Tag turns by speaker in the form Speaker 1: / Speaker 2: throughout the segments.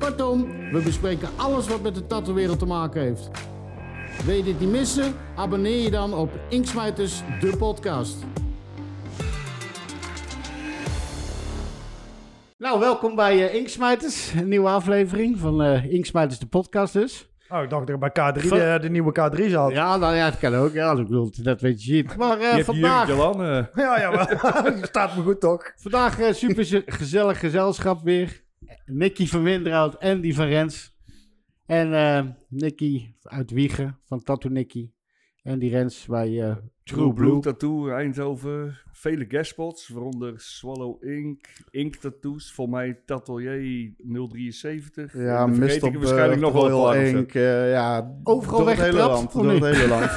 Speaker 1: Kortom, we bespreken alles wat met de tattoo-wereld te maken heeft. Wil je dit niet missen? Abonneer je dan op Inksmijters, de podcast. Nou, welkom bij uh, Inksmijters, een nieuwe aflevering van uh, Inksmijters, de podcast dus.
Speaker 2: Oh, ik dacht dat ik bij K3 de, eh, de nieuwe K3 zat.
Speaker 1: Ja, nou ja, dat kan ook. Ja, ik bedoel, dat weet je niet. Maar uh, vandaag...
Speaker 3: Uh.
Speaker 2: Ja, ja, maar staat me goed toch?
Speaker 1: Vandaag uh, super gezellig gezelschap weer. Nicky van Winderhout en die van Rens. En uh, Nicky uit Wiegen van Tattoo Nicky. En die Rens bij uh, True Blue.
Speaker 3: Tattoo Eindhoven. Vele guestspots, waaronder Swallow Ink, Ink Tattoos. Voor mij Tatelier 073.
Speaker 4: Ja, mist op waarschijnlijk nog wel Ink. Uh, ja,
Speaker 1: overal weg
Speaker 4: het hele land. Door het hele land.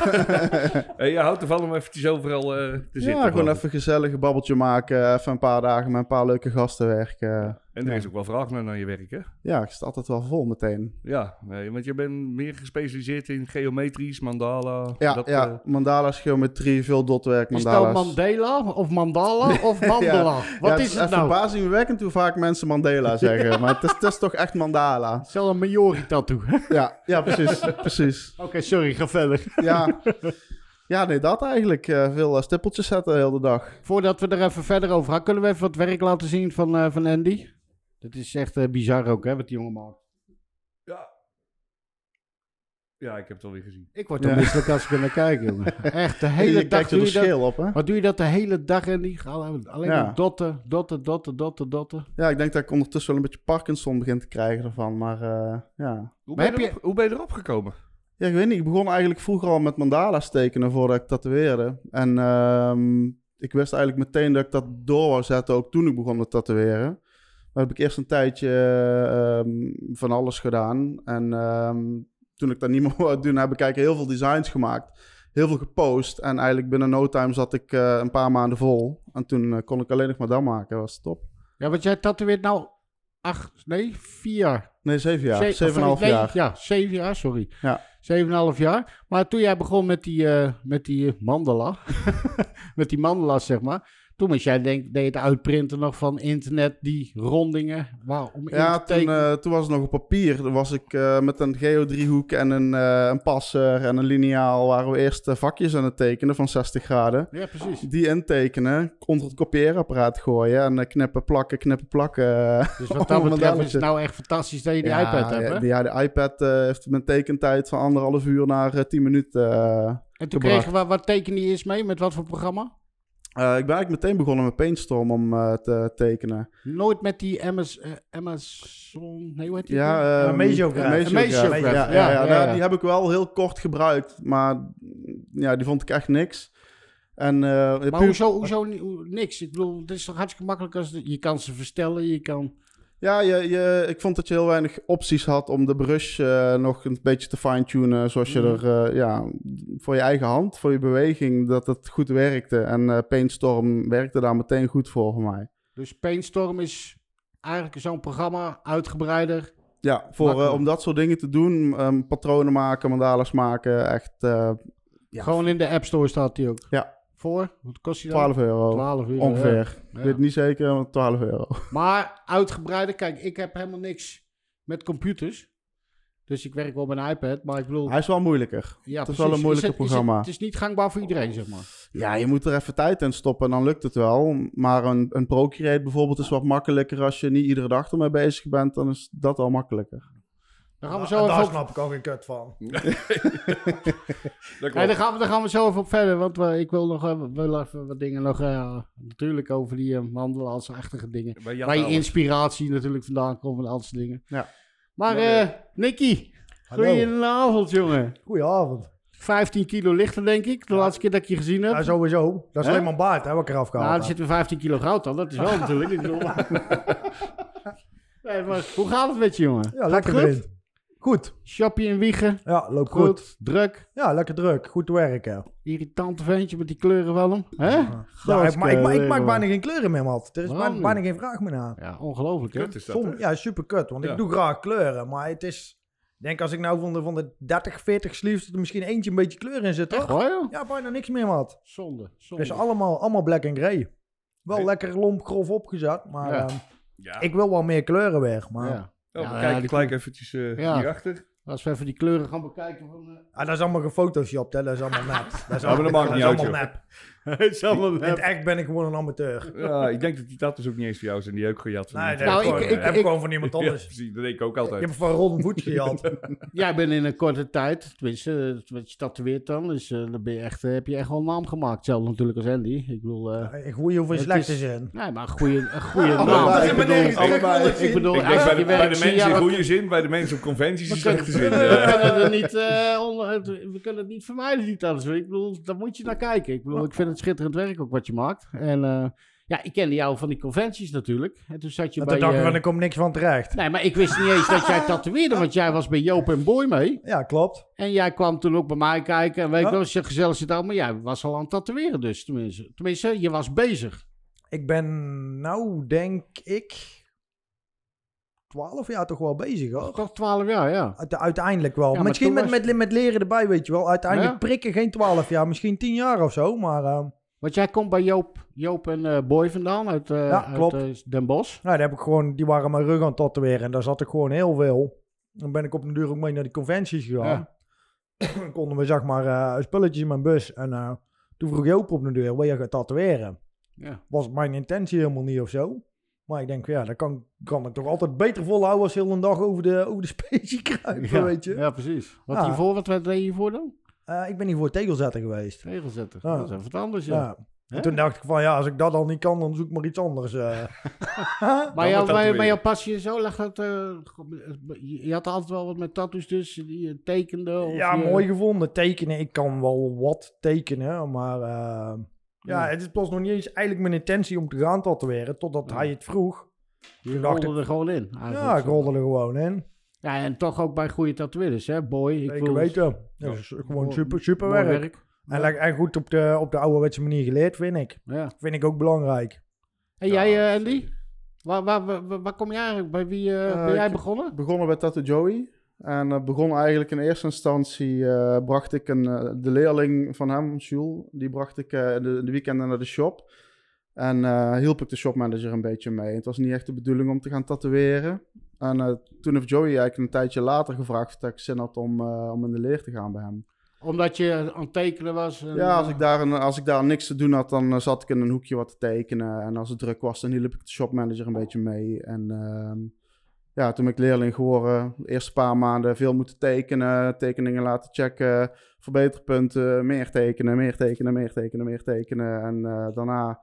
Speaker 3: hey, ja, houdt ervan om eventjes overal uh, te zitten.
Speaker 4: Ja, gewoon even gezellig een babbeltje maken. Even een paar dagen met een paar leuke gasten werken.
Speaker 3: En er ja. is ook wel vraag naar, naar je werk, hè?
Speaker 4: Ja, ik sta altijd wel vol meteen.
Speaker 3: Ja, nee, want je bent meer gespecialiseerd in geometrisch, mandala.
Speaker 4: Ja, dat, ja uh... mandala's, geometrie, veel dotwerk, mandala's.
Speaker 1: Is dat Mandela of Mandala of Mandala?
Speaker 4: ja.
Speaker 1: Wat
Speaker 4: ja,
Speaker 1: is het, het
Speaker 4: nou? verbazingwekkend hoe vaak mensen Mandela zeggen, maar het is, het is, toch echt Mandala.
Speaker 1: Is wel een Maori-tattoo.
Speaker 4: ja, ja, precies, precies.
Speaker 1: Oké, okay, sorry, ga verder.
Speaker 4: ja. Ja, nee, dat eigenlijk. Uh, veel uh, stippeltjes zetten de hele dag.
Speaker 1: Voordat we er even verder over gaan, kunnen we even wat werk laten zien van, uh, van Andy? Dat is echt bizar ook, hè, wat die jongen maakt.
Speaker 3: Ja. Ja, ik heb het alweer gezien.
Speaker 1: Ik word er misselijk als ik er naar kijk, jongen. Echt, de hele
Speaker 4: je
Speaker 1: dag
Speaker 4: doe je dat. op, hè?
Speaker 1: Wat doe je dat de hele dag, Andy? Alleen ja. maar dotten, dotten, dotten, dotten, dotten.
Speaker 4: Ja, ik denk dat ik ondertussen wel een beetje Parkinson begin te krijgen ervan, maar uh, ja.
Speaker 3: Hoe ben, je erop, hoe ben je erop gekomen?
Speaker 4: Ja, ik weet niet. Ik begon eigenlijk vroeger al met mandala's tekenen voordat ik tatoeëerde. En um, ik wist eigenlijk meteen dat ik dat door wou zetten, ook toen ik begon met tatoeëren. Maar heb ik eerst een tijdje um, van alles gedaan. En um, toen ik dat niet meer wou doen, heb ik eigenlijk heel veel designs gemaakt. Heel veel gepost. En eigenlijk binnen no time zat ik uh, een paar maanden vol. En toen uh, kon ik alleen nog maar dat maken. Dat was top.
Speaker 1: Ja, want jij tatoeëert nou acht, nee, vier.
Speaker 4: Nee, zeven jaar. Ze zeven en half
Speaker 1: nee,
Speaker 4: jaar.
Speaker 1: Ja, zeven jaar, sorry.
Speaker 4: Ja.
Speaker 1: Zeven en half jaar. Maar toen jij begon met die, uh, met die mandala, met die mandala's, zeg maar. Toen was jij denk, deed het uitprinten nog van internet, die rondingen. Om
Speaker 4: ja,
Speaker 1: te
Speaker 4: toen, uh, toen was het nog op papier. Toen was ik uh, met een geodriehoek en een, uh, een passer en een lineaal... waren we eerst vakjes aan het tekenen van 60 graden.
Speaker 1: Ja, precies.
Speaker 4: Die intekenen, onder het kopieerapparaat gooien... en knippen, plakken, knippen, plakken.
Speaker 1: Dus wat dat betreft is het nou echt fantastisch dat je die
Speaker 4: ja,
Speaker 1: iPad hebt, hè?
Speaker 4: Ja, de iPad heeft mijn tekentijd van anderhalf uur naar 10 minuten
Speaker 1: En toen kregen we, wat tekende je eens mee? Met wat voor programma?
Speaker 4: Uh, ik ben eigenlijk meteen begonnen met Paintstorm om uh, te tekenen.
Speaker 1: Nooit met die MS, uh, Amazon... Nee, hoe heet die?
Speaker 4: Ja, um. Ja, ja, ja, ja, ja, die heb ik wel heel kort gebruikt. Maar ja, die vond ik echt niks. En,
Speaker 1: maar hoezo, hoezo niks? Ik bedoel, het is toch hartstikke makkelijk als... Je kan ze verstellen, je kan...
Speaker 4: Ja, je, je, ik vond dat je heel weinig opties had om de brush uh, nog een beetje te fine-tunen. Zoals je mm. er, uh, ja, voor je eigen hand, voor je beweging, dat het goed werkte. En uh, Paintstorm werkte daar meteen goed voor voor mij.
Speaker 1: Dus Paintstorm is eigenlijk zo'n programma, uitgebreider.
Speaker 4: Ja, voor, om dat soort dingen te doen, um, patronen maken, mandala's maken, echt... ja.
Speaker 1: Gewoon in de App Store staat die ook?
Speaker 4: Ja.
Speaker 1: Voor? Wat kost die
Speaker 4: dan? 12 euro.
Speaker 1: 12 euro.
Speaker 4: Ongeveer. Ja. Ik weet niet zeker, maar 12 euro.
Speaker 1: Maar uitgebreider, kijk, ik heb helemaal niks met computers. Dus ik werk wel met een iPad, maar ik bedoel...
Speaker 4: Hij is wel moeilijker. Ja, het is wel een moeilijker
Speaker 1: is het,
Speaker 4: programma.
Speaker 1: Is het, het, is niet gangbaar voor iedereen, zeg maar.
Speaker 4: Ja, je moet er even tijd in stoppen en dan lukt het wel. Maar een, een Procreate bijvoorbeeld is wat makkelijker als je niet iedere dag ermee bezig bent. Dan is dat al makkelijker.
Speaker 1: Daar gaan we
Speaker 2: nou,
Speaker 1: zo
Speaker 2: daar
Speaker 1: even
Speaker 2: snap ik ook geen kut van.
Speaker 1: nee, daar, gaan we, daar gaan we zo even op verder. Want we, ik wil nog even, wil even wat dingen nog... Uh, natuurlijk over die uh, mandelaars-achtige dingen. Waar je inspiratie natuurlijk vandaan komt en al dat soort dingen.
Speaker 4: Ja.
Speaker 1: Maar uh, Nicky, goedenavond jongen.
Speaker 2: Goedenavond.
Speaker 1: 15 kilo lichter, denk ik. De ja. laatste keer dat ik je gezien heb.
Speaker 2: Ja, sowieso. Dat is alleen maar baard, hè, wat ik eraf gehaald
Speaker 1: Nou, er zitten 15 kilo goud dan. Dat is wel natuurlijk. nee, maar hoe gaat het met je, jongen?
Speaker 2: Ja, lekker erin. Goed.
Speaker 1: Shoppie in Wiegen.
Speaker 2: Ja, loopt goed.
Speaker 1: Goed. Druk.
Speaker 2: Ja, lekker druk. Goed te werken.
Speaker 1: Irritante ventje met die kleuren van hem. Hè?
Speaker 2: Ja, ik, ma- ik, ma- ik maak bijna geen kleuren meer, man. Er is bijna, geen vraag meer naar.
Speaker 1: Ja, ongelooflijk hè?
Speaker 3: Kut is dat,
Speaker 2: Som- ja, super kut. Want
Speaker 3: Ja.
Speaker 2: ik doe graag kleuren. Maar het is... Ik denk als ik nou van de, van de 30, 40 sleeves... er misschien eentje een beetje kleur in zit, toch? Ja, bijna niks meer, wat.
Speaker 1: Zonde.
Speaker 2: Het
Speaker 1: zonde.
Speaker 2: is allemaal, allemaal black en grey. Wel lekker lomp grof opgezet. Maar
Speaker 1: Ja.
Speaker 2: ehm,
Speaker 3: Ja.
Speaker 2: ik wil wel meer kleuren weer. Maar
Speaker 3: Oh,
Speaker 1: Ja,
Speaker 3: we kijken
Speaker 1: die
Speaker 3: gelijk eventjes eh,
Speaker 1: Ja.
Speaker 3: hierachter.
Speaker 1: Als we even die kleuren gaan bekijken van... eh,
Speaker 2: Ah, dat is allemaal gefotoshopt, hè. Dat is allemaal nep. Dat is
Speaker 3: Ja, maar dat
Speaker 2: is allemaal nep.
Speaker 1: Het is allemaal
Speaker 2: In het echt ben ik gewoon een amateur.
Speaker 3: Ja, ik denk dat die tattoos ook niet eens voor jou zijn. Die heb ik gejat van
Speaker 2: Nee, dat
Speaker 3: iemand.
Speaker 2: heb,
Speaker 1: Nou,
Speaker 2: ik,
Speaker 1: ik-
Speaker 2: gewoon,
Speaker 1: ik-
Speaker 2: heb ik
Speaker 1: ik-
Speaker 2: gewoon van iemand
Speaker 3: Ja,
Speaker 2: anders.
Speaker 3: precies. Dat denk ik ook
Speaker 2: Je
Speaker 3: altijd.
Speaker 2: hebt van Ron Voet gehad.
Speaker 1: Jij bent in een korte tijd, tenminste, eh, wat je tatoeëert dan, dus eh, dan ben je echt, eh, heb je echt wel een naam gemaakt. Hetzelfde natuurlijk als Andy. Ik bedoel, eh,
Speaker 2: In goede of in
Speaker 1: Het
Speaker 2: slechte
Speaker 1: is-
Speaker 2: zin.
Speaker 1: nee, maar een goede, een goede naam. Ik bedoel,
Speaker 4: allebei.
Speaker 1: ik bedoel,
Speaker 3: Ik denk
Speaker 1: als
Speaker 3: bij
Speaker 1: je
Speaker 3: de,
Speaker 1: werkt, zie je
Speaker 3: mensen in goede zin, bij de mensen op conventies in slechte zin.
Speaker 1: we
Speaker 3: eh.
Speaker 1: kunnen er niet, eh, onder, we kunnen het niet vermijden, die tattoos. Ik bedoel, daar moet je naar kijken. Ik bedoel, ik vind het schitterend werk ook wat je maakt. En eh, ja, ik kende jou van die conventies natuurlijk. En toen zat je
Speaker 2: En
Speaker 1: bij...
Speaker 2: toen dacht ik
Speaker 1: eh,
Speaker 2: van, er komt niks van terecht.
Speaker 1: Nee, maar ik wist niet eens dat jij tatoeëerde, want jij was bij Joop en Boy mee.
Speaker 2: Ja, klopt.
Speaker 1: En jij kwam toen ook bij mij kijken en weet ik wel, als je gezellig zit al, maar jij was al aan het tatoeëren dus, tenminste. Tenminste, je was bezig.
Speaker 2: Ik ben nou, denk ik, 12 jaar toch wel bezig hoor.
Speaker 1: Toch 12 jaar, ja.
Speaker 2: Uite- uiteindelijk wel.
Speaker 1: Maar
Speaker 2: misschien
Speaker 1: toen
Speaker 2: met,
Speaker 1: was-
Speaker 2: met, met leren erbij, weet je wel. Uiteindelijk
Speaker 1: Ja.
Speaker 2: prikken geen 12 jaar, misschien 10 jaar of zo. Maar eh,
Speaker 1: Want jij komt bij Joop, Joop en eh, Boy vandaan uit, eh,
Speaker 2: Ja,
Speaker 1: uit
Speaker 2: klopt.
Speaker 1: eh, Den Bosch.
Speaker 2: nou, daar heb ik gewoon, die waren mijn rug aan het tatoeëren. En daar zat ik gewoon heel veel. Dan ben ik op een duur ook mee naar die conventies gegaan. Dan konden we zeg maar eh, spulletjes in mijn bus. En eh, toen vroeg Joop op de deur, wil je gaan tatoeëren?
Speaker 1: Ja.
Speaker 2: Was mijn intentie helemaal niet of zo. Maar ik denk, ja, dat kan, kan ik toch altijd beter volhouden als heel een dag over de, over de specie kruipen,
Speaker 1: ja,
Speaker 2: weet je.
Speaker 1: ja, precies. Wat
Speaker 2: Ja.
Speaker 1: hiervoor, wat deed je hiervoor dan?
Speaker 2: Eh, ik ben hier voor tegelzetter geweest.
Speaker 1: Regelzetter.
Speaker 2: Ja.
Speaker 1: Dat is even wat anders, ja.
Speaker 2: En toen dacht ik van, ja, als ik dat al niet kan, dan zoek ik maar iets anders. eh.
Speaker 1: Maar,
Speaker 3: Dan
Speaker 1: jou, maar, maar jouw passie en zo, lag dat, eh, je had altijd wel wat met tattoos dus, die je tekende? Of
Speaker 2: ja,
Speaker 1: je-
Speaker 2: mooi gevonden. Tekenen, ik kan wel wat tekenen, maar eh, ja, het is pas nog niet eens eigenlijk mijn intentie om te gaan tatoeëren, totdat
Speaker 1: Ja.
Speaker 2: hij het vroeg.
Speaker 1: Je rolde er gewoon in.
Speaker 2: Ja, ik rolde er gewoon in.
Speaker 1: Ja, en toch ook bij goede tatoeëerders, hè, boy. Ik
Speaker 2: Zeker
Speaker 1: bedoel,
Speaker 2: weten. Dat is gewoon super, super werk. En, goed op de, op de ouderwetse manier geleerd, vind ik.
Speaker 1: Ja.
Speaker 2: Vind ik ook belangrijk.
Speaker 1: En jij, eh, Andy? Waar, waar, waar, waar kom je eigenlijk? Bij wie eh,
Speaker 4: Eh,
Speaker 1: ben jij
Speaker 4: ik-
Speaker 1: begonnen?
Speaker 4: begonnen bij Tattoo Joey. En eh, begon eigenlijk in eerste instantie, eh, bracht ik een, eh, de leerling van hem, Jules, die bracht ik in de, de weekenden naar de shop. En eh, hielp ik de shopmanager een beetje mee. Het was niet echt de bedoeling om te gaan tatoeëren. En toen heeft Joey eigenlijk een tijdje later gevraagd of ik zin had om, om in de leer te gaan bij hem.
Speaker 1: Omdat je aan het tekenen was? en,
Speaker 4: Ja, als ik, daar een, als ik daar niks te doen had, dan zat ik in een hoekje wat te tekenen. En als het druk was, dan hielp ik de shopmanager een beetje mee. En ehm, ja, toen ben ik leerling geworden, de eerste paar maanden veel moeten tekenen, tekeningen laten checken, verbeterpunten, meer tekenen, meer tekenen, meer tekenen, meer tekenen. En eh, daarna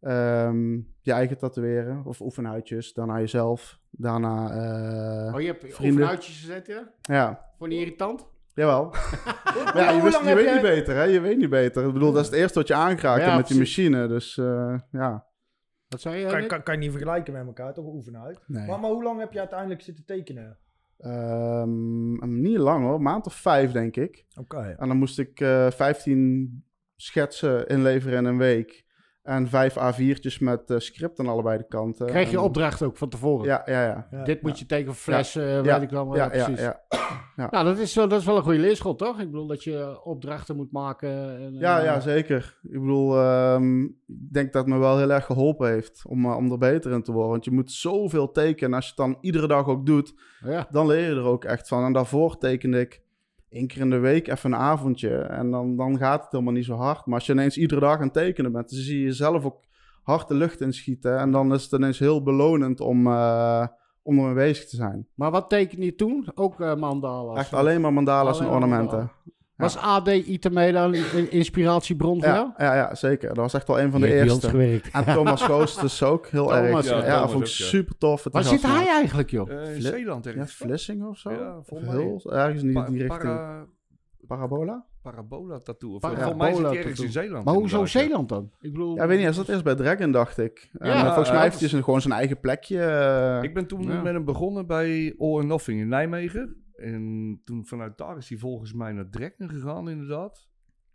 Speaker 4: ehm, je eigen tatoeëren of oefenhuidjes, daarna jezelf, daarna... eh,
Speaker 1: Oh, je hebt
Speaker 4: vrienden.
Speaker 1: overuitjes gezet, ja?
Speaker 4: ja,
Speaker 1: Vond je irritant?
Speaker 4: Jawel. Ja, je, wist, je weet
Speaker 2: jij-
Speaker 4: niet beter, hè? Je weet niet beter. Ik bedoel, dat is het eerste wat je aanraakt
Speaker 1: Ja,
Speaker 4: met die machine. Dus eh, ja.
Speaker 1: Wat zei je,
Speaker 2: Kan, kan, kan je niet vergelijken met elkaar, toch oefenen uit.
Speaker 4: Nee.
Speaker 2: Maar, maar hoe lang heb je uiteindelijk zitten tekenen?
Speaker 4: Ehm, niet lang hoor, een maand of vijf denk ik.
Speaker 2: Oké.
Speaker 4: En dan moest ik eh 15 schetsen inleveren in een week. En vijf A4'tjes met eh, script aan allebei de kanten.
Speaker 1: Kreeg je
Speaker 4: En-
Speaker 1: opdracht ook van tevoren?
Speaker 4: Ja, ja, ja.
Speaker 2: Ja.
Speaker 1: Dit moet je tekenen, fles, eh,
Speaker 4: Ja.
Speaker 1: weet ik wel.
Speaker 4: Ja,
Speaker 1: Ja,
Speaker 4: ja,
Speaker 1: precies.
Speaker 4: ja.
Speaker 1: Nou, dat is, wel, dat is wel een goede leerschool, toch? Ik bedoel dat je opdrachten moet maken. En,
Speaker 4: Ja,
Speaker 1: eh,
Speaker 4: ja, zeker. Ik bedoel, ehm, ik denk dat het me wel heel erg geholpen heeft om, om er beter in te worden. Want je moet zoveel tekenen. En als je het dan iedere dag ook doet,
Speaker 1: ja.
Speaker 4: dan leer je er ook echt van. En daarvoor tekende ik één keer in de week even een avondje. En dan, dan gaat het helemaal niet zo hard. Maar als je ineens iedere dag aan het tekenen bent, dan zie je jezelf ook hard de lucht inschieten. En dan is het ineens heel belonend om, eh om ermee bezig te zijn.
Speaker 1: Maar wat teken je toen? Ook eh mandala's?
Speaker 4: Echt alleen maar mandala's
Speaker 1: Alleen
Speaker 4: en ornamenten.
Speaker 1: Was AD Itameda een in- inspiratiebron voor jou?
Speaker 4: Ja, ja, ja, zeker. Dat was echt wel een van de
Speaker 1: Die
Speaker 4: eerste.
Speaker 1: gewerkt.
Speaker 4: En Thomas Goos dus ook heel
Speaker 1: Thomas,
Speaker 4: erg.
Speaker 1: ja,
Speaker 4: Ja,
Speaker 3: Thomas
Speaker 4: dat vond ik
Speaker 3: ook, ja.
Speaker 4: super tof.
Speaker 1: Waar zit hij eigenlijk, joh?
Speaker 3: Eh, in Zeeland
Speaker 4: Ja,
Speaker 3: ergens.
Speaker 4: Vlissingen of zo?
Speaker 3: Ja, volgens mij.
Speaker 4: heel, ergens in die, richting.
Speaker 3: para-
Speaker 4: Parabola?
Speaker 3: parabola tattoo. Of,
Speaker 1: Parabola
Speaker 3: volgens mij zit hij ergens
Speaker 1: tattoo.
Speaker 3: in Zeeland.
Speaker 1: Maar hoezo
Speaker 3: ja.
Speaker 1: Zeeland dan? Ik bedoel...
Speaker 4: Ja, weet niet. Hij zat eerst bij Dragon, dacht ik. En
Speaker 1: Ja,
Speaker 4: eh, volgens
Speaker 3: ja,
Speaker 4: mij
Speaker 3: dat
Speaker 4: heeft hij zijn- gewoon zijn eigen plekje. eh,
Speaker 3: Ik ben toen
Speaker 1: Ja.
Speaker 3: met hem begonnen bij All Nothing in Nijmegen. En toen vanuit daar is hij volgens mij naar Drekken gegaan, inderdaad.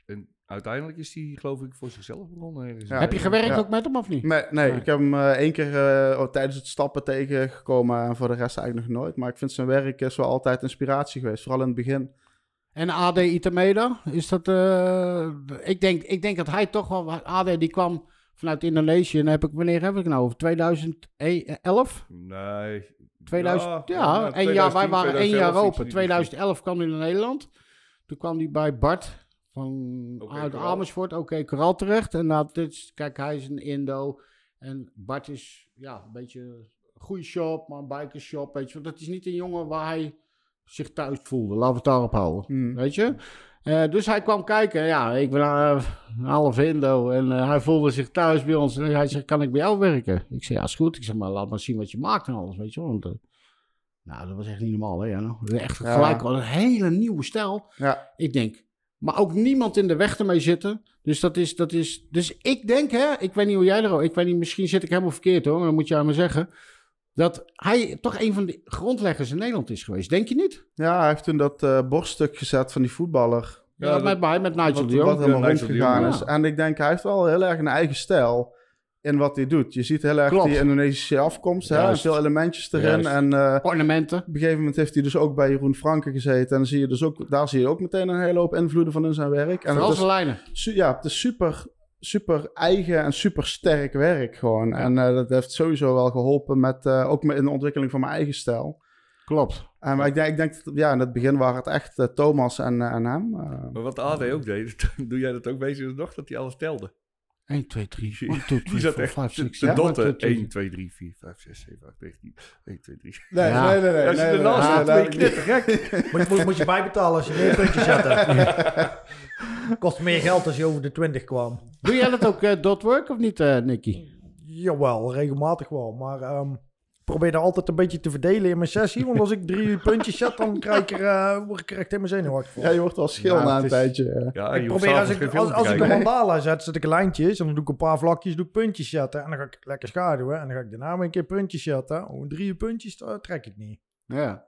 Speaker 3: En uiteindelijk is hij, geloof ik, voor zichzelf begonnen.
Speaker 4: Ja,
Speaker 1: Heb je gewerkt
Speaker 4: ja.
Speaker 1: ook met hem of niet?
Speaker 4: Nee, nee,
Speaker 1: Nee.
Speaker 4: ik heb hem eh, één keer eh, oh, tijdens het stappen tegengekomen en voor de rest eigenlijk nog nooit. Maar ik vind zijn werk is wel altijd inspiratie geweest, vooral in het begin.
Speaker 1: En AD Itameda, is dat... eh, ik, denk, ik denk dat hij toch wel... AD die kwam vanuit Indonesië. En heb ik, wanneer heb ik het nou? Over 2011?
Speaker 3: Nee.
Speaker 1: 2000, ja, één jaar, wij
Speaker 3: 2010,
Speaker 1: waren één
Speaker 3: 2011
Speaker 1: jaar
Speaker 3: iets in
Speaker 1: open.
Speaker 3: die
Speaker 1: 2011 kwam hij naar Nederland. Toen kwam hij bij Bart van uit
Speaker 3: Coral.
Speaker 1: Amersfoort, oké, Coral terecht. En nou, dit kijk, hij is een Indo. En Bart is ja, een beetje een goede shop, maar een bikershop, weet je. Want dat is niet een jongen waar hij zich thuis voelde. Laten we het daarop houden.
Speaker 4: Hmm.
Speaker 1: Weet je? Eh, dus hij kwam kijken. Ja, ik ben eh, een half Indo. En eh, hij voelde zich thuis bij ons. En hij zegt, kan ik bij jou werken? Ik zei, ja, is goed. Ik zeg, maar laat maar zien wat je maakt en alles, weet je wel. Want, nou, dat was echt niet normaal, hè. Jan? Echt
Speaker 4: Ja.
Speaker 1: gelijk al een hele nieuwe stijl.
Speaker 4: Ja,
Speaker 1: Ik denk, maar ook niemand in de weg ermee zitten. Dus dat is, dat is, dus ik denk, hè, ik weet niet hoe jij erover, ik weet niet, misschien zit ik helemaal verkeerd hoor, maar dat moet je aan me zeggen. Dat hij toch een van de grondleggers in Nederland is geweest. Denk je niet?
Speaker 4: ja hij heeft toen dat eh, borststuk gezet van die voetballer.
Speaker 1: Ja,
Speaker 3: Ja, dat-
Speaker 1: met mij, met Nigel
Speaker 4: Wat,
Speaker 1: de Jong.
Speaker 4: wat helemaal rondgegaan is.
Speaker 1: ja.
Speaker 4: En ik denk, hij heeft wel heel erg een eigen stijl in wat hij doet. Je ziet heel erg
Speaker 1: Klopt.
Speaker 4: die Indonesische afkomst, hè, en veel elementjes erin.
Speaker 1: Juist.
Speaker 4: En eh,
Speaker 1: Ornamenten.
Speaker 4: op een gegeven moment heeft hij dus ook bij Jeroen Franke gezeten. En dan zie je dus ook, daar zie je ook meteen een hele hoop invloeden van in zijn werk. En
Speaker 1: Vooral zijn
Speaker 4: is,
Speaker 1: lijnen.
Speaker 4: ja, het is super, super eigen en super sterk werk gewoon. En eh, dat heeft sowieso wel geholpen met, eh, ook met in de ontwikkeling van mijn eigen stijl.
Speaker 1: Klopt.
Speaker 4: En maar ik denk, ik denk dat, ja, in het begin waren het echt eh, Thomas en, en hem.
Speaker 3: Maar wat AD ook deed, doe jij dat ook bezig nog, dat hij alles telde?
Speaker 1: 1, 2, 3, 1, 2, 3,
Speaker 3: Die zat
Speaker 1: 4,
Speaker 3: echt
Speaker 1: 5, 6,
Speaker 3: de
Speaker 1: 7,
Speaker 3: dotten. 1, 2, 3, 4, 5, 6, 7, 8, 9, 10, 1, 2, 3.
Speaker 4: Nee,
Speaker 1: Ja.
Speaker 4: nee, nee. nee,
Speaker 3: Als je ben je
Speaker 4: nee.
Speaker 3: knettergek.
Speaker 2: Moet, moet, moet je bijbetalen als je meer puntjes zet. Kost meer geld als je over de 20 kwam.
Speaker 1: Doe jij dat ook uh, dot work of niet, uh, Nicky?
Speaker 2: Jawel, regelmatig wel. Maar ehm, ik probeer dat altijd een beetje te verdelen in mijn sessie. Want als ik drie puntjes zet, dan krijg ik er, uh, word ik er echt helemaal zenuwachtig van.
Speaker 4: Ja, je wordt wel schil
Speaker 2: Ja,
Speaker 4: na een
Speaker 2: is-
Speaker 4: tijdje. eh.
Speaker 3: Ja,
Speaker 2: ik probeer als ik, als, ik een mandala zet, zet ik lijntjes. En dan doe ik een paar vlakjes, doe ik puntjes zetten. En dan ga ik lekker schaduwen. En dan ga ik daarna weer een keer puntjes zetten. Oh, drie puntjes, dat trek ik niet.
Speaker 1: Ja.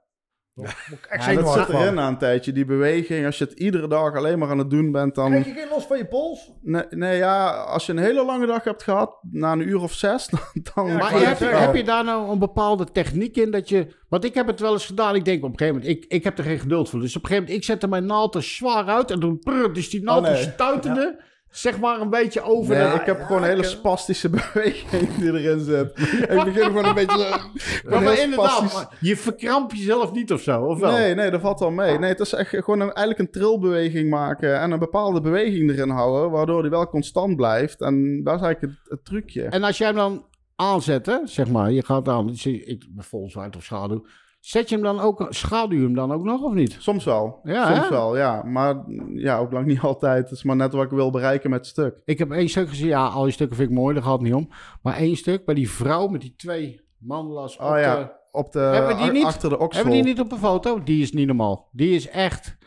Speaker 2: Dan word ik
Speaker 4: Ja, dat zit erin na een tijdje, die beweging. Als je het iedere dag alleen maar aan het doen bent, dan...
Speaker 2: Krijg je geen los van je pols?
Speaker 4: Nee, nee, ja, als je een hele lange dag hebt gehad, na een uur of zes, dan... dan
Speaker 2: Ja,
Speaker 1: Maar heb, je, heb je daar nou een bepaalde techniek in dat je... Want ik heb het wel eens gedaan. Ik denk op een gegeven moment, ik, ik heb er geen geduld voor. Dus op een gegeven moment, ik zette mijn naald er zwaar uit. En toen, prrr, dus die naald
Speaker 4: Oh, nee.
Speaker 1: stuitende, zeg maar een beetje over
Speaker 4: Nee,
Speaker 1: de...
Speaker 4: ik heb gewoon een hele spastische beweging die erin zit. ik begin gewoon een beetje... zo-
Speaker 1: Maar, inderdaad,
Speaker 4: spastisch.
Speaker 1: maar je verkrampt jezelf niet of zo, of wel?
Speaker 4: Nee, nee, dat valt wel mee. Nee, het is echt gewoon een, eigenlijk een trilbeweging maken en een bepaalde beweging erin houden, waardoor die wel constant blijft. En dat is eigenlijk het, het trucje.
Speaker 1: En als jij hem dan aanzet, hè, zeg maar, je gaat aan, ik, ik ben vol zwart of schaduw. Zet je hem dan ook, schaduw je hem dan ook nog of niet?
Speaker 4: Soms wel.
Speaker 1: Ja,
Speaker 4: Soms
Speaker 1: hè?
Speaker 4: wel, ja. Maar ja, ook lang niet altijd. Het is maar net wat ik wil bereiken met het stuk.
Speaker 1: Ik heb één stuk gezien, ja, al die stukken vind ik mooi, daar gaat het niet om. Maar één stuk bij die vrouw met die twee mandelas op
Speaker 4: Oh ja,
Speaker 1: de-
Speaker 4: op de,
Speaker 1: Hebben die niet?
Speaker 4: achter de oksel.
Speaker 1: Hebben die niet op een foto? Die is niet normaal. Die is echt...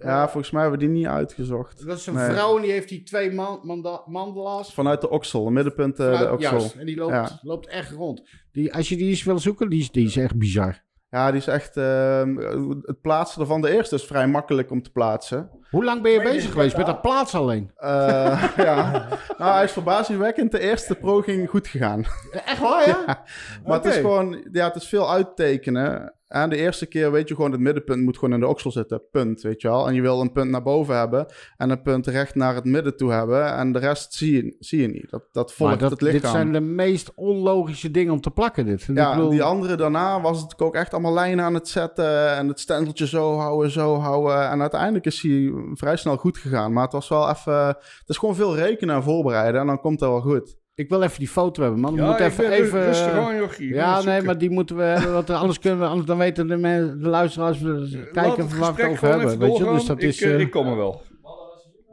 Speaker 4: Ja, volgens mij hebben we die niet uitgezocht.
Speaker 1: Dat is een
Speaker 4: Nee.
Speaker 1: vrouw en die heeft die twee man, manda-.
Speaker 4: Vanuit de oksel, het middenpunt eh, de oksel.
Speaker 1: Juist, en die loopt,
Speaker 4: Ja.
Speaker 1: loopt echt rond. Die, als je die eens wil zoeken, die is, die is echt bizar.
Speaker 4: Ja, die is echt... ehm, het plaatsen ervan, de eerste is vrij makkelijk om te plaatsen.
Speaker 1: Hoe lang ben je bezig geweest met dat plaats alleen?
Speaker 4: Eh, ja, nou, hij is verbazingwekkend. De eerste poging goed gegaan.
Speaker 1: Echt waar, ja?
Speaker 4: Maar het is gewoon, ja, het is veel uittekenen. En de eerste keer weet je gewoon, het middenpunt moet gewoon in de oksel zitten. Punt, weet je wel. En je wil een punt naar boven hebben en een punt recht naar het midden toe hebben. En de rest zie je, zie je niet. Dat, dat volgt
Speaker 1: dat,
Speaker 4: het lichaam.
Speaker 1: dit zijn de meest onlogische dingen om te plakken, dit.
Speaker 4: Ja,
Speaker 1: bedoel-
Speaker 4: die andere daarna was het ook echt allemaal lijnen aan het zetten. En het stendeltje zo houden, zo houden. En uiteindelijk is hij vrij snel goed gegaan. Maar het was wel even... Het is gewoon veel rekenen en voorbereiden. En dan komt het wel goed.
Speaker 1: Ik wil even die foto hebben, man. We
Speaker 3: Ja,
Speaker 1: moeten
Speaker 3: ik
Speaker 1: even... even
Speaker 3: rustig
Speaker 1: eh,
Speaker 3: aan, jochie. Ik ben
Speaker 1: Ja, nee, maar die moeten we hebben. Want anders kunnen we, anders dan weten de, men- de luisteraars we
Speaker 3: Laat
Speaker 1: kijken
Speaker 3: het
Speaker 1: waar we het over hebben.
Speaker 3: even
Speaker 1: Weet je? Dus dat
Speaker 3: ik,
Speaker 1: is.
Speaker 3: eh,
Speaker 1: eh,
Speaker 3: ik kom er wel.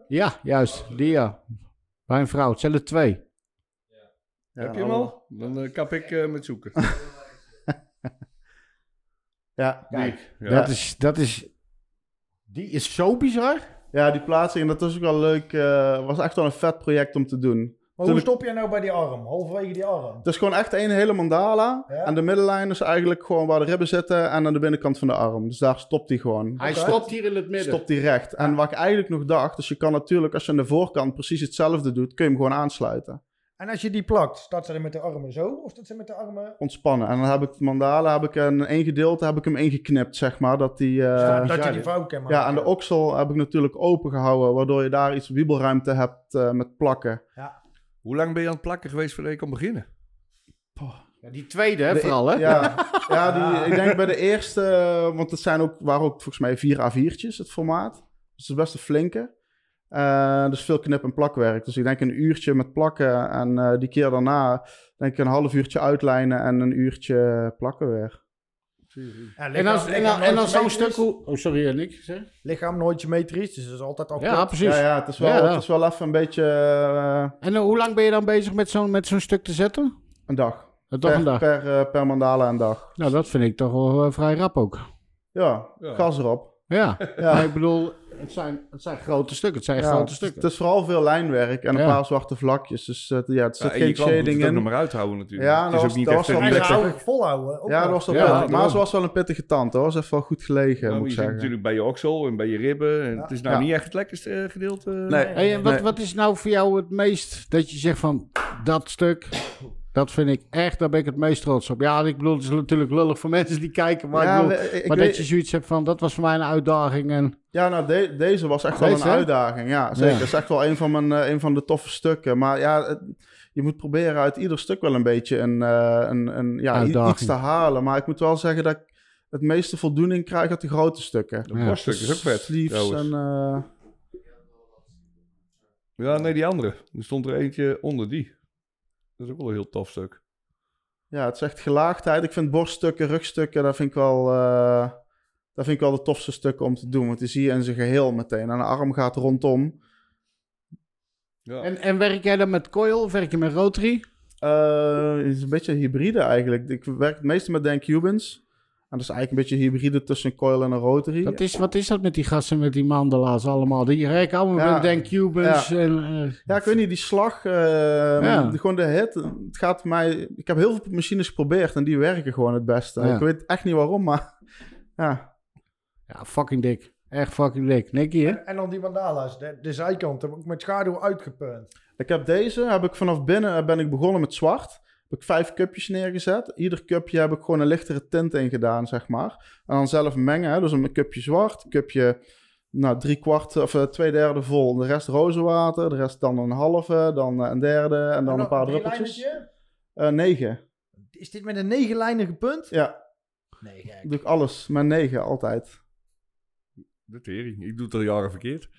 Speaker 1: Ja, juist. Die ja. Bij een vrouw. Het zijn er twee.
Speaker 3: Heb je hem al? Dan eh, kap ik eh, met zoeken.
Speaker 4: Ja,
Speaker 1: Kijk,
Speaker 3: Ja.
Speaker 1: dat, is, dat is. Die is zo bizar.
Speaker 4: Ja, die plaatsing, en dat was ook wel leuk. eh was echt wel een vet project om te doen.
Speaker 2: Maar hoe stop jij nou bij die arm? Halverwege die arm?
Speaker 4: Het is gewoon echt één hele mandala.
Speaker 2: Ja.
Speaker 4: En de middenlijn is eigenlijk gewoon waar de ribben zitten en aan de binnenkant van de arm. Dus daar stopt hij gewoon.
Speaker 1: Hij stopt hier in het midden.
Speaker 4: Stopt hij recht. En wat ik eigenlijk nog dacht, dus je kan natuurlijk als je aan de voorkant precies hetzelfde doet, kun je hem gewoon aansluiten.
Speaker 2: En als je die plakt, staat ze er met de armen zo? Of staat ze met de armen...
Speaker 4: Ontspannen. En dan heb ik de mandala, heb ik een één gedeelte, heb ik hem ingeknipt, zeg maar. Dat die, eh,
Speaker 2: Staat- dat je
Speaker 1: zuiden.
Speaker 2: die vouw kan maken?
Speaker 4: ja, aan de oksel heb ik natuurlijk open gehouden, waardoor je daar iets wiebelruimte hebt eh, met plakken.
Speaker 3: Hoe lang ben je aan het plakken geweest voordat je kon beginnen?
Speaker 1: Ja, die tweede, hè,
Speaker 4: De-
Speaker 1: vooral, hè?
Speaker 4: Ja, ja die, ik denk bij de eerste, want het zijn ook, waren ook volgens mij vier A4'tjes het formaat. Dus het is best een flinke. Eh, dus veel knip- en plakwerk. Dus ik denk een uurtje met plakken en eh, die keer daarna denk ik een half uurtje uitlijnen en een uurtje plakken weer.
Speaker 2: Ja,
Speaker 1: En als, en, dan- en dan
Speaker 2: nooit
Speaker 1: zo'n stuk... Hoe... Oh, sorry, Nick. Zeg.
Speaker 2: Lichaam nooit symmetrisch, dus dat is altijd al
Speaker 1: Ja, precies.
Speaker 4: Ja, ja, het is wel,
Speaker 1: Ja.
Speaker 4: Het is wel even een beetje eh,
Speaker 1: En eh, hoe lang ben je dan bezig met zo'n met zo'n stuk te zetten?
Speaker 4: een dag.
Speaker 1: Toch
Speaker 4: per,
Speaker 1: een dag?
Speaker 4: Per, eh, per mandala een dag.
Speaker 1: Nou, dat vind ik toch wel eh, vrij rap ook.
Speaker 4: Ja,
Speaker 3: Ja.
Speaker 4: gas erop.
Speaker 1: Ja,
Speaker 4: Ja.
Speaker 1: maar ik bedoel, het zijn, het zijn grote stukken. Het zijn
Speaker 4: Ja,
Speaker 1: grote
Speaker 4: het is-
Speaker 1: stukken.
Speaker 4: Het is vooral veel lijnwerk en een
Speaker 1: Ja.
Speaker 4: paar zwarte vlakjes. Dus eh, ja, het zit
Speaker 3: en je
Speaker 4: geen shading
Speaker 3: het ook
Speaker 4: in.
Speaker 3: nog maar uithouden natuurlijk.
Speaker 4: Ja,
Speaker 3: het
Speaker 4: dat
Speaker 3: is
Speaker 4: was-
Speaker 3: ook niet
Speaker 4: dat
Speaker 3: echt
Speaker 4: was
Speaker 3: een
Speaker 4: wel
Speaker 2: houden volhouden. ook
Speaker 4: Ja, dat
Speaker 2: nog.
Speaker 4: was wel pittig. Maar ze was wel een pittige tand hoor. Ze heeft wel goed gelegen,
Speaker 3: Ja,
Speaker 4: moet
Speaker 3: je zit
Speaker 4: zeggen.
Speaker 3: natuurlijk bij je oksel en bij je ribben. En
Speaker 2: Ja.
Speaker 3: Het is nou
Speaker 4: Ja.
Speaker 3: niet echt het lekkerste eh, gedeelte.
Speaker 4: Nee.
Speaker 1: Hey, en wat,
Speaker 4: Nee.
Speaker 1: wat is nou voor jou het meest dat je zegt van dat stuk, dat vind ik echt, daar ben ik het meest trots op. Ja, ik bedoel, het is natuurlijk lullig voor mensen die kijken, maar,
Speaker 4: ja,
Speaker 1: ik bedoel,
Speaker 4: ik
Speaker 1: maar
Speaker 4: weet-
Speaker 1: dat je zoiets hebt van dat was voor mij een uitdaging. En,
Speaker 4: ja nou, de- deze was echt wel een
Speaker 1: hè?
Speaker 4: uitdaging. Ja, zeker.
Speaker 1: Ja.
Speaker 4: Dat is echt wel een van, mijn, eh, een van de toffe stukken. Maar ja, het- je moet proberen uit ieder stuk wel een beetje een, eh, een, een, ja, iets te halen. Maar ik moet wel zeggen dat ik het meeste voldoening krijg uit de grote stukken.
Speaker 3: De
Speaker 1: Ja.
Speaker 3: borststuk is ook vet.
Speaker 4: Sleeves en... eh,
Speaker 3: Ja, nee, die andere. Er stond er eentje onder die. Dat is ook wel een heel tof stuk.
Speaker 4: Ja, het is echt gelaagdheid. Ik vind borststukken, rugstukken, dat vind ik wel, eh, dat vind ik wel de tofste stukken om te doen. Want die zie je in zijn geheel meteen. En de arm gaat rondom.
Speaker 3: Ja.
Speaker 1: en, en werk jij dan met coil of werk je met rotary?
Speaker 4: Eh, het is een beetje hybride eigenlijk. Ik werk het meeste met Dan Cubans. En dat is eigenlijk een beetje hybride tussen een coil en een rotary.
Speaker 1: Wat is, wat is dat met die gasten met die mandala's allemaal? Die werken allemaal
Speaker 4: Ja.
Speaker 1: met Dan Cubans. En, eh,
Speaker 4: Ja, ik weet niet, die slag, eh,
Speaker 1: Ja.
Speaker 4: de- gewoon de hit. Het gaat mij... Ik heb heel veel machines geprobeerd en die werken gewoon het beste.
Speaker 1: Ja.
Speaker 4: Ik weet echt niet waarom, maar ja.
Speaker 1: ja, fucking dik. Echt fucking dik. Nicky, hè?
Speaker 2: En dan die mandala's, de, de zijkanten, ook met schaduw uitgepunt.
Speaker 4: Ik heb deze, heb ik vanaf binnen eh, ben ik begonnen met zwart. Heb ik vijf cupjes neergezet. Ieder cupje heb ik gewoon een lichtere tint in gedaan, zeg maar. En dan zelf mengen, hè. dus een cupje zwart, een cupje nou, drie kwart of eh, twee derde vol. De rest rozenwater, de rest dan een halve, dan eh, een derde en dan een paar druppeltjes. Eh, negen.
Speaker 2: Is dit met een negenlijnige punt?
Speaker 4: Ja,
Speaker 2: Nee, gek.
Speaker 4: doe ik alles. Met negen, altijd.
Speaker 3: De tering. Ik doe het al jaren verkeerd.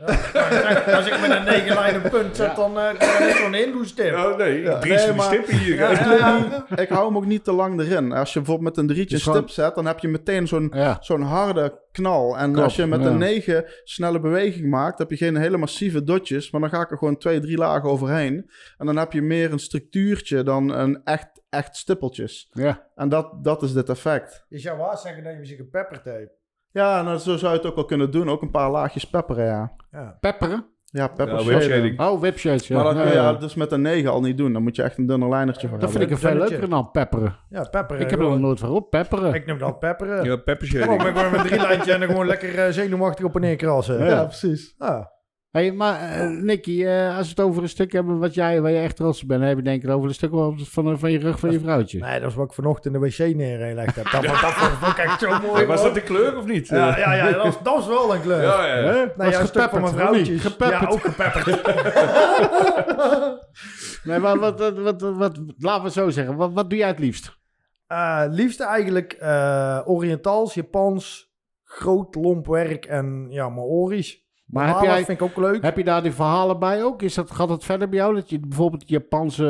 Speaker 2: Als ik met een negenlijnige punt zet, dan uh, kan er niet zo'n hindoe-stip.
Speaker 3: Oh nee,
Speaker 4: Ja,
Speaker 3: drie
Speaker 4: nee, maar-
Speaker 3: stippen hier.
Speaker 2: Ja,
Speaker 3: guys.
Speaker 2: ja, ja.
Speaker 4: Ik hou hem ook niet te lang erin. Als je bijvoorbeeld met een drietje
Speaker 1: Dus
Speaker 4: een
Speaker 1: gewoon-
Speaker 4: stip zet, dan heb je meteen zo'n
Speaker 1: Ja.
Speaker 4: zo'n harde knal. En als je met
Speaker 1: ja.
Speaker 4: een 9 snelle beweging maakt, heb je geen hele massieve dotjes. Maar dan ga ik er gewoon twee, drie lagen overheen. En dan heb je meer een structuurtje dan een echt, echt stippeltjes.
Speaker 1: Ja.
Speaker 4: En dat, dat is dit effect.
Speaker 2: Je zou waar zeggen dat je zich een peppertape.
Speaker 4: Ja, nou, zo zou je het ook wel kunnen doen. Ook een paar laagjes pepperen, ja.
Speaker 2: Ja.
Speaker 1: Pepperen?
Speaker 4: Ja, pepper
Speaker 3: Ja,
Speaker 4: shading.
Speaker 1: Oh, webshades. Ja.
Speaker 4: Maar dat
Speaker 1: Ja,
Speaker 4: kun je
Speaker 1: ja.
Speaker 4: ja, dus met een 9 al niet doen. Dan moet je echt een dunner linertje voor
Speaker 1: Dat vind ik een veel leuker dan pepperen.
Speaker 2: Ja, pepperen.
Speaker 1: Ik heb er nog nooit van op. Pepperen.
Speaker 2: Ik noem dat pepperen.
Speaker 3: Ja, pepper
Speaker 2: met, gewoon met drie lijntjes en dan gewoon lekker eh, zenuwachtig op en neer krassen.
Speaker 4: Ja, precies.
Speaker 2: Ah.
Speaker 1: Hey, maar eh, Nicky, eh, als we het over een stuk hebben wat jij, waar je echt trots op bent, dan heb je denk ik over een stuk van, van je rug van je vrouwtje.
Speaker 2: Nee, dat is wat ik vanochtend in de wc neergelegd heb. Dat, dat, dat vond ik echt zo mooi.
Speaker 3: Hey, was dat de kleur of niet?
Speaker 2: Ja, ja, ja dat, was, dat was wel een kleur.
Speaker 3: ja, ja.
Speaker 2: Nee,
Speaker 1: Was
Speaker 2: ja, een stuk van mijn.
Speaker 1: Gepepperd.
Speaker 2: Ja, ook gepepperd.
Speaker 1: Nee, maar wat, wat, wat, wat, laten we het zo zeggen. Wat, wat doe jij het liefst?
Speaker 2: Eh, liefste eigenlijk eh, Oriëntaals, Japans, groot lompwerk en ja, Maori's.
Speaker 1: Maar heb jij,
Speaker 2: vind ik ook leuk.
Speaker 1: heb je daar die verhalen bij ook? Is dat, gaat het verder bij jou? Dat je bijvoorbeeld Japanse...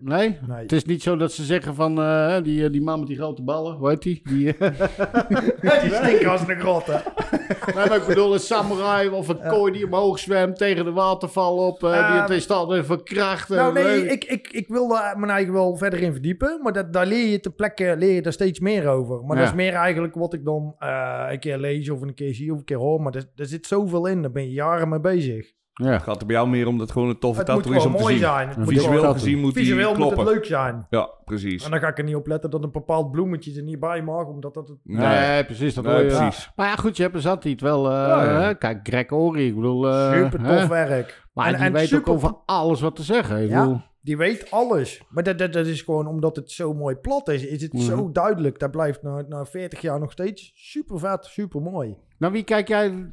Speaker 2: Nee.
Speaker 1: nee?
Speaker 2: Nee.
Speaker 1: Het is niet zo dat ze zeggen van eh, die, die man met die grote ballen, hoe heet die? die eh,
Speaker 2: die stinken als een grot, hè.
Speaker 1: nee, maar ik bedoel een samurai of een kooi die omhoog zwemt tegen de waterval op. eh, die
Speaker 2: Eh,
Speaker 1: het is altijd verkrachten.
Speaker 2: Nou nee,
Speaker 1: Eh,
Speaker 2: ik, ik, ik wil daar mijn eigen wel verder in verdiepen. Maar dat, daar leer je ter plekke leer je daar steeds meer over. Maar
Speaker 1: Ja.
Speaker 2: dat is meer eigenlijk wat ik dan eh, een keer lees of een keer zie of een keer hoor. Maar er, er zit zoveel in. Daar ben je jaren mee bezig.
Speaker 1: Ja.
Speaker 3: Het gaat er bij jou meer om dat het gewoon een toffe
Speaker 2: Het
Speaker 3: tattoo is om te
Speaker 2: mooi
Speaker 3: zien.
Speaker 2: zijn. Het moet
Speaker 1: Visueel
Speaker 2: gewoon-
Speaker 3: Visueel gezien moet die
Speaker 2: moet
Speaker 3: kloppen.
Speaker 2: het leuk zijn.
Speaker 3: Ja, precies.
Speaker 2: En dan ga ik er niet op letten dat een bepaald bloemetje er niet bij mag, omdat dat het...
Speaker 1: Nee, precies. Dat
Speaker 3: Nee,
Speaker 1: hoor je.
Speaker 3: precies.
Speaker 1: Maar ja, goed, je hebt er zat iets wel. eh,
Speaker 3: Ja, ja.
Speaker 1: hè, Kijk, Greg Ori, ik bedoel. eh,
Speaker 2: super
Speaker 1: hè.
Speaker 2: tof werk.
Speaker 1: Maar
Speaker 2: En-
Speaker 1: die
Speaker 2: en
Speaker 1: weet
Speaker 2: super
Speaker 1: ook over alles wat te zeggen. Ik
Speaker 2: Ja.
Speaker 1: bedoel,
Speaker 2: Die weet alles. Maar dat, dat, dat is gewoon omdat het zo mooi plat is. Is het
Speaker 1: Mhm.
Speaker 2: zo duidelijk. Dat blijft na, na 40 jaar nog steeds super vet, super mooi.
Speaker 1: nou, wie kijk jij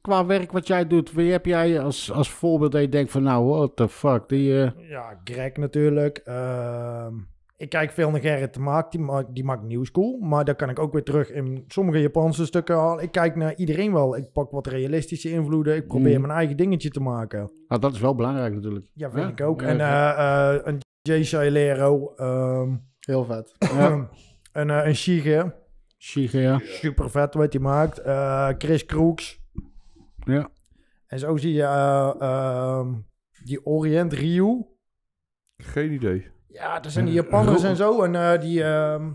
Speaker 1: qua werk wat jij doet? Wie heb jij als, als voorbeeld dat je denkt van, nou, what the fuck? Die, eh,
Speaker 2: Ja, Greg natuurlijk. Ehm, ik kijk veel naar Gerrit de Maak. Die maakt, die maakt New School. Maar daar kan ik ook weer terug in sommige Japanse stukken halen. Ik kijk naar iedereen wel. Ik pak wat realistische invloeden. Ik probeer
Speaker 1: Mhm.
Speaker 2: mijn eigen dingetje te maken.
Speaker 1: nou, dat is wel belangrijk natuurlijk.
Speaker 2: Ja, vind
Speaker 1: Ja?
Speaker 2: ik ook.
Speaker 1: Ja,
Speaker 2: en
Speaker 1: ja.
Speaker 2: eh, eh, een Jay Sailero. ehm,
Speaker 4: Heel vet.
Speaker 1: Ja.
Speaker 2: een, eh, een Shige.
Speaker 1: Shige, ja.
Speaker 2: Super vet wat hij maakt. Eh, Chris Kroeks.
Speaker 1: Ja.
Speaker 2: En zo zie je eh, ehm, die Orient Ryu.
Speaker 3: Geen idee.
Speaker 2: Ja, dat zijn die Japanners en zo. En eh, die... ehm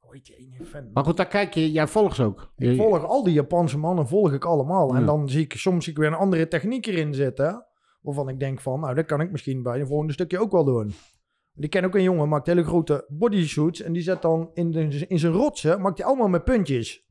Speaker 2: hoe heet die ene fan?
Speaker 1: Maar goed, daar kijk je, jij volgt ze ook.
Speaker 2: Ik volg al die Japanse mannen, volg ik allemaal. En dan zie ik soms zie ik weer een andere techniek erin zitten. Waarvan ik denk van, nou, dat kan ik misschien bij een volgende stukje ook wel doen. Ik ken ook een jongen, maakt hele grote bodysuits. En die zet dan in, de, in zijn rotsen, maakt hij allemaal met puntjes.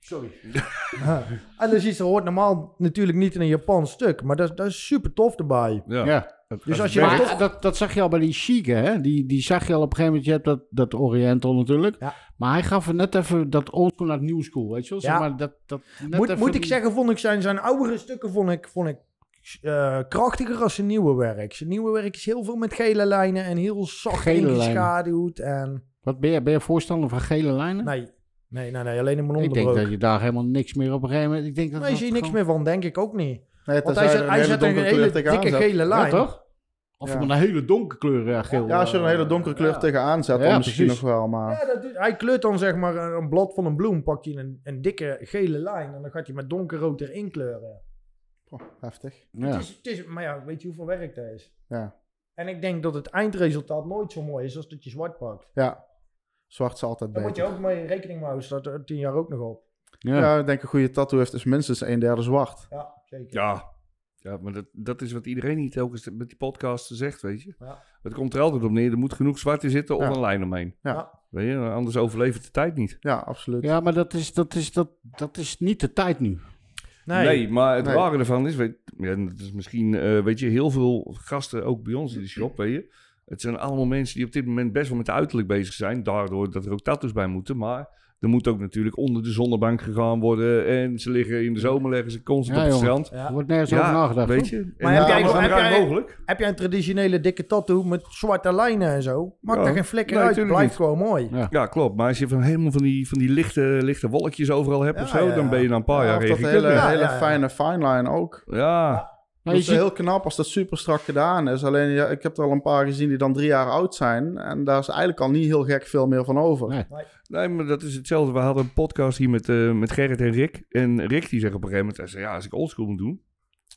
Speaker 1: Sorry.
Speaker 2: Ja. En dan zie je, dat hoort normaal natuurlijk niet in een Japans stuk. Maar dat, is- dat is super tof erbij.
Speaker 3: Ja.
Speaker 1: Ja.
Speaker 2: Dus als je
Speaker 1: Maar dat, dat zag je al bij die Chique, hè? Die, die zag je al op een gegeven moment. Je hebt dat, dat Oriental natuurlijk.
Speaker 2: Ja.
Speaker 1: Maar hij gaf er net even dat oldschool naar new school, weet je wel? Zeg
Speaker 2: Ja.
Speaker 1: maar, dat, dat net
Speaker 2: Moet,
Speaker 1: even
Speaker 2: moet ik zeggen, vond ik zijn, zijn oudere stukken vond ik, vond ik eh, krachtiger als zijn nieuwe werk. Zijn nieuwe werk is heel veel met gele lijnen en heel zacht
Speaker 1: Gele
Speaker 2: ingeschaduwd. En
Speaker 1: Wat ben je, ben je voorstander van gele lijnen?
Speaker 2: nee, nee, nee, nee alleen in mijn
Speaker 1: ik denk
Speaker 2: onderbroek.
Speaker 1: dat je daar helemaal niks meer op een gegeven moment... Ik denk dat
Speaker 2: Nee, je ziet niks
Speaker 1: gewoon-
Speaker 2: meer van, denk ik ook niet.
Speaker 4: Nee,
Speaker 2: Want hij zet,
Speaker 4: een
Speaker 2: hij
Speaker 4: hele
Speaker 2: zet een dikke gele
Speaker 1: Ja,
Speaker 2: lijn.
Speaker 1: toch? Of
Speaker 4: Ja.
Speaker 1: een hele donkere kleur ja, geel.
Speaker 4: Ja, als je er een hele donkere kleur
Speaker 1: Ja.
Speaker 4: tegenaan zet,
Speaker 1: Ja,
Speaker 4: dan misschien
Speaker 1: precies.
Speaker 4: nog wel. Maar
Speaker 2: Ja, dat hij kleurt dan zeg maar een, een blad van een bloem, pakt hij een, een dikke gele lijn en dan gaat hij met donkerrood erin kleuren.
Speaker 4: oh, heftig.
Speaker 1: Ja.
Speaker 2: Het is, het is, maar ja, weet je hoeveel werk dat is?
Speaker 4: Ja.
Speaker 2: En ik denk dat het eindresultaat nooit zo mooi is als dat je zwart pakt.
Speaker 4: ja. Zwart is altijd
Speaker 2: Daar moet je
Speaker 4: beter.
Speaker 2: ook mee rekening mee houden, staat er tien jaar ook nog op.
Speaker 1: Ja.
Speaker 4: Ja, ik denk een goede tattoo heeft dus minstens een derde zwart.
Speaker 2: Ja, zeker.
Speaker 3: Ja, ja maar dat, dat is wat iedereen niet telkens met die podcast zegt, weet je.
Speaker 2: Ja.
Speaker 3: Het komt er altijd op neer, er moet genoeg zwart in zitten of
Speaker 4: Ja.
Speaker 3: een lijn omheen.
Speaker 4: Ja.
Speaker 3: Weet je, anders overleeft de tijd niet.
Speaker 4: Ja, absoluut.
Speaker 1: Ja, maar dat is, dat, is, dat, dat is niet de tijd nu.
Speaker 2: Nee.
Speaker 3: Nee, maar het
Speaker 4: Nee.
Speaker 3: ware ervan is, weet, ja, dat is misschien, eh, weet je, heel veel gasten, ook bij ons in de shop, weet je. Het zijn allemaal mensen die op dit moment best wel met de uiterlijk bezig zijn. Daardoor dat er ook tattoos bij moeten. Maar er moet ook natuurlijk onder de zonnebank gegaan worden. En ze liggen in de zomer, leggen ze constant
Speaker 1: Ja,
Speaker 3: op het
Speaker 1: jongen.
Speaker 3: strand.
Speaker 2: Ja.
Speaker 1: Er wordt nergens over nagedacht.
Speaker 3: weet je.
Speaker 2: Maar heb jij- heb jij-
Speaker 3: mogelijk.
Speaker 2: Heb jij een traditionele dikke tattoo met zwarte lijnen en zo? Maakt
Speaker 3: Ja.
Speaker 2: daar geen flikker
Speaker 3: Nee,
Speaker 2: uit, blijft
Speaker 3: niet.
Speaker 2: gewoon mooi.
Speaker 1: Ja.
Speaker 3: Ja, klopt. Maar als je van helemaal van die, van die lichte, lichte wolkjes overal hebt
Speaker 2: Ja,
Speaker 3: of zo,
Speaker 2: ja,
Speaker 3: dan ben je na een paar
Speaker 4: Ja,
Speaker 3: jaar
Speaker 4: of dat hele, hele
Speaker 2: ja, ja.
Speaker 4: fijne fine line ook.
Speaker 3: Ja,
Speaker 1: Maar
Speaker 4: dat
Speaker 1: je
Speaker 4: is
Speaker 1: ziet,
Speaker 4: heel knap als dat super strak gedaan is. Alleen, ja, ik heb er al een paar gezien die dan drie jaar oud zijn. En daar is eigenlijk al niet heel gek veel meer van over.
Speaker 1: Nee.
Speaker 3: nee, maar dat is hetzelfde. We hadden een podcast hier met, eh, met Gerrit en Rick. En Rick die zegt op een gegeven moment, hij zei, ja, als ik oldschool moet doen,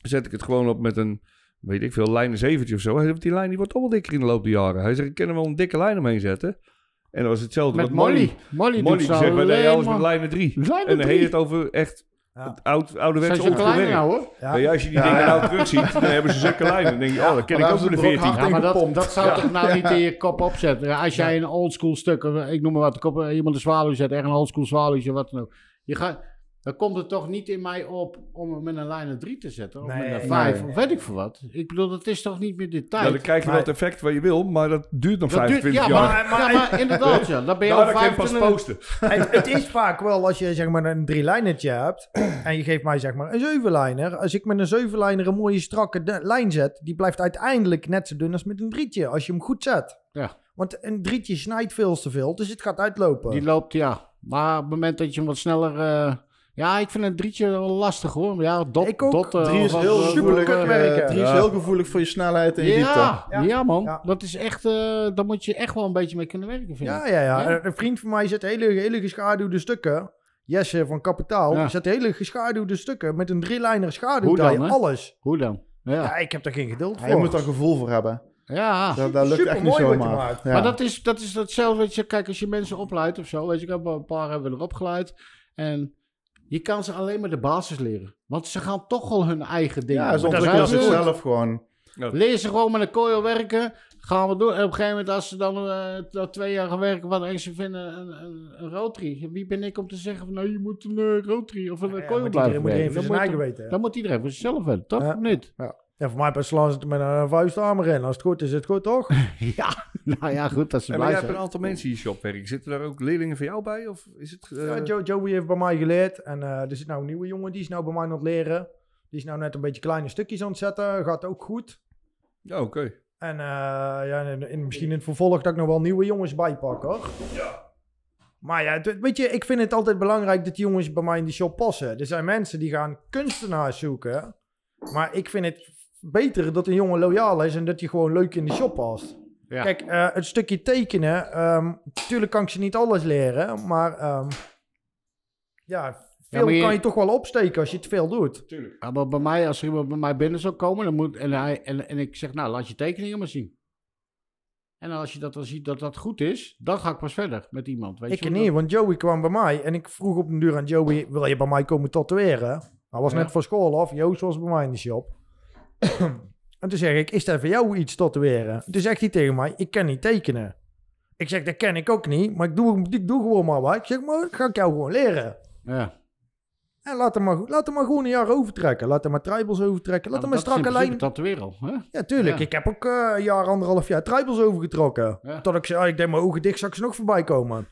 Speaker 3: zet ik het gewoon op met een, weet ik veel, lijn een zeventje of zo. Hij zegt, die lijn die wordt wel dikker in de loop der jaren. Hij zegt, ik kan er wel een dikke lijn omheen zetten. En dat was hetzelfde
Speaker 1: met
Speaker 3: wat
Speaker 1: Molly. Molly,
Speaker 3: Molly
Speaker 1: zo
Speaker 3: zegt, wij deden alles met
Speaker 1: maar-
Speaker 3: lijnen drie.
Speaker 1: Lijnen
Speaker 3: En dan heet het over echt
Speaker 2: Ja.
Speaker 3: het oud, werk.
Speaker 1: nou hoor?
Speaker 2: Ja.
Speaker 3: Als je die
Speaker 4: Ja,
Speaker 3: dingen
Speaker 4: ja.
Speaker 3: nou terugziet, dan hebben ze zulke lijnen. Dan denk je, oh, dat ken ik ook voor de
Speaker 4: is het ook
Speaker 3: 14.
Speaker 1: Ja, maar dat, dat zou toch nou niet in je kop opzetten. Als jij een oldschool stuk, ik noem maar wat, ik op, iemand een zwaluw zet, echt een oldschool zwaluwtje, wat dan ook. Je gaat, dan komt het toch niet in mij op om hem met een lijn 3 te zetten, of
Speaker 2: Nee,
Speaker 1: met een
Speaker 2: nee.
Speaker 1: 5, of weet ik veel wat. Ik bedoel, dat is toch niet meer de tijd.
Speaker 3: Ja, dan krijg je wel het effect wat je wil, maar dat duurt nog
Speaker 1: Dat duurt-
Speaker 3: 25
Speaker 1: ja,
Speaker 3: jaar.
Speaker 1: maar, ja, maar inderdaad, ja. Dan ben je
Speaker 3: Nou,
Speaker 1: al
Speaker 3: dan kan je pas
Speaker 1: 25
Speaker 3: posten.
Speaker 2: het, het is vaak wel als je zeg maar een drielijnertje hebt en je geeft mij zeg maar een zevenlijner. Als ik met een zevenlijner een mooie strakke lijn zet, die blijft uiteindelijk net zo dun als met een drietje als je hem goed zet.
Speaker 1: Ja.
Speaker 2: Want een drietje snijdt veel te veel, dus het gaat uitlopen.
Speaker 1: Die loopt, ja. Maar op het moment dat je hem wat sneller... eh, ja, ik vind een drietje wel lastig hoor. Ja, dot,
Speaker 2: Ik ook.
Speaker 1: dot, eh,
Speaker 4: Drie is heel
Speaker 1: of-
Speaker 4: gevoelig,
Speaker 2: kut
Speaker 4: eh,
Speaker 2: werken.
Speaker 4: drie is heel gevoelig voor je snelheid en je diepte.
Speaker 1: Ja, ja,
Speaker 2: Ja.
Speaker 1: man.
Speaker 2: Ja.
Speaker 1: Dat is echt... eh daar moet je echt wel een beetje mee kunnen werken, vind ik.
Speaker 2: Ja, ja, ja.
Speaker 1: Ja.
Speaker 2: Een vriend van mij zet hele, hele geschaduwde stukken. Jesse van Kapitaal.
Speaker 1: Ja.
Speaker 2: Zet hele geschaduwde stukken met een drieliner schaduw.
Speaker 1: Hoe dan, hè?
Speaker 2: Alles.
Speaker 1: Hoe dan? Ja.
Speaker 2: Ja, ik heb daar geen geduld
Speaker 4: Ja,
Speaker 2: voor.
Speaker 4: je moet er gevoel voor hebben.
Speaker 1: ja.
Speaker 4: Dat, dat lukt
Speaker 2: Super
Speaker 4: echt niet zomaar. Ja.
Speaker 1: Maar dat is, dat is hetzelfde, weet je, kijk, als je mensen opleidt of zo, weet je, ik heb een paar hebben we erop geleid. En Je kan ze alleen maar de basis leren. Want ze gaan toch al hun eigen dingen.
Speaker 4: Ja, ze ontwikkelen
Speaker 1: Dat
Speaker 4: zichzelf gewoon.
Speaker 1: Leer ze gewoon met een kooi werken. Gaan we door. En op een gegeven moment, als ze dan eh, twee jaar gaan werken, wat en ze vinden een, een, een rotary. Wie ben ik om te zeggen van, nou, je moet een eh, rotary of een
Speaker 2: Ja,
Speaker 1: uh, kooi
Speaker 2: moet
Speaker 1: blijven
Speaker 2: iedereen moet zijn
Speaker 1: moet,
Speaker 2: eigen weten.
Speaker 1: dan moet iedereen voor zichzelf weten, toch?
Speaker 2: Ja.
Speaker 1: Of niet?
Speaker 2: Ja, voor mij pas slaan ze het met een vuisthamer in. Als het goed is, is het goed, toch?
Speaker 1: ja, nou ja, goed, dat ze
Speaker 3: En maar
Speaker 1: blij
Speaker 3: jij hebt een aantal mensen in je shop werken. Zitten daar ook leerlingen van jou bij? Of is het... eh,
Speaker 2: Ja, Jo- Joey heeft bij mij geleerd. En eh, er zit nou een nieuwe jongen, die is nou bij mij aan het leren. Die is nou net een beetje kleine stukjes aan het zetten. Gaat ook goed.
Speaker 3: Ja, oké.
Speaker 2: En eh, ja, in, in- misschien in het vervolg dat ik nog wel nieuwe jongens bijpak, hoor. Maar ja, het- weet je, ik vind het altijd belangrijk dat die jongens bij mij in die shop passen. Er zijn mensen die gaan kunstenaars zoeken. Maar ik vind het beter dat een jongen loyaal is en dat hij gewoon leuk in de shop past.
Speaker 1: Ja.
Speaker 2: Kijk, eh, het stukje tekenen, ehm natuurlijk kan ik ze niet alles leren, maar ehm, ja, veel
Speaker 1: maar je-
Speaker 2: kan je toch wel opsteken als je het veel doet.
Speaker 1: Ja, maar bij mij, als er iemand bij mij binnen zou komen, dan moet, en, hij, en, en ik zeg, nou, laat je tekeningen maar zien. En als je dat dan ziet dat dat goed is, dan ga ik pas verder met iemand. Weet
Speaker 2: Ik
Speaker 1: je,
Speaker 2: niet, want Joey kwam bij mij en ik vroeg op een duur aan Joey, wil je bij mij komen tatoeëren? Hij was
Speaker 1: Ja.
Speaker 2: net van school af, Joost was bij mij in de shop. en toen zeg ik, is er voor jou iets tatoeëren? Toen zegt hij tegen mij, ik kan niet tekenen. Ik zeg, dat ken ik ook niet, maar ik doe, ik doe gewoon maar wat. Ik zeg, maar ga ik jou gewoon leren.
Speaker 1: Ja.
Speaker 2: En laat hem maar, laat hem maar gewoon een jaar overtrekken. Laat hem maar tribals overtrekken. Laat hem maar strakke lijn.
Speaker 1: Dat weer al. Hè?
Speaker 2: Ja, tuurlijk.
Speaker 1: Ja.
Speaker 2: Ik heb ook eh, een jaar, anderhalf jaar tribals overgetrokken.
Speaker 1: Ja.
Speaker 2: Tot ik zei, ah, ik deed mijn ogen dicht, zag ik ze nog voorbij komen.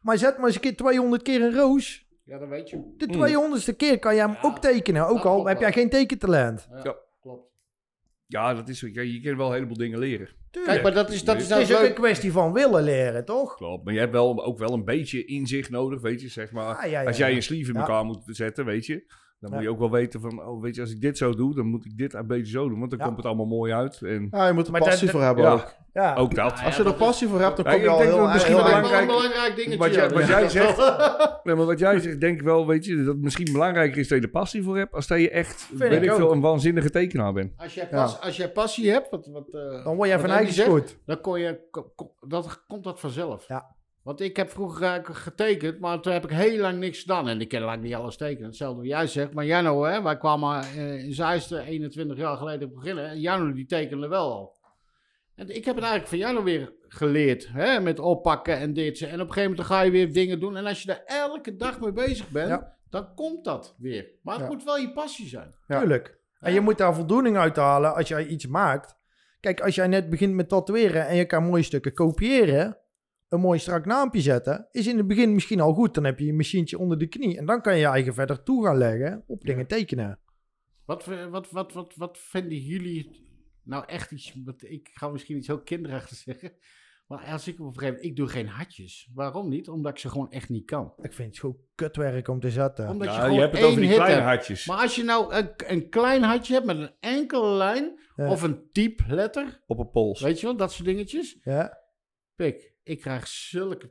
Speaker 2: Maar zet maar eens een keer 200 keer een roos.
Speaker 1: Ja, dat weet je.
Speaker 2: De 200ste keer kan je hem
Speaker 1: Ja,
Speaker 2: ook tekenen. Ook al
Speaker 1: klopt
Speaker 2: heb jij geen tekentalent.
Speaker 1: Ja,
Speaker 3: Ja.
Speaker 1: klopt.
Speaker 3: Ja, dat is zo. Je kan wel een heleboel dingen leren.
Speaker 2: Tuurlijk.
Speaker 1: Kijk, maar dat is, dat is
Speaker 2: het
Speaker 1: nou
Speaker 2: is ook
Speaker 1: leuk.
Speaker 2: een kwestie van willen leren, toch?
Speaker 3: Klopt. Maar je hebt wel, ook wel een beetje inzicht nodig, weet je. Zeg maar,
Speaker 2: Ah, ja, ja,
Speaker 3: als jij
Speaker 2: ja.
Speaker 3: je sleeve in
Speaker 2: Ja.
Speaker 3: elkaar moet zetten, weet je. Dan moet je ook wel weten van, oh, weet je, als ik dit zo doe, dan moet ik dit een beetje zo doen. Want dan
Speaker 2: Ja.
Speaker 3: komt het allemaal mooi uit. En
Speaker 4: Ja, je moet er
Speaker 2: Maar
Speaker 4: passie
Speaker 2: dat-
Speaker 4: voor hebben
Speaker 3: ja.
Speaker 4: ook.
Speaker 2: Ja.
Speaker 3: ook dat.
Speaker 4: Als je er passie voor hebt, dan
Speaker 3: Ja,
Speaker 4: kom je al heel,
Speaker 3: misschien
Speaker 4: heel
Speaker 3: belangrijk-
Speaker 1: een belangrijk dingetje.
Speaker 3: Wat jij,
Speaker 1: ja.
Speaker 3: wat jij zegt, nee, maar wat jij zegt, denk ik wel, weet je, dat het misschien belangrijker is dat je er passie voor hebt, als dat je echt, weet
Speaker 2: ik
Speaker 3: veel, een waanzinnige tekenaar bent.
Speaker 1: Als jij, pas, als jij passie hebt, wat, wat, eh,
Speaker 2: Dan word je
Speaker 1: wat
Speaker 2: van eigen
Speaker 1: zegt,
Speaker 2: goed.
Speaker 1: Dan kon je, dat, komt dat vanzelf.
Speaker 2: Ja.
Speaker 1: Want ik heb vroeger eigenlijk getekend, maar toen heb ik heel lang niks gedaan. En ik kan eigenlijk niet alles tekenen. Hetzelfde wat jij zegt. Maar Jano, hè, wij kwamen eh, in Zeist eh, 21 jaar geleden beginnen. En Jano die tekende wel al. En ik heb het eigenlijk van Jano weer geleerd. Hè, met oppakken en dit. En op een gegeven moment ga je weer dingen doen. En als je daar elke dag mee bezig bent,
Speaker 2: Ja.
Speaker 1: dan komt dat weer. Maar het
Speaker 4: Ja.
Speaker 1: moet wel je passie zijn.
Speaker 4: Ja.
Speaker 2: Tuurlijk. En je moet daar voldoening uit halen als jij iets maakt. Kijk, als jij net begint met tatoeëren en je kan mooie stukken kopiëren, een mooi strak naampje zetten, is in het begin misschien al goed. Dan heb je je machientje onder de knie en dan kan je je eigen verder toe gaan leggen op dingen tekenen.
Speaker 1: Wat, wat, wat, wat, wat vinden jullie nou echt iets... Wat, ik ga misschien iets heel kinderachtig zeggen. Maar als ik op een gegeven moment... Ik doe geen hartjes. Waarom niet? Omdat ik ze gewoon echt niet kan.
Speaker 2: Ik vind het gewoon kutwerk om te zetten.
Speaker 1: Omdat je gewoon
Speaker 3: je hebt het
Speaker 1: één
Speaker 3: over die kleine
Speaker 1: hebt.
Speaker 3: hartjes.
Speaker 1: Maar als je nou een, een klein hartje hebt met een enkele lijn...
Speaker 2: Ja.
Speaker 1: Of een type letter.
Speaker 3: Op een pols.
Speaker 1: Weet je wel? Dat soort dingetjes.
Speaker 2: Ja?
Speaker 1: Pik, ik krijg zulke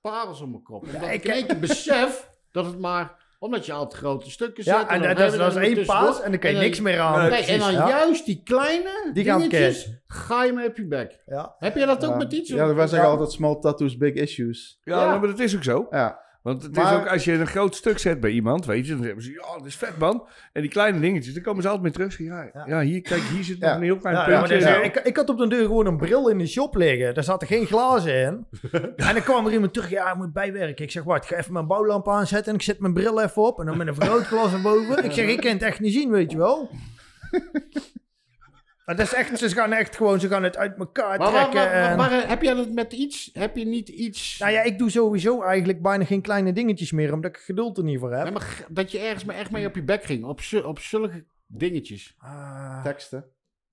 Speaker 1: parels om mijn kop. Omdat
Speaker 2: ik
Speaker 1: ik in besef dat het maar... Omdat je altijd grote stukken zet.
Speaker 2: Ja, en
Speaker 1: dan
Speaker 2: dat, is,
Speaker 1: je
Speaker 2: dat is één paas en dan kan je niks meer aan.
Speaker 3: Nee,
Speaker 1: Nee, en dan
Speaker 2: ja.
Speaker 1: juist die kleine
Speaker 2: Die gaan
Speaker 1: dingetjes, ga je mee op je bek.
Speaker 2: Ja.
Speaker 1: Heb jij dat ook met iets?
Speaker 4: Ja, wij zeggen
Speaker 2: Ja.
Speaker 4: altijd small tattoos, big issues.
Speaker 3: Ja,
Speaker 1: Ja.
Speaker 3: maar dat is ook zo.
Speaker 4: Ja,
Speaker 3: Want het
Speaker 4: Maar-
Speaker 3: is ook, als je een groot stuk zet bij iemand, weet je, dan hebben ze, ja, dat is vet man. En die kleine dingetjes, dan komen ze altijd mee terug. Ja, ja.
Speaker 2: Ja.
Speaker 3: hier, kijk, hier zit
Speaker 4: Ja.
Speaker 3: nog een heel klein
Speaker 2: maar
Speaker 3: puntje.
Speaker 2: dus, ik, ik had op de deur gewoon een bril in de shop liggen. Daar zaten geen glazen in. en dan kwam er iemand terug. Ja, ik moet bijwerken. Ik zeg, wacht, ik ga even mijn bouwlamp aanzetten. En ik zet mijn bril even op. En dan met een vergrootglas erboven. Ik zeg, ik kan het echt niet zien, weet je wel. Maar dat is echt, ze gaan echt gewoon, ze gaan het uit elkaar
Speaker 1: Maar,
Speaker 2: trekken. en-
Speaker 1: waar- waar- heb jij dat met iets? Heb je niet iets...
Speaker 2: Nou ja, ik doe sowieso eigenlijk bijna geen kleine dingetjes meer. Omdat ik geduld er niet voor heb.
Speaker 1: Nee, maar dat je ergens maar echt mee op je bek ging. Op, op zulke dingetjes.
Speaker 2: Ah,
Speaker 4: teksten.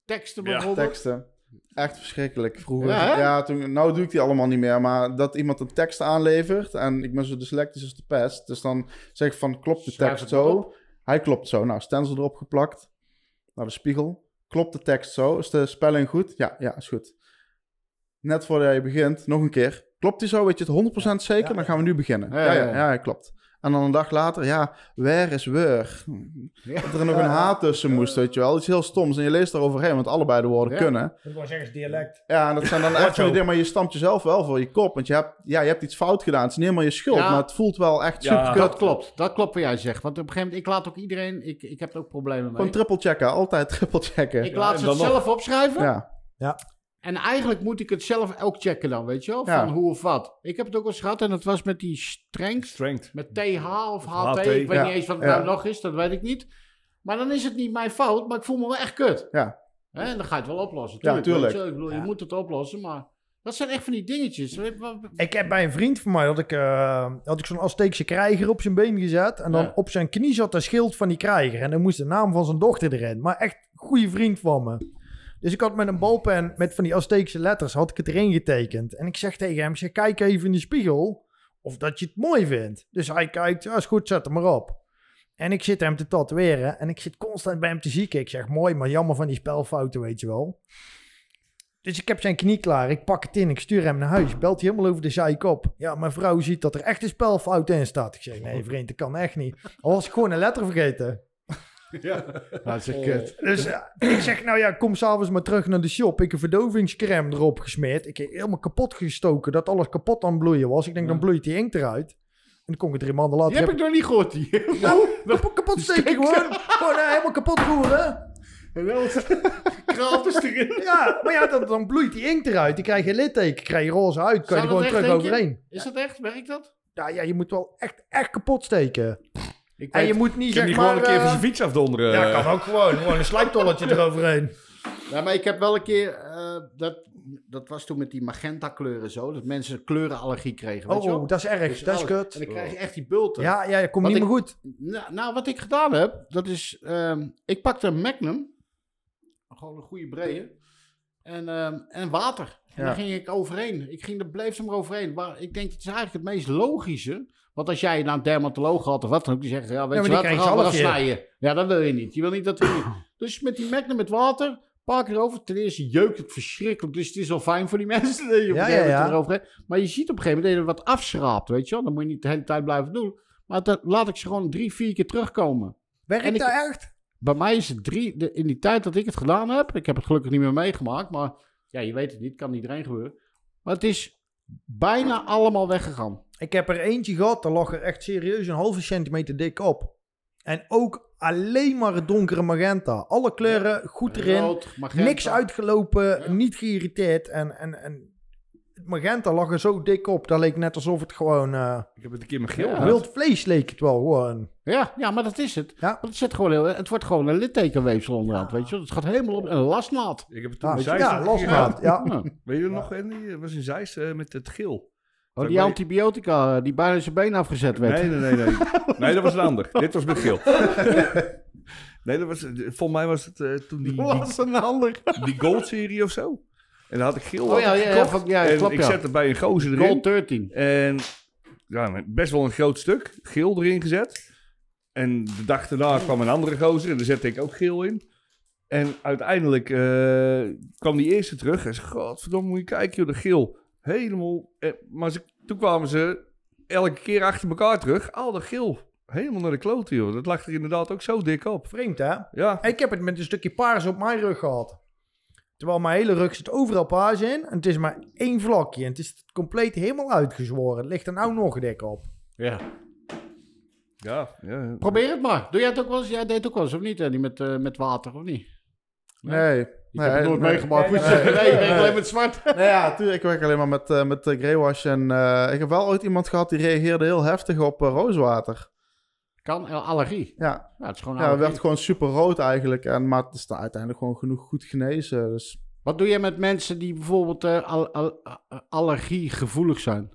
Speaker 1: Teksten
Speaker 3: Ja,
Speaker 1: bijvoorbeeld.
Speaker 4: Teksten. Echt verschrikkelijk. Vroeger,
Speaker 1: Ja,
Speaker 4: ja, toen, nou doe ik die allemaal niet meer, maar dat iemand een tekst aanlevert en ik ben zo dyslectisch als de pest, dus dan zeg ik van, klopt de
Speaker 1: Schrijf
Speaker 4: tekst
Speaker 1: maar
Speaker 4: zo? Hij klopt zo. Nou, stencil erop geplakt. Naar de spiegel. Klopt de tekst zo? Is de spelling goed? Ja, ja, is goed. Net voordat je begint, nog een keer. Klopt die zo? Weet je het 100% zeker? Dan gaan we nu beginnen.
Speaker 1: Ja,
Speaker 4: ja, ja,
Speaker 1: ja.
Speaker 4: klopt. En dan een dag later, ja, where is where? Dat er nog een H tussen moest, weet je wel. Iets heel stoms. En je leest eroverheen, want allebei de woorden
Speaker 1: Ja.
Speaker 4: kunnen.
Speaker 2: Dat was ergens dialect.
Speaker 4: Ja, en dat zijn dan echt van die dingen, maar je stampt jezelf wel voor je kop. Want je hebt, ja, je hebt iets fout gedaan. Het is niet helemaal je schuld,
Speaker 1: Ja.
Speaker 4: maar het voelt wel echt
Speaker 3: Ja.
Speaker 4: super
Speaker 1: Dat klopt, dat klopt wat jij zegt. Want op een gegeven moment, ik laat ook iedereen, ik, ik heb er ook problemen mee.
Speaker 4: Gewoon triple checken, altijd triple checken.
Speaker 1: Ik laat ze zelf opschrijven.
Speaker 4: Ja,
Speaker 1: En eigenlijk moet ik het zelf ook checken dan, weet je wel? Van
Speaker 4: Ja.
Speaker 1: hoe of wat. Ik heb het ook wel eens gehad en dat was met die strength.
Speaker 3: Strength.
Speaker 1: Met TH of HT.
Speaker 3: HT,
Speaker 1: ik weet
Speaker 4: ja.
Speaker 1: niet eens wat het
Speaker 4: Ja.
Speaker 1: nou nog is, dat weet ik niet. Maar dan is het niet mijn fout, maar ik voel me wel echt kut.
Speaker 4: ja.
Speaker 1: Hè, en dan ga je het wel oplossen.
Speaker 4: Ja,
Speaker 1: Tuurlijk, je. Ik bedoel, je moet het oplossen, maar dat zijn echt van die dingetjes.
Speaker 2: Ik heb bij een vriend van mij, had ik, eh, had ik zo'n Azteekse krijger op zijn been gezet. En dan
Speaker 1: Ja.
Speaker 2: op zijn knie zat een schild van die krijger. En dan moest de naam van zijn dochter erin. Maar echt goede vriend van me. Dus ik had met een balpen met van die Azteekse letters, had ik het erin getekend. En ik zeg tegen hem, zeg, kijk even in de spiegel of dat je het mooi vindt. Dus hij kijkt, ja is goed, zet hem maar op. En ik zit hem te tatoeëren en ik zit constant bij hem te zieken. Ik zeg, mooi, maar jammer van die spelfouten, weet je wel. Dus ik heb zijn knie klaar. Ik pak het in. Ik stuur hem naar huis. Belt hij helemaal over de zeik op. Ja, mijn vrouw ziet dat er echt een spelfout in staat. Ik zeg, nee vriend, dat kan echt niet. Al was ik gewoon een letter vergeten.
Speaker 1: Dat is echt kut.
Speaker 2: Dus eh, ik zeg, nou ja, kom s'avonds maar terug naar de shop. Ik heb verdovingscrème erop gesmeerd. Ik heb helemaal kapot gestoken. Dat alles kapot aan het bloeien was. Ik denk, dan bloeit die inkt eruit. En dan kom ik drie maanden later.
Speaker 1: Die heb ik nog niet gehoord. Die.
Speaker 2: Nou, kapot, kapot steken gewoon. Gewoon eh, helemaal kapot roeren.
Speaker 1: Is erin.
Speaker 2: Ja, maar ja, dan, dan bloeit die inkt eruit. Die krijg je litteken, krijg je roze uit. Kan je er gewoon
Speaker 1: echt,
Speaker 2: terug overheen.
Speaker 1: Is dat echt? Werkt dat?
Speaker 2: Ja, ja, je moet wel echt, echt kapot steken.
Speaker 1: Ik
Speaker 2: En je moet niet
Speaker 3: Kun je
Speaker 2: zeg
Speaker 3: niet
Speaker 2: maar...
Speaker 3: gewoon een keer
Speaker 2: eh,
Speaker 3: van zijn fiets afdonderen?
Speaker 2: ja, kan ook gewoon. Gewoon een slijptolletje eroverheen.
Speaker 1: Ja, maar ik heb wel een keer, eh, dat, dat was toen met die magenta kleuren zo, dat mensen kleurenallergie kregen, weet je wel?
Speaker 2: Oh, dat is erg.
Speaker 1: Dus
Speaker 2: dat is
Speaker 1: alles.
Speaker 2: kut.
Speaker 1: En dan krijg je echt die bulten.
Speaker 2: Ja, ja, komt
Speaker 1: Wat
Speaker 2: niet
Speaker 1: ik-
Speaker 2: meer goed.
Speaker 1: Nou, nou, wat ik gedaan heb, dat is, ehm, ik pakte een Magnum, gewoon een goede brede, en, ehm, en water. En
Speaker 4: Ja.
Speaker 1: daar ging ik overheen. Ik ging, er bleef ze maar overheen. Maar ik denk, het is eigenlijk het meest logische. Want als jij naar een dermatoloog gaat of wat dan ook, die zegt, ja, weet je
Speaker 2: die
Speaker 1: wat, we gaan, we gaan
Speaker 2: zelf
Speaker 1: snijden. Ja, dat wil je niet. Je wil niet dat we... dus met die Magnum met water, een paar keer erover. Ten eerste jeukt het verschrikkelijk, dus het is wel fijn voor die mensen. Dat je
Speaker 2: Ja, ja,
Speaker 1: Maar je ziet op een gegeven moment dat je wat afschraapt, weet je wel. Dan moet je niet de hele tijd blijven doen. Maar dat, laat ik ze gewoon drie, vier keer terugkomen.
Speaker 2: Werkt dat echt?
Speaker 1: Bij mij is het drie, de, in die tijd dat ik het gedaan heb, ik heb het gelukkig niet meer meegemaakt, maar ja, je weet het niet, kan iedereen gebeuren. Maar het is bijna allemaal weggegaan.
Speaker 2: Ik heb er eentje gehad, daar lag er echt serieus een halve centimeter dik op. En ook alleen maar het donkere magenta. Alle kleuren goed erin.
Speaker 1: Rood.
Speaker 2: Niks uitgelopen,
Speaker 1: Ja.
Speaker 2: niet geïrriteerd. En, en, en het magenta lag er zo dik op. Dat leek net alsof het gewoon... eh,
Speaker 3: Ik heb het een keer met geel
Speaker 1: Ja.
Speaker 3: gehad.
Speaker 2: wild vlees leek het wel gewoon.
Speaker 1: Ja, ja, maar dat is het.
Speaker 2: Ja.
Speaker 1: Want het, zit gewoon heel, het wordt gewoon een littekenweefsel onderhand, weet je. Het gaat helemaal op een lastnaad.
Speaker 3: Ik heb het toen
Speaker 2: Ah, ja,
Speaker 3: een gehad.
Speaker 2: Ja.
Speaker 1: Ja.
Speaker 3: Weet je nog, Andy? Was in Zeist eh, met het geel.
Speaker 1: Oh, die antibiotica die bijna zijn been afgezet werd.
Speaker 3: Nee, nee, nee, nee. Nee, dat was een ander. Dit was met geel. Nee, dat was, volgens mij was het eh, toen die,
Speaker 1: Was een ander.
Speaker 3: die Gold-serie of zo. En dan had ik geel
Speaker 1: Oh ja, ja, ja,
Speaker 3: gekocht.
Speaker 1: van- ja,
Speaker 3: en
Speaker 1: klopt,
Speaker 3: ik zette bij een gozer erin.
Speaker 1: Gold 13.
Speaker 3: En ja, best wel een groot stuk. Geel erin gezet. En de dag daarna kwam een andere gozer en daar zette ik ook geel in. En uiteindelijk eh, kwam die eerste terug en zei, godverdomme, moet je kijken, joh, de geel. Helemaal, eh, maar ze, toen kwamen ze elke keer achter elkaar terug. Al dat geel, helemaal naar de klote, joh. Dat lag er inderdaad ook zo dik op.
Speaker 2: Vreemd, hè?
Speaker 3: Ja,
Speaker 2: Ik heb het met een stukje paars op mijn rug gehad. Terwijl mijn hele rug zit overal paars in. En het is maar één vlakje. En het is compleet helemaal uitgezworen. Het ligt er nou nog dik op.
Speaker 1: Ja.
Speaker 3: ja, ja.
Speaker 1: Probeer het maar. Doe jij het ook wel eens? Jij deed het ook wel eens, of niet? Andy, met, eh, met water, of niet?
Speaker 4: Nee.
Speaker 1: Ik
Speaker 4: nee,
Speaker 1: heb het nooit
Speaker 4: nee.
Speaker 1: meegemaakt.
Speaker 2: Nee, nee,
Speaker 1: Nee, ik werk alleen met zwart.
Speaker 4: Nee, ja, tuurlijk. Ik werk alleen maar met, eh met eh, greywash. En eh, ik heb wel ooit iemand gehad die reageerde heel heftig op rooswater.
Speaker 1: Kan, allergie.
Speaker 4: Ja,
Speaker 1: Ja, het is gewoon
Speaker 4: ja het werd gewoon super rood eigenlijk. En, maar het is dan uiteindelijk gewoon genoeg goed genezen. Dus
Speaker 1: Wat doe je met mensen die bijvoorbeeld eh, al, al, al- allergiegevoelig zijn?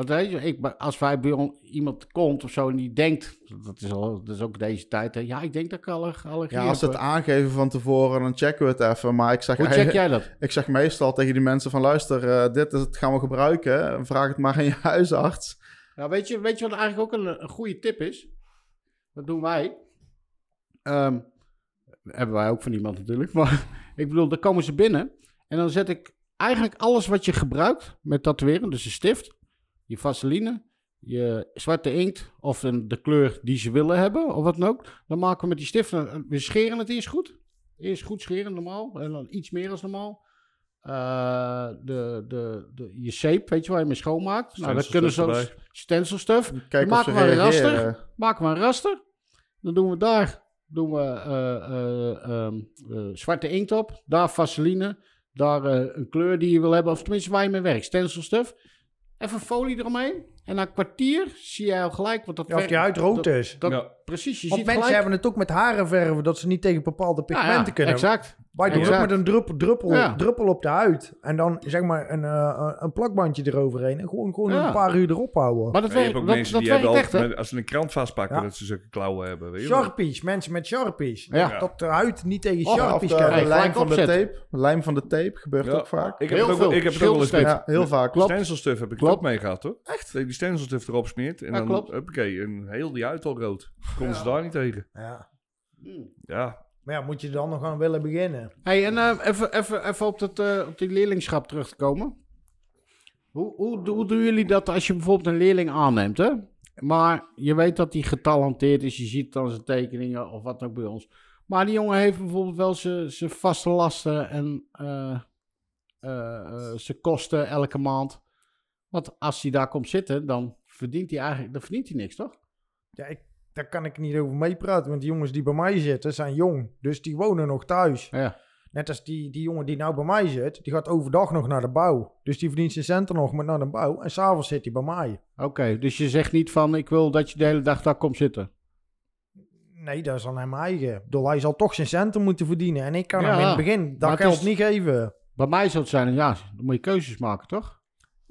Speaker 1: Want weet je, ik, als wij bij iemand komt of zo en die denkt, dat is, al, dat is ook deze tijd, hè, ja, ik denk dat ik aller, allergie
Speaker 4: ja, als ze het aangeven van tevoren, dan checken we het even. Maar ik zeg,
Speaker 1: Hoe check jij dat?
Speaker 4: ik zeg meestal tegen die mensen van... luister, eh, dit is het gaan we gebruiken. Vraag het maar aan je huisarts.
Speaker 1: Nou, weet je, weet je wat eigenlijk ook een, een goede tip is? Dat doen wij. Ehm, hebben wij ook van iemand natuurlijk. Maar ik bedoel, dan komen ze binnen. En dan zet ik eigenlijk alles wat je gebruikt met tatoeëren. Dus de stift, je vaseline, je zwarte inkt of een, de kleur die ze willen hebben, of wat dan ook. Dan maken we met die stiften, we scheren het eerst goed. Eerst goed scheren, normaal. En dan iets meer als normaal. Eh, de, de, de, je shape, weet je waar je mee schoonmaakt. Nou, dat kunnen ze
Speaker 3: stencilstuff.
Speaker 4: Kijk
Speaker 1: maken we een raster. Maken we een raster. Dan doen we daar doen we, eh, eh, ehm, eh, zwarte inkt op. Daar vaseline. Daar een kleur die je wil hebben. Of tenminste waar je mee werkt. Stencilstuff. Even folie eromheen. En na een kwartier zie je al gelijk. Want dat
Speaker 2: Ja, of die huid rood is.
Speaker 1: dat,
Speaker 3: Ja.
Speaker 1: Precies, je
Speaker 2: Want
Speaker 1: ziet
Speaker 2: mensen
Speaker 1: gelijk.
Speaker 2: hebben het ook met haren verven, dat ze niet tegen bepaalde
Speaker 1: Ja, ja,
Speaker 2: pigmenten kunnen.
Speaker 1: Exact.
Speaker 2: Ook
Speaker 1: Exact.
Speaker 2: met een druppel, druppel,
Speaker 1: Ja.
Speaker 2: druppel op de huid. En dan zeg maar een, eh, een plakbandje eroverheen. En gewoon, gewoon
Speaker 1: Ja.
Speaker 2: een paar uur erop houden.
Speaker 1: Maar dat
Speaker 3: Ja, je hebt
Speaker 1: werkt,
Speaker 3: ook
Speaker 1: dat,
Speaker 3: mensen
Speaker 1: dat
Speaker 3: die hebben
Speaker 1: echt,
Speaker 3: al,
Speaker 1: hè?
Speaker 3: met- als ze een krant vastpakken,
Speaker 2: Ja.
Speaker 3: dat ze zulke klauwen hebben. Weet je wel.
Speaker 2: Sharpies, mensen met Sharpies.
Speaker 1: Ja.
Speaker 2: Dat de huid niet tegen
Speaker 1: Oh,
Speaker 2: Sharpies kan.
Speaker 4: De lijm van de tape. Lijm van de tape gebeurt
Speaker 3: Ja.
Speaker 4: ook vaak.
Speaker 3: Ik heb
Speaker 1: Heel
Speaker 3: het ook, wel-
Speaker 1: veel.
Speaker 3: ik heb het ook wel eens met,
Speaker 4: Ja, heel vaak.
Speaker 1: Klopt.
Speaker 3: stencilstuff heb ik
Speaker 1: Klopt.
Speaker 3: ook mee gehad hoor. Echt? Dat je die stencilstuff erop smeert en dan,
Speaker 1: klopt.
Speaker 3: huppakee, en heel die huid al rood. Konden ze daar niet tegen.
Speaker 2: Ja. Maar ja, moet je dan nog aan willen beginnen?
Speaker 1: Hey, en eh, even, even, even op, dat, eh, op die leerlingschap terug te komen. Hoe, hoe, hoe doen jullie dat als je bijvoorbeeld een leerling aanneemt, hè? Maar je weet dat hij getalenteerd is, je ziet dan zijn tekeningen of wat ook bij ons. Maar die jongen heeft bijvoorbeeld wel zijn vaste lasten en eh, zijn kosten elke maand. Want als hij daar komt zitten, dan verdient hij eigenlijk dan verdient hij niks, toch?
Speaker 2: Ja, ik, daar kan ik niet over meepraten. Want die jongens die bij mij zitten, zijn jong. Dus die wonen nog thuis.
Speaker 1: Ja.
Speaker 2: Net als die, die jongen die nou bij mij zit, die gaat overdag nog naar de bouw. Dus die verdient zijn centen nog met naar de bouw. En s'avonds zit hij bij mij.
Speaker 1: Oké, dus je zegt niet van ik wil dat je de hele dag daar komt zitten.
Speaker 2: Nee, dat is aan hem eigen. Bedoel, hij zal toch zijn centen moeten verdienen. En ik kan
Speaker 1: Ja,
Speaker 2: hem in het begin dat geld niet geven.
Speaker 1: Bij mij zou het zijn, ja, dan moet je keuzes maken, toch?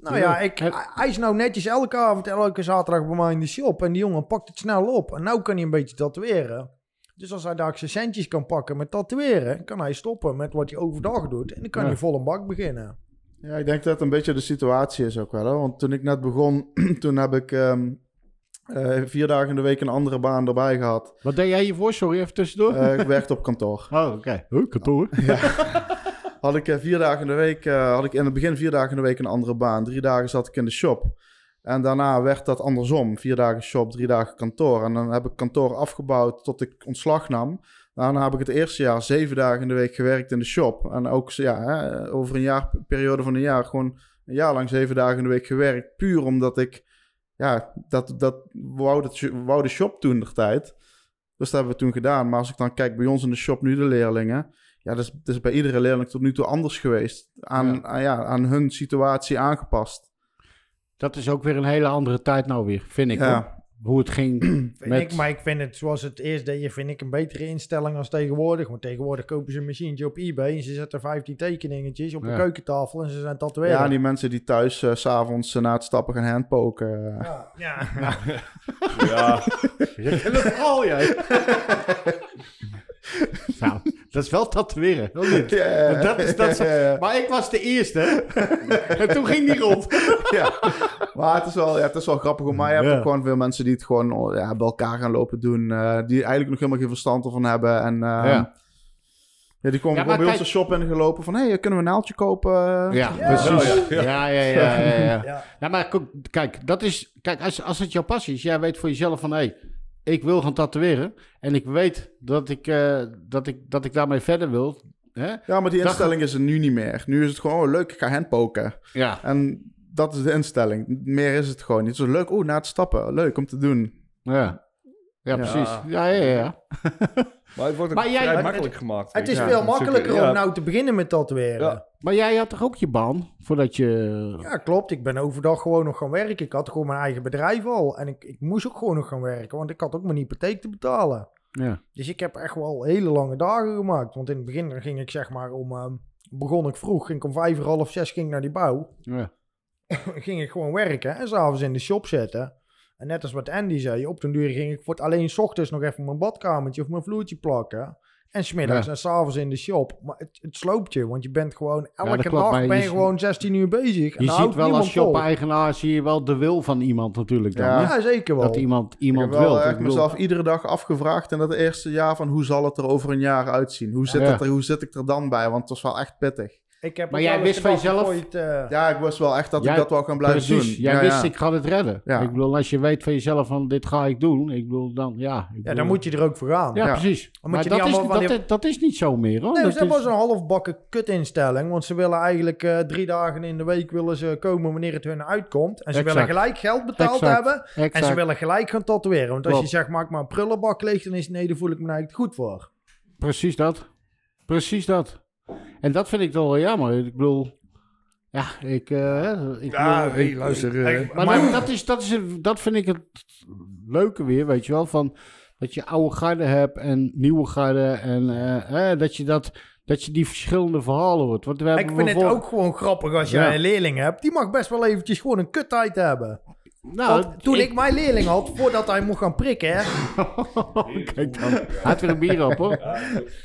Speaker 2: Nou
Speaker 1: Ja,
Speaker 2: ja, ik, hij- is nou netjes elke avond, elke zaterdag bij mij in de shop. En die jongen pakt het snel op. En nou kan hij een beetje tatoeëren. Dus als hij daar zijn centjes kan pakken met tatoeëren, kan hij stoppen met wat hij overdag doet. En dan kan
Speaker 1: Ja.
Speaker 2: hij vol een bak beginnen.
Speaker 4: Ja, ik denk dat het een beetje de situatie is ook wel. Hè? Want toen ik net begon, toen heb ik ehm, eh, vier dagen in de week een andere baan erbij gehad.
Speaker 1: Wat deed jij hiervoor? Sorry, even tussendoor.
Speaker 4: Eh, ik werkte op kantoor.
Speaker 1: oh, oké. Huh, kantoor.
Speaker 4: Had ik eh, vier dagen in de week, eh, had ik in het begin vier dagen in de week een andere baan. Drie dagen zat ik in de shop. En daarna werd dat andersom. Vier dagen shop, drie dagen kantoor. En dan heb ik kantoor afgebouwd tot ik ontslag nam. Daarna heb ik het eerste jaar zeven dagen in de week gewerkt in de shop. En ook ja, over een jaar, periode van een jaar, gewoon een jaar lang zeven dagen in de week gewerkt. Puur omdat ik, ja, dat, dat wou, dat, wou de shop toen de tijd. Dus dat hebben we toen gedaan. Maar als ik dan kijk bij ons in de shop nu de leerlingen. Ja, dat is, dat is bij iedere leerling tot nu toe anders geweest. Aan,
Speaker 1: Ja.
Speaker 4: aan, ja, aan hun situatie aangepast.
Speaker 1: Dat is ook weer een hele andere tijd nou weer, vind ik. hoor.
Speaker 4: Ja,
Speaker 1: Hoe het ging
Speaker 2: Vind
Speaker 1: met...
Speaker 2: ik, maar ik vind het zoals het eerst deed, vind ik een betere instelling als tegenwoordig. Want tegenwoordig kopen ze een machientje op eBay en ze zetten 15 tekeningetjes op
Speaker 1: Ja.
Speaker 2: een keukentafel en ze zijn tatoeëren.
Speaker 4: ja, die mensen die thuis eh, s s'avonds na het stappen gaan handpoken. eh.
Speaker 2: ja, ja.
Speaker 3: ja.
Speaker 1: Jij. nou, dat is wel tatoeëren. of niet?
Speaker 4: Ja.
Speaker 1: Dat is, dat is, maar ik was de eerste. en toen ging die rond.
Speaker 4: ja. Maar het is wel, ja, het is wel grappig. Maar je hebt
Speaker 1: Ja.
Speaker 4: ook gewoon veel mensen die het gewoon oh, ja, bij elkaar gaan lopen doen. eh, die eigenlijk nog helemaal geen verstand ervan hebben. En eh,
Speaker 1: Ja.
Speaker 4: ja, die komen
Speaker 1: Ja,
Speaker 4: bij
Speaker 1: kijk-
Speaker 4: de shop ingelopen van... Hé, hey, kunnen we een naaldje kopen?
Speaker 1: Ja, precies. Ja, ja, ja, ja. ja,
Speaker 2: Ja.
Speaker 1: Ja, maar kijk, dat is, kijk als, als het jouw passie is, jij weet voor jezelf van, hé, hey, ik wil gaan tatoeëren en ik weet dat ik, eh, dat ik, dat ik daarmee verder wil. Hè?
Speaker 4: Ja, maar die
Speaker 1: Dat-
Speaker 4: instelling is er nu niet meer. Nu is het gewoon, oh, leuk, ik ga handpoken.
Speaker 1: Ja,
Speaker 4: En dat is de instelling. Meer is het gewoon niet. Zo leuk, oeh, na het stappen. Leuk om te doen.
Speaker 1: ja. Ja, precies. Ja, ja, ja.
Speaker 3: Maar het wordt ook
Speaker 1: Maar jij-
Speaker 3: vrij
Speaker 2: maar
Speaker 3: makkelijk gemaakt.
Speaker 2: Het is
Speaker 4: Ja,
Speaker 2: veel makkelijker
Speaker 3: Ja.
Speaker 2: om nou te beginnen met tatoeëren.
Speaker 3: Ja.
Speaker 2: Ja.
Speaker 1: Maar jij had toch ook je baan voordat je...
Speaker 2: klopt. Ik ben overdag gewoon nog gaan werken. Ik had gewoon mijn eigen bedrijf al. En ik, ik moest ook gewoon nog gaan werken, want ik had ook mijn hypotheek te betalen.
Speaker 1: Ja,
Speaker 2: Dus ik heb echt wel hele lange dagen gemaakt. Want in het begin ging ik zeg maar om... ehm, begon ik vroeg, ging ik om vijf uur, half zes ging naar die bouw.
Speaker 1: ja.
Speaker 2: ging ik gewoon werken en s'avonds in de shop zetten. En net als wat Andy zei, op den duur ging ik voor het alleen 's ochtends nog even mijn badkamertje of mijn vloertje plakken. En smiddags
Speaker 1: Ja.
Speaker 2: en s'avonds in de shop. Maar het, het sloopt je, want je bent gewoon elke dag ben je gewoon 16 uur bezig. En
Speaker 1: Je ziet wel als shop-eigenaar zie je wel de wil van iemand natuurlijk dan.
Speaker 4: Ja.
Speaker 1: hè?
Speaker 2: Ja, zeker wel.
Speaker 1: Dat iemand,
Speaker 4: Ik
Speaker 1: iemand
Speaker 4: heb wel
Speaker 1: wil.
Speaker 4: echt
Speaker 1: Ik bedoel-
Speaker 4: mezelf iedere dag afgevraagd in dat eerste jaar van hoe zal het er over een jaar uitzien? Hoe zit,
Speaker 1: Ja.
Speaker 4: het er, hoe zit ik er dan bij? Want het was wel echt pittig.
Speaker 2: Ik heb
Speaker 1: Maar jij wist van jezelf-
Speaker 2: ooit, eh,
Speaker 4: Ja, ik wist wel echt dat
Speaker 1: Jij-
Speaker 4: ik dat wel gaan blijven
Speaker 1: Precies,
Speaker 4: doen.
Speaker 1: jij
Speaker 4: Ja,
Speaker 1: wist
Speaker 4: ja.
Speaker 1: ik ga het redden.
Speaker 4: Ja.
Speaker 1: Ik bedoel, als je weet van jezelf van dit ga ik doen, ik bedoel dan, ja. Ik bedoel-
Speaker 2: dan moet je er ook voor gaan.
Speaker 1: Ja,
Speaker 4: Ja.
Speaker 1: precies. Maar
Speaker 2: je
Speaker 1: dat
Speaker 2: niet
Speaker 1: is, dat,
Speaker 2: die-
Speaker 1: dat is niet zo meer hoor.
Speaker 2: Nee,
Speaker 1: dat
Speaker 2: was
Speaker 1: is-
Speaker 2: een halfbakken kutinstelling. Want ze willen eigenlijk eh, drie dagen in de week willen ze komen wanneer het hun uitkomt. En ze
Speaker 1: Exact.
Speaker 2: willen gelijk geld betaald
Speaker 1: Exact.
Speaker 2: hebben. En ze willen gelijk gaan tatoeëren. Want als
Speaker 1: Klopt.
Speaker 2: je zegt, maak maar een prullenbak leeg, dan is het nee, daar voel ik me eigenlijk goed voor.
Speaker 1: Precies dat. Precies dat. En dat vind ik toch wel jammer. Ik bedoel, ja, ik... ik
Speaker 3: Ja,
Speaker 1: bedoel,
Speaker 3: hey,
Speaker 1: ik-
Speaker 3: luister.
Speaker 1: Maar, dat, dat, is, dat, is, dat vind ik het leuke weer, weet je wel. Van, dat je oude garden hebt en nieuwe garden. En eh, eh, dat, je dat, dat je die verschillende verhalen hoort. Want we hebben
Speaker 2: Ik vind het ook gewoon grappig als jij
Speaker 1: Ja.
Speaker 2: een leerling hebt. Die mag best wel eventjes gewoon een kuttijd hebben.
Speaker 1: Nou,
Speaker 2: Want toen ik mijn leerling had, voordat hij mocht gaan prikken, hè,
Speaker 1: Kijk dan. Hij had weer een bier op, hoor.
Speaker 3: Ja,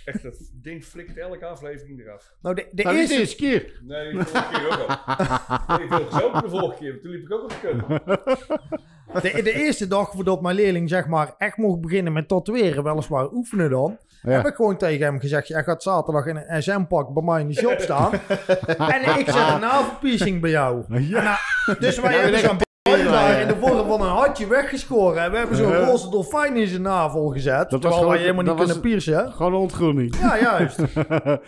Speaker 3: echt, dat ding flikt elke aflevering eraf.
Speaker 2: nou de, de
Speaker 1: Nou,
Speaker 2: eerste...
Speaker 1: eerste keer.
Speaker 3: Nee, de vorige keer ook al. Nee, veel gezopen de vorige keer. Toen liep ik ook op de kut.
Speaker 2: De, de eerste dag voordat mijn leerling zeg maar echt mocht beginnen met tatoeëren, weliswaar oefenen dan,
Speaker 1: Ja.
Speaker 2: heb ik gewoon tegen hem gezegd, jij gaat zaterdag in een SM-pak bij mij in de shop staan en ik zet een navelpiercing bij jou. En, nou, dus wij hebben zo'n daar in de vorm van een hartje weggeschoren en we hebben zo'n roze dolfijn in zijn navel gezet,
Speaker 1: Dat was
Speaker 2: terwijl wij
Speaker 1: gewoon-
Speaker 2: helemaal niet kunnen piercen.
Speaker 1: Gewoon een ontgroening.
Speaker 2: Ja, juist. Nou,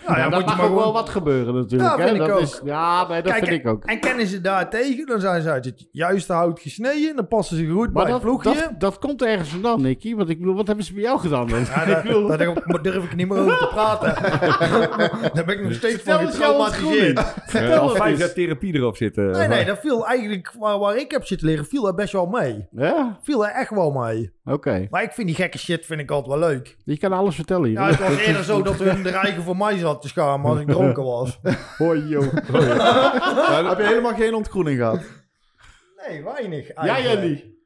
Speaker 2: ja,
Speaker 1: Ja,
Speaker 2: moet
Speaker 1: dat
Speaker 2: je
Speaker 1: mag
Speaker 2: maar
Speaker 1: ook wel wat gebeuren natuurlijk.
Speaker 2: Ja,
Speaker 1: hè?
Speaker 2: vind ik
Speaker 1: dat
Speaker 2: ook.
Speaker 1: Is, ja, maar dat
Speaker 2: Kijk,
Speaker 1: vind ik ook.
Speaker 2: En kennen ze daar tegen, dan zijn ze uit het juiste hout gesneden, dan passen ze goed
Speaker 1: Maar
Speaker 2: bij het
Speaker 1: dat,
Speaker 2: ploegje.
Speaker 1: dat, dat komt ergens vandaan, Nicky. Want ik bedoel, wat hebben ze bij jou gedaan dan?
Speaker 2: Ja, daar, daar durf- ik niet meer over te praten. daar ben ik nog steeds van getraumatiseerd.
Speaker 3: Al vijf jaar therapie erop zitten.
Speaker 2: Nee, nee, dat viel eigenlijk, waar, waar ik heb zitten leren, viel er best wel mee.
Speaker 1: Ja?
Speaker 2: Viel er echt wel mee.
Speaker 1: Oké.
Speaker 2: Maar ik vind die gekke shit vind ik altijd wel leuk.
Speaker 1: Je kan alles vertellen hier.
Speaker 2: Ja, het was eerder zo dat hun de eigen voor mij zat te schamen als ik dronken was.
Speaker 1: Hoi, joh.
Speaker 4: Heb je helemaal geen ontgroening gehad?
Speaker 2: Nee, weinig
Speaker 1: Ja,
Speaker 2: eigenlijk.
Speaker 1: Jannie.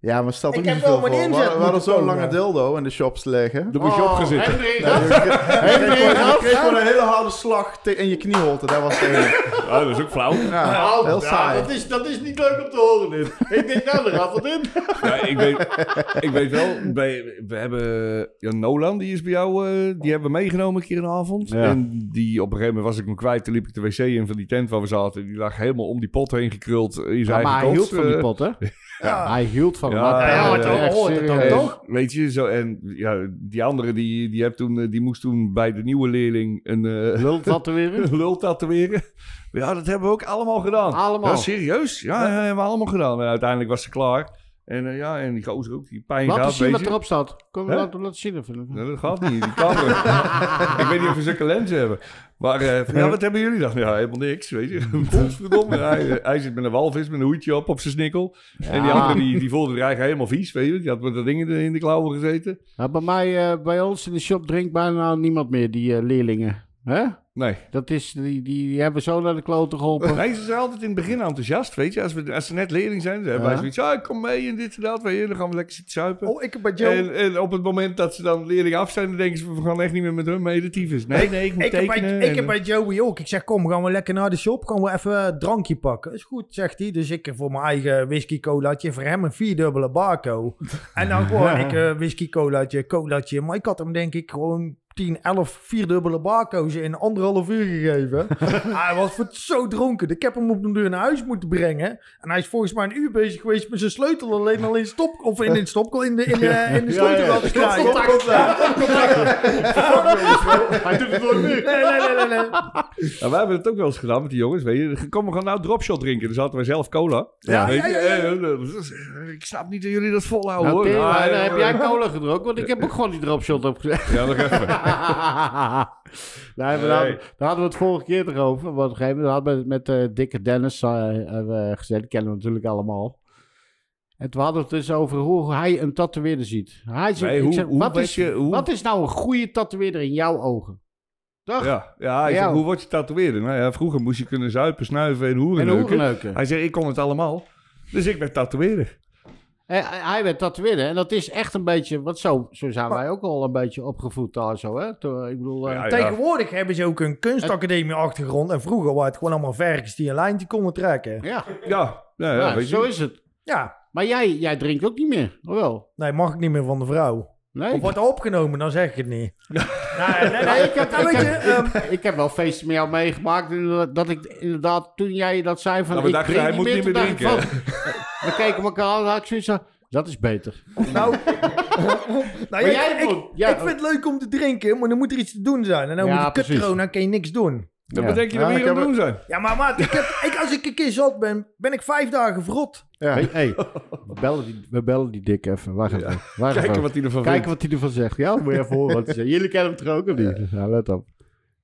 Speaker 4: Ja, maar toch
Speaker 2: heb
Speaker 4: niet
Speaker 2: wel
Speaker 4: veel voor. We
Speaker 2: inzet
Speaker 4: hadden- we hadden
Speaker 2: moeten
Speaker 4: zo'n lange dildo in de shops liggen.
Speaker 3: Dan moet je opgezitten.
Speaker 1: En gehad.
Speaker 4: je kreeg- gewoon- je kreeg
Speaker 1: gehad.
Speaker 4: gewoon een hele harde slag in je knieholte. Dat was.
Speaker 3: Ja, dat is ook flauw.
Speaker 4: Ja,
Speaker 1: Nou,
Speaker 4: heel
Speaker 1: ja,
Speaker 4: saai.
Speaker 1: dat, is, dat is niet leuk om te horen, dit. Ik denk, nou, er gaat wat in.
Speaker 3: Ja, ik, weet, ik weet wel, bij, we hebben Nolan, die is bij jou, eh, die hebben we meegenomen een keer een avond.
Speaker 1: Ja.
Speaker 3: En die, op een gegeven moment was ik hem kwijt, toen liep ik de wc in van die tent waar we zaten. Die lag helemaal om die pot heen gekruld in zijn
Speaker 1: Ja, maar hij hield van die
Speaker 3: eh.
Speaker 1: pot, hè?
Speaker 2: Ja.
Speaker 1: Hij hield van hem.
Speaker 3: Ja,
Speaker 1: maar
Speaker 3: ja,
Speaker 1: hij
Speaker 3: ja,
Speaker 1: had
Speaker 3: ja.
Speaker 1: echt
Speaker 2: Hoort het toch?
Speaker 3: Weet je, zo, en ja, die andere, die, die, heb toen, eh, die moest toen bij de nieuwe leerling een eh
Speaker 1: Lul tatoeëren.
Speaker 3: lul tatoeëren. Ja, dat hebben we ook allemaal gedaan.
Speaker 1: Allemaal.
Speaker 3: Ja, serieus? Ja, ja, hebben we allemaal gedaan. En uiteindelijk was ze klaar. En eh, ja, en die gozer ook, die pijn
Speaker 1: Laat
Speaker 3: gehad,
Speaker 1: zien wat
Speaker 3: je.
Speaker 1: erop staat. Kom, laat, laat zien even.
Speaker 3: Nee, dat gaat niet, die kan ik weet niet of we zulke lenzen hebben. Maar eh, van, ja, wat hebben jullie dan? Ja, helemaal niks, weet je. Godverdomme. hij, hij zit met een walvis met een hoedje op op zijn snikkel. En die andere, die, die voelde er eigenlijk helemaal vies, weet je. Die had met de dingen in de klauwen gezeten.
Speaker 1: Nou, bij, mij, eh, bij ons in de shop drinkt bijna niemand meer, die eh, leerlingen. Hè?
Speaker 3: Nee.
Speaker 1: Dat is, die, die, die hebben zo naar de kloten geholpen.
Speaker 3: Nee, ze zijn altijd in het begin enthousiast, weet je. Als, we, als ze net leerling zijn, dan hebben wij zoiets. Ja, kom mee en dit en dat, weet je. Dan gaan we lekker zitten zuipen.
Speaker 2: Oh, ik heb bij Joe...
Speaker 3: En, en op het moment dat ze dan leerling af zijn, dan denken ze, we gaan echt niet meer met hun mee de tyfus. Nee, nee, ik moet
Speaker 2: Ik heb, bij,
Speaker 3: tekenen.
Speaker 2: ik heb bij Joey ook. Ik zeg, kom, gaan we lekker naar de shop. Gaan we even een drankje pakken. Is goed, zegt hij. Dus ik voor mijn eigen whisky colaatje. Voor hem een vierdubbele barco. en dan gewoon ik eh, whisky colaatje, colaatje. Maar ik had hem denk ik gewoon 10, 11 vierdubbele barco's in anderhalf uur gegeven. hij was voor zo dronken. Ik heb hem op de deur naar huis moeten brengen. En hij is volgens mij een uur bezig geweest met zijn sleutel alleen al in stop... Of in de stop... In de, in de, in de sleutel krijgen.
Speaker 1: Hij doet het nooit meer.
Speaker 2: Nee, nee, nee, nee, nee.
Speaker 3: Ja, wij hebben het ook wel eens gedaan met die jongens, weet je. Kom, we gaan nou dropshot drinken. Dan zaten wij zelf cola.
Speaker 2: Ja,
Speaker 3: weet je.
Speaker 2: ja, ja.
Speaker 3: Eh, eh, Ik snap niet dat jullie dat volhouden,
Speaker 1: Nou,
Speaker 3: hoor.
Speaker 1: dan heb jij cola gedronken, want ik heb ook gewoon die dropshot opgezet.
Speaker 3: Ja, nog even.
Speaker 1: nee, maar daar, hadden- daar hadden we het vorige keer toch over. Want op een gegeven moment hadden we het met eh, dikke Dennis gezet. Die kennen we natuurlijk allemaal. En toen hadden we het dus over hoe hij een tatoeëerder ziet. Hij zegt,
Speaker 3: Nee,
Speaker 1: ik
Speaker 3: hoe-
Speaker 1: zeg,
Speaker 3: hoe
Speaker 1: wat, is,
Speaker 3: je- hoe-
Speaker 1: wat is nou een goede tatoeëerder in jouw ogen? Toch?
Speaker 3: Ja,
Speaker 1: ja
Speaker 3: zegt, hoe word je tatoeëerder? Nou ja, vroeger moest je kunnen zuipen, snuiven en hoeren
Speaker 1: En.
Speaker 3: Hij zegt, ik kon het allemaal. Dus ik ben tatoeëerder.
Speaker 1: Hij, hij werd tatoeëerder. En dat is echt een beetje... Want zo, zo zijn wij ook al een beetje opgevoed daar zo, hè? Toen, ik bedoel... eh,
Speaker 3: Ja, ja.
Speaker 2: Tegenwoordig hebben ze ook een kunstacademie-achtergrond. En vroeger waren het gewoon allemaal verkers die een lijntje konden trekken.
Speaker 1: ja,
Speaker 3: Ja, ja, weet
Speaker 1: zo
Speaker 3: je.
Speaker 1: is het.
Speaker 2: Ja,
Speaker 1: Maar jij, jij drinkt ook niet meer, of wel?
Speaker 2: nee, mag ik niet meer van de vrouw.
Speaker 1: Nee?
Speaker 2: Of wordt er opgenomen, dan zeg ik het niet. Nee, nee,
Speaker 1: ik, heb,
Speaker 2: Nou, ehm,
Speaker 1: wel feesten met jou meegemaakt. en Dat ik inderdaad, toen jij dat zei van...
Speaker 3: We
Speaker 1: ik
Speaker 3: hij moet niet
Speaker 1: toen
Speaker 3: meer
Speaker 1: dacht ik
Speaker 3: drinken.
Speaker 1: van- we keken elkaar aan en had ik zoiets van, dat is beter.
Speaker 2: nou, nou ja,
Speaker 1: jij
Speaker 2: ik, ik,
Speaker 1: vond- ja,
Speaker 2: ik vind het leuk om te drinken, maar dan moet er iets te doen zijn. En dan
Speaker 1: Ja,
Speaker 2: moet de kut corona kan je niks doen.
Speaker 3: Dat
Speaker 1: Ja.
Speaker 3: bedenk je
Speaker 1: Ja,
Speaker 3: dat we hier aan het doen zijn.
Speaker 2: Ja, maar maat, ik heb, ik, als ik een keer zat ben, ben ik vijf dagen verrot.
Speaker 1: Hey, hey, we, bellen die, we bellen die dik even. Wacht even. Wacht
Speaker 3: Kijken
Speaker 1: even.
Speaker 3: wat hij ervan
Speaker 1: Kijken
Speaker 3: vindt.
Speaker 1: wat hij ervan zegt. Ja, moet je even horen wat hij zegt. Jullie kennen hem toch ook of niet? Ja, let op.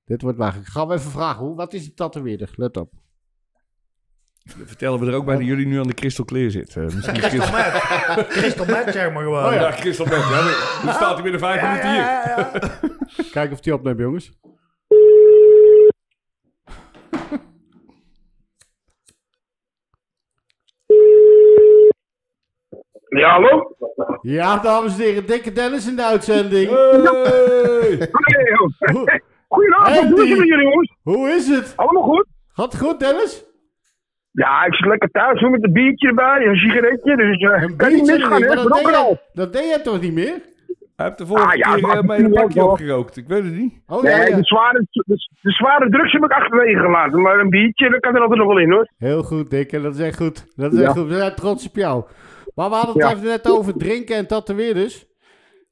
Speaker 1: Dit wordt makkelijk. Gaan we even vragen, hoe, wat is die tatoeëerder? Let op.
Speaker 3: Vertellen we er ook bij dat jullie nu aan de Crystal Clear zitten. Uh, misschien
Speaker 2: Crystal Meth. Crystal Meth, zeg maar gewoon.
Speaker 3: Oh ja, Crystal Meth. Ja, dan- dan staat hij binnen vijf
Speaker 2: Ja,
Speaker 3: minuten
Speaker 2: ja,
Speaker 3: hier.
Speaker 2: ja, ja.
Speaker 1: Kijk of die opneemt, jongens.
Speaker 5: Ja, hallo?
Speaker 1: Ja, dames en heren, dikke Dennis in de uitzending.
Speaker 3: Hey!
Speaker 5: Hey. Goedenavond, hoe is het met jullie jongens?
Speaker 1: Hoe is het?
Speaker 5: Allemaal goed?
Speaker 1: Gaat het goed, Dennis?
Speaker 5: Ja, ik zit lekker thuis hoor, met een biertje erbij, een sigaretje, dus uh,
Speaker 1: Een
Speaker 5: kan niet misgaan, hè?
Speaker 1: dat deed, jij, dat deed jij toch niet meer?
Speaker 3: Hij heeft de vorige
Speaker 5: Ah, ja,
Speaker 3: keer uh, hele
Speaker 5: natuurlijk
Speaker 3: pakje opgerookt. Ik weet het niet.
Speaker 1: Oh ja,
Speaker 5: Nee,
Speaker 1: ja.
Speaker 5: de zware, de, de zware drugs heb ik achterwege gelaten, maar een biertje, dat kan er altijd nog wel in hoor.
Speaker 1: Heel goed, dikke. Dat is echt goed. Dat is
Speaker 5: Ja.
Speaker 1: echt goed. We zijn trots op jou. Maar we hadden het
Speaker 5: Ja.
Speaker 1: even net over drinken en tatoeëerders.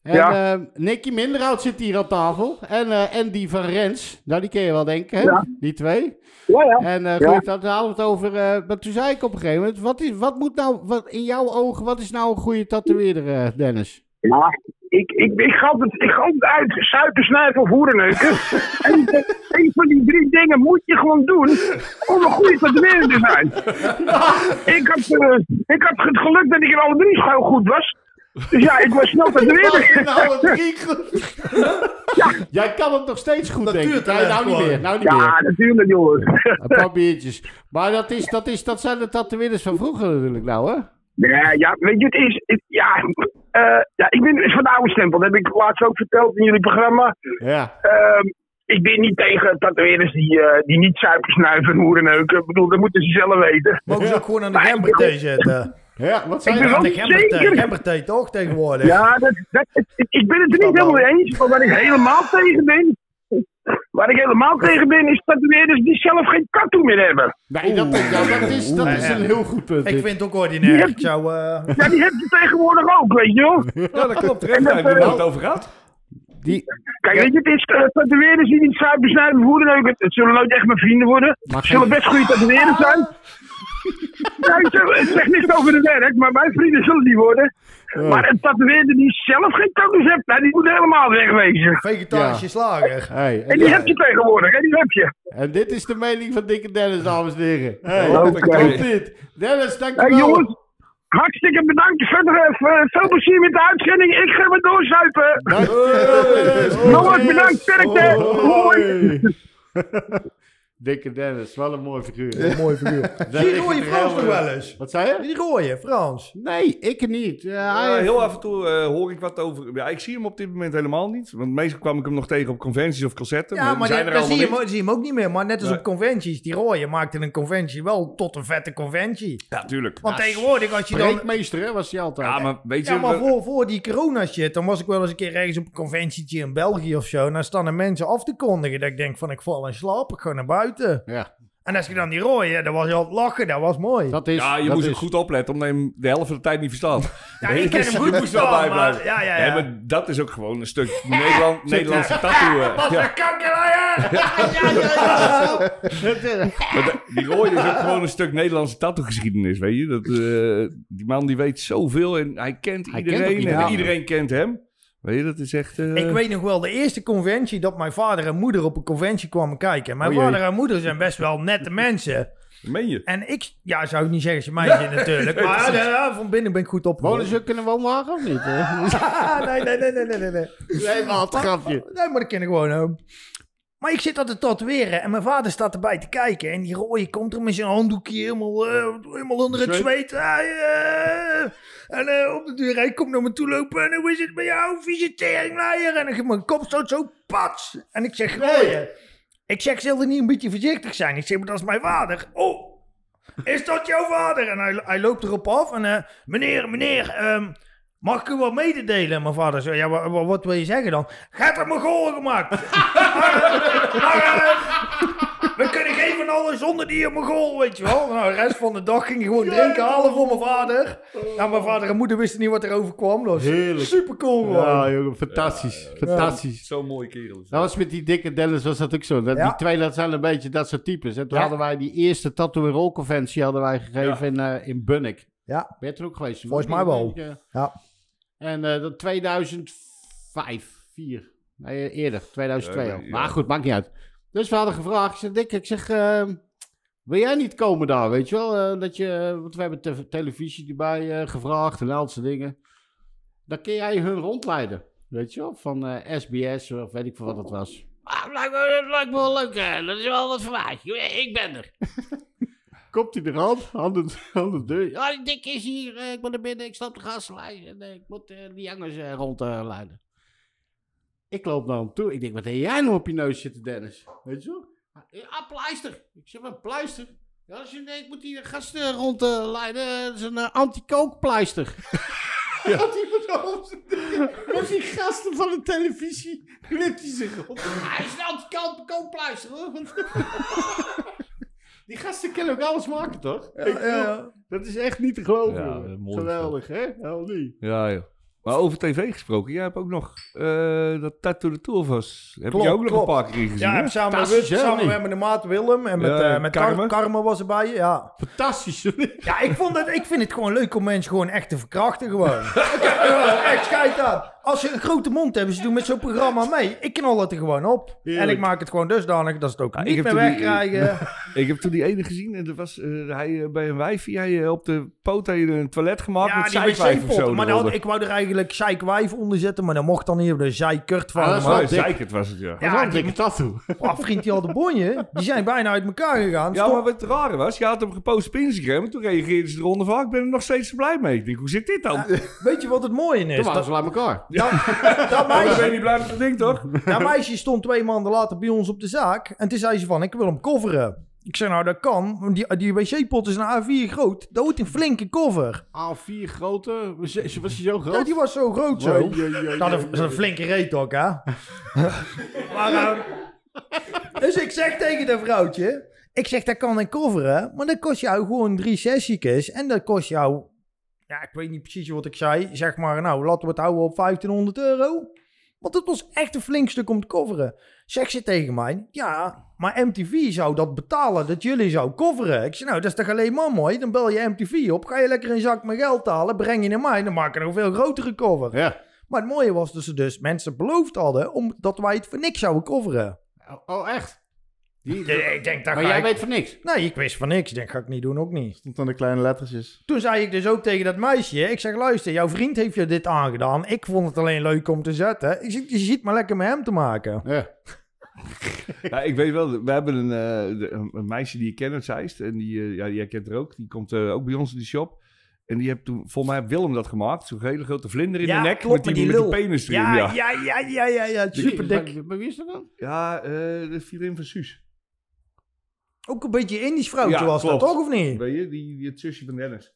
Speaker 1: En
Speaker 5: Ja.
Speaker 1: eh, Nicky Minderhout zit hier aan tafel. En eh Andy van Rens. Nou, die ken je wel, denk ik, hè?
Speaker 5: Ja.
Speaker 1: Die twee.
Speaker 5: Ja, ja.
Speaker 1: En
Speaker 5: Ja.
Speaker 1: goed, dan hadden we het over... maar toen zei ik op een gegeven moment... Wat, is, wat moet nou... Wat, in jouw ogen, wat is nou een goede tatoeëerder, Dennis?
Speaker 5: Ja, ik, ik, ik ga altijd, ik ga altijd uit suiker, snuiven of hoerenneuken. en een van die drie dingen moet je gewoon doen om een goede tatoeëerder te zijn. ik, had, eh, ik had het geluk dat ik in alle drie heel goed was. Dus ja, ik was snel tatoeëerder.
Speaker 1: nou, het goed. Jij kan het nog steeds goed, denk ik. Nee, nou niet meer. Nou niet meer.
Speaker 5: Ja, natuurlijk jongens.
Speaker 1: Een paar biertjes. Maar dat, is, dat, is, dat zijn de tatoeëerders van vroeger natuurlijk nou, hè?
Speaker 5: Ja, ja, weet je, het is. het- ja, eh, ja, ik ben van de oude stempel. Dat heb ik laatst ook verteld in jullie programma.
Speaker 1: Ja.
Speaker 5: Ehm, ik ben niet tegen tatoeëerders die, eh, die niet suiker snuiven en hoerenneuken. Ik bedoel, dat moeten ze zelf weten.
Speaker 2: Mogen ze ook gewoon aan de
Speaker 5: Maar ik
Speaker 2: gemberthee zetten?
Speaker 1: Ja, wat
Speaker 5: Ik
Speaker 1: zei
Speaker 5: ben
Speaker 1: je?
Speaker 5: wel
Speaker 2: Aan de gemberthee, toch tegenwoordig?
Speaker 5: Ja, dat, dat, ik ben het er niet helemaal mee eens. Maar waar ik helemaal tegen ben. Waar ik helemaal tegen ben, is tatoeëerders die zelf geen tattoo meer hebben.
Speaker 1: Nee, dat, ja, dat, is, dat is een heel goed punt.
Speaker 2: Ik vind het ook ordinair. Ik zou... eh,
Speaker 5: Ja, die heb je tegenwoordig ook, weet je wel.
Speaker 3: Ja, dat klopt. Uit waar
Speaker 5: eh,
Speaker 3: het over gaat.
Speaker 1: Die,
Speaker 5: Kijk, weet je, het is uh, tatoeëerders die niet snijden of hoerenneuken. Het zullen nooit echt mijn vrienden worden. Het zullen best goede tatoeëerders zijn. Ja, ik zeg, ik zeg niks over het werk, maar mijn vrienden zullen die worden. Maar een tatoeëerder die zelf geen tattoos heeft, nou, die moet helemaal wegwezen.
Speaker 2: Vegetarische
Speaker 1: Ja.
Speaker 2: slager.
Speaker 1: hey,
Speaker 5: En
Speaker 1: en,
Speaker 5: die heb je tegenwoordig, hè, die heb je.
Speaker 1: en dit is de mening van Dikke Dennis, dames en heren. Hey, dit. Dennis,
Speaker 5: Hey,
Speaker 1: dankjewel.
Speaker 5: jongens, hartstikke bedankt. Verder even veel plezier met de uitzending. Ik ga weer doorzuipen. Jongens, bedankt. Sterkte. Hoi.
Speaker 1: Dikke Dennis, wel een mooi figuur.
Speaker 2: Een mooi figuur.
Speaker 1: Er
Speaker 2: Frans nog wel eens?
Speaker 1: Wat zei je?
Speaker 2: Die rode Frans.
Speaker 1: Nee, ik niet. Ja,
Speaker 3: Ja,
Speaker 1: hij-
Speaker 3: heel af en toe eh, hoor ik wat over. Ja, ik zie hem op dit moment helemaal niet. Want meestal kwam ik hem nog tegen op conventies of concerten.
Speaker 2: Ja,
Speaker 3: die
Speaker 2: maar
Speaker 3: zijn
Speaker 2: die-
Speaker 3: er
Speaker 2: dan zie je, hem, zie je hem ook niet meer. Maar net als
Speaker 3: Nee.
Speaker 2: op conventies. Die rode maakte een conventie wel tot een vette conventie.
Speaker 3: Ja, tuurlijk.
Speaker 2: Want tegenwoordig als je dan...
Speaker 1: Breekmeester, hè, was hij altijd.
Speaker 3: Ja, maar weet je...
Speaker 2: Ja, maar voor, voor die corona shit, dan was ik wel eens een keer ergens op een conventietje in België of zo. En dan staan er mensen af te kondigen dat ik denk van ik val in slaap, ik ga naar buiten.
Speaker 1: Ja,
Speaker 2: En als je dan die rode, dan was je aan het lachen, dat was mooi.
Speaker 1: dat is...
Speaker 3: ja, je
Speaker 1: dat
Speaker 3: moest
Speaker 1: is,
Speaker 3: ook goed opletten, omdat je hem de helft van de tijd niet verstaat.
Speaker 2: ja, ik ken
Speaker 3: dus
Speaker 2: hem
Speaker 3: je
Speaker 2: goed
Speaker 3: moest wel
Speaker 2: verstaan,
Speaker 3: bij
Speaker 2: maar
Speaker 3: blijven.
Speaker 2: ja, ja,
Speaker 3: Nee,
Speaker 2: ja.
Speaker 3: maar dat is ook gewoon een stuk Nederland, Nederlandse tattoo. eh.
Speaker 2: Wat
Speaker 3: ja.
Speaker 2: een kankerlaaien!
Speaker 1: Ja, ja, ja.
Speaker 3: Maar die rode is ook gewoon een stuk Nederlandse tattoo-geschiedenis, weet je. Dat, eh, die man die weet zoveel en hij kent
Speaker 1: Hij kent
Speaker 3: iedereen
Speaker 1: ook iedereen.
Speaker 3: en iedereen kent hem. Weet je, dat is echt... eh,
Speaker 2: Ik weet nog wel, de eerste conventie dat mijn vader en moeder op een conventie kwamen kijken. Mijn
Speaker 1: O jee.
Speaker 2: vader en moeder zijn best wel nette mensen.
Speaker 3: Meen je?
Speaker 2: En ik, ja, zou ik niet zeggen, ze meisje natuurlijk. Maar ja, ja, van binnen ben ik goed
Speaker 1: Wonen
Speaker 2: opgevoed.
Speaker 1: ze ook in een woonwagen of niet?
Speaker 2: nee, nee, nee, nee, nee, nee, nee.
Speaker 1: Nee, maar het grapje.
Speaker 2: Nee, maar dat ken ik gewoon. Maar ik zit dat te tatoeëren en mijn vader staat erbij te kijken. En die rode komt er met zijn handdoekje helemaal, eh, helemaal onder het zweet. Ah, ja. En eh, op de deur, hij komt naar me toe lopen. En hoe is het met jou, vieze teringleier? En ik mijn kop stoot zo, pats. En ik zeg, rooie. Ik zeg, zal er niet een beetje voorzichtig zijn? Ik zeg, maar dat is mijn vader. Oh, is dat jouw vader? En hij, hij loopt erop af en, eh, meneer, meneer, ehm, Mag ik u wat mededelen? En mijn vader zei, ja, wa- wa- wat, wil je zeggen dan? Gaat er gemaakt? maar, maar, eh, we kunnen geen van alles zonder die Mongool, weet je wel. Nou, de rest van de dag ging ik gewoon drinken halen voor mijn vader. Nou, mijn vader en moeder wisten niet wat er overkwam. Dat was
Speaker 1: Heerlijk.
Speaker 2: super cool gewoon.
Speaker 1: Ja, jongen, fantastisch. fantastisch.
Speaker 3: Zo'n mooie kerel.
Speaker 1: Dat was met die dikke Dennis was dat ook zo. Dat,
Speaker 2: Ja.
Speaker 1: Die twee dat zijn een beetje dat soort types. En toen
Speaker 2: Ja.
Speaker 1: hadden wij die eerste tattoo en roll conventie hadden wij gegeven in, eh in Bunnik.
Speaker 2: Ja.
Speaker 1: Ben je er ook geweest?
Speaker 2: Volgens mij wel.
Speaker 1: Ja. En eh dat 2005, 4. Nee, eerder, 2002
Speaker 3: Ja,
Speaker 1: al.
Speaker 3: ja.
Speaker 1: Maar goed, maakt niet uit. Dus we hadden gevraagd. Ik zeg, Dick, ik zeg, eh, wil jij niet komen daar, weet je wel? Eh, dat je, want we hebben te- televisie erbij eh, gevraagd en al dat soort dingen. Dan kun jij hun rondleiden, weet je wel? Van eh, SBS of weet ik veel wat het was. Ah, lijkt, me, lijkt me wel leuk, hè. dat is wel wat voor mij. Ik ben er. Komt hij eraan, aan de, aan de deur. Ja, die Dick is hier, eh, ik ben er binnen, ik sta op de gaslijn en eh, ik moet eh, die jongens rondleiden. Ik loop naar hem toe. Ik denk, wat heb jij nou op je neus zitten, Dennis? Weet je wel? Ah, pleister. Ik zeg, wat pleister? Ja, dat is een, ik moet die gasten rondleiden. Dat is een anti-kookpleister. Ja. Met die gasten van de televisie knipt hij zich op. Hij is een anti-kookpleister, hoor. Die gasten kunnen ook alles maken, toch? Ik-
Speaker 2: ja.
Speaker 1: Dat is echt niet te geloven.
Speaker 3: Dat.
Speaker 1: Geweldig, hè? Hel niet.
Speaker 3: Ja, ja. Maar over tv gesproken, jij hebt ook nog eh, dat Tattoo de Tour was. Heb je ook nog een paar keer gezien?
Speaker 2: Ja,
Speaker 3: hè?
Speaker 2: samen, met, samen met mijn maat Willem en met,
Speaker 3: Ja,
Speaker 2: eh met
Speaker 3: Carmen.
Speaker 2: Carmen. Carmen was erbij, ja.
Speaker 1: Fantastisch.
Speaker 2: Ja, ik, vond het, ik vind het gewoon leuk om mensen gewoon echt te verkrachten gewoon. Ik heb er wel echt scheid aan. Als ze een grote mond hebben, ze doen met zo'n programma mee. Ik knal het er gewoon op.
Speaker 1: Heerlijk.
Speaker 2: En ik maak het gewoon dusdanig dat ze het ook
Speaker 3: Ja, ik
Speaker 2: niet
Speaker 3: heb
Speaker 2: meer wegkrijgen.
Speaker 3: Ik heb toen die ene gezien en dat was eh, hij eh, bij een wijfje. Hij eh, op de poot had je een toilet gemaakt
Speaker 2: Ja,
Speaker 3: met zijkwijf of zo.
Speaker 2: Maar dan,
Speaker 3: eronder.
Speaker 2: ik wou er eigenlijk zeikwijf onder zetten, maar dan mocht dan niet op de zijkurt van.
Speaker 1: Ah, dat
Speaker 3: zeikert was het, ja.
Speaker 1: Dat
Speaker 2: ja,
Speaker 1: een
Speaker 2: die,
Speaker 1: dikke tattoo.
Speaker 2: oh, vriend, die had de bonje. Die zijn bijna uit elkaar gegaan.
Speaker 3: Ja,
Speaker 2: Stop.
Speaker 3: maar wat het rare was, je had hem gepost op Instagram en toen reageerden ze eronder van, "Ah, ik ben er nog steeds blij mee. Ik denk, hoe zit dit dan?
Speaker 2: Weet je wat het mooie is?
Speaker 1: Toen waren
Speaker 2: Dat,
Speaker 1: ze uit elkaar.
Speaker 2: Dat, dat
Speaker 3: Oh, dan ben je
Speaker 2: meisje,
Speaker 3: niet blij met dat ding, toch?
Speaker 2: dat meisje stond twee maanden later bij ons op de zaak. En toen zei ze van, ik wil hem coveren. Ik zei, nou dat kan. Die, die wc-pot is een A4 groot. Dat wordt een flinke cover.
Speaker 1: A4 grote. Was hij zo groot?
Speaker 2: Ja, die was zo groot zo. Nou, dat is een flinke reet ook, hè? maar, ehm, dus ik zeg tegen dat vrouwtje... Ik zeg, dat kan ik coveren, maar dat kost jou gewoon drie sessies. En dat kost jou... Ja, ik weet niet precies wat ik zei. Zeg maar, nou, laten we het houden op 1500 euro. Want het was echt een flink stuk om te coveren. Zegt ze tegen mij, ja, maar MTV zou dat betalen, dat jullie zou coveren. Ik zeg, nou, dat is toch alleen maar mooi? Dan bel je MTV op, ga je lekker een zak met geld halen, breng je naar mij, dan maak ik een veel grotere cover.
Speaker 1: Ja.
Speaker 2: Maar het mooie was dat ze dus mensen beloofd hadden om, dat wij het voor niks zouden coveren.
Speaker 1: Oh, oh, echt? Die,
Speaker 2: ik denk, dat
Speaker 1: maar jij
Speaker 2: ik...
Speaker 1: weet van niks.
Speaker 2: Nee, ik wist van niks. Ik denk, ga ik niet doen, ook niet.
Speaker 4: Stond aan de kleine lettertjes.
Speaker 2: Toen zei ik dus ook tegen dat meisje, ik zeg, luister, jouw vriend heeft je dit aangedaan. Ik vond het alleen leuk om te zetten. Ik zeg, je ziet maar lekker met hem te maken.
Speaker 1: Ja.
Speaker 3: Ja, ik weet wel, we hebben een, eh, een, meisje die ik ken uit Zeist. En die, eh, ja, jij kent haar ook. Die komt eh, ook bij ons in de shop. En die heeft toen, volgens mij heeft Willem dat gemaakt. Zo'n hele grote vlinder in
Speaker 2: Ja,
Speaker 3: de nek.
Speaker 2: klopt,
Speaker 3: met die,
Speaker 2: met die
Speaker 3: met die penis erin.
Speaker 2: Ja,
Speaker 3: Ja,
Speaker 2: ja, ja, ja, ja, ja. Super dik.
Speaker 1: Maar, maar wie is dat dan?
Speaker 3: ja eh, de vriendin van Suus.
Speaker 2: Ook een beetje Indisch vrouwtje was dat, toch, of niet?
Speaker 3: Weet je, die, die, het zusje van Dennis.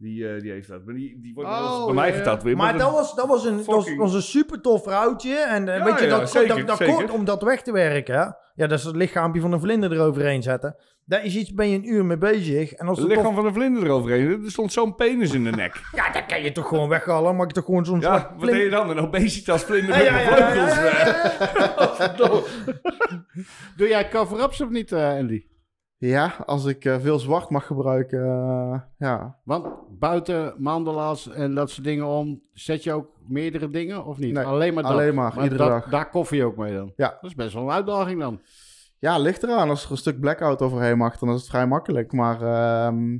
Speaker 3: Die, eh, die heeft dat. Maar die, die wordt wel eens
Speaker 1: Oh,
Speaker 3: bij mij getatoeëerd.
Speaker 2: Maar dat was, dat was, een, dat was, een super tof vrouwtje. En eh,
Speaker 3: Ja,
Speaker 2: weet je,
Speaker 3: ja,
Speaker 2: dat,
Speaker 3: zeker,
Speaker 2: dat, dat
Speaker 3: zeker.
Speaker 2: kort om dat weg te werken. hè. Ja, dat is het lichaampje van een vlinder eroverheen zetten. Daar is iets, ben je een uur mee bezig. En als
Speaker 3: Het lichaam
Speaker 2: tof,
Speaker 3: van een vlinder eroverheen. Er stond zo'n penis in de nek.
Speaker 2: Ja, dat kan je toch gewoon weghalen. Maak je toch gewoon zo'n
Speaker 3: Ja, wat
Speaker 2: vlinder-
Speaker 3: deed je dan? Een obesitas vlinder met
Speaker 2: ja,
Speaker 3: vleugels.
Speaker 2: ja,
Speaker 3: eh.
Speaker 2: ja, ja.
Speaker 1: Doe jij cover-ups of niet, eh, Andy?
Speaker 4: Ja, als ik eh, veel zwart mag gebruiken, eh, ja.
Speaker 1: Want buiten mandala's en dat soort dingen om, zet je ook meerdere dingen of niet?
Speaker 4: Nee,
Speaker 1: alleen maar dat.
Speaker 4: alleen maar, iedere
Speaker 1: dat-
Speaker 4: dag.
Speaker 1: Daar koffer je ook mee dan?
Speaker 4: Ja.
Speaker 1: Dat is best wel een uitdaging dan.
Speaker 4: Ja, ligt eraan. Als er een stuk blackout overheen mag, dan is het vrij makkelijk. Maar ehm,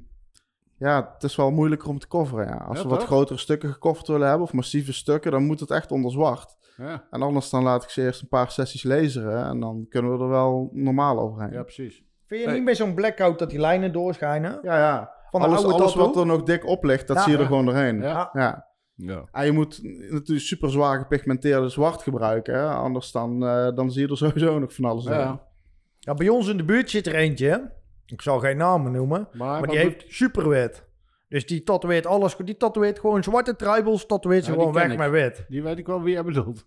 Speaker 4: ja, het is wel moeilijker om te coveren. Ja. Als
Speaker 1: Ja,
Speaker 4: we wat
Speaker 1: toch?
Speaker 4: grotere stukken gecoverd willen hebben, of massieve stukken, dan moet het echt onder zwart.
Speaker 1: Ja,
Speaker 4: En anders dan laat ik ze eerst een paar sessies laseren en dan kunnen we er wel normaal overheen.
Speaker 1: Ja, precies.
Speaker 2: Vind je niet bij zo'n blackout dat die lijnen doorschijnen?
Speaker 4: ja.
Speaker 2: Van de
Speaker 4: alles
Speaker 2: oude
Speaker 4: alles wat er nog dik op ligt, dat
Speaker 2: Ja,
Speaker 4: zie je er
Speaker 2: ja.
Speaker 4: gewoon doorheen.
Speaker 1: Ja.
Speaker 4: Ja.
Speaker 3: Ja.
Speaker 4: En je moet natuurlijk super zwaar gepigmenteerde zwart gebruiken. Hè? Anders dan, eh, dan zie je er sowieso nog van alles in.
Speaker 1: Ja.
Speaker 2: Ja, bij ons in de buurt zit er eentje. Ik zal geen namen noemen.
Speaker 1: Maar,
Speaker 2: Maar die heeft superwit. Dus die tatoeëert alles. Die tatoeëert gewoon zwarte tribals. Tatoeëert ze
Speaker 1: Ja,
Speaker 2: gewoon weg
Speaker 1: ik.
Speaker 2: met wit.
Speaker 1: Die weet ik wel wie jij bedoelt.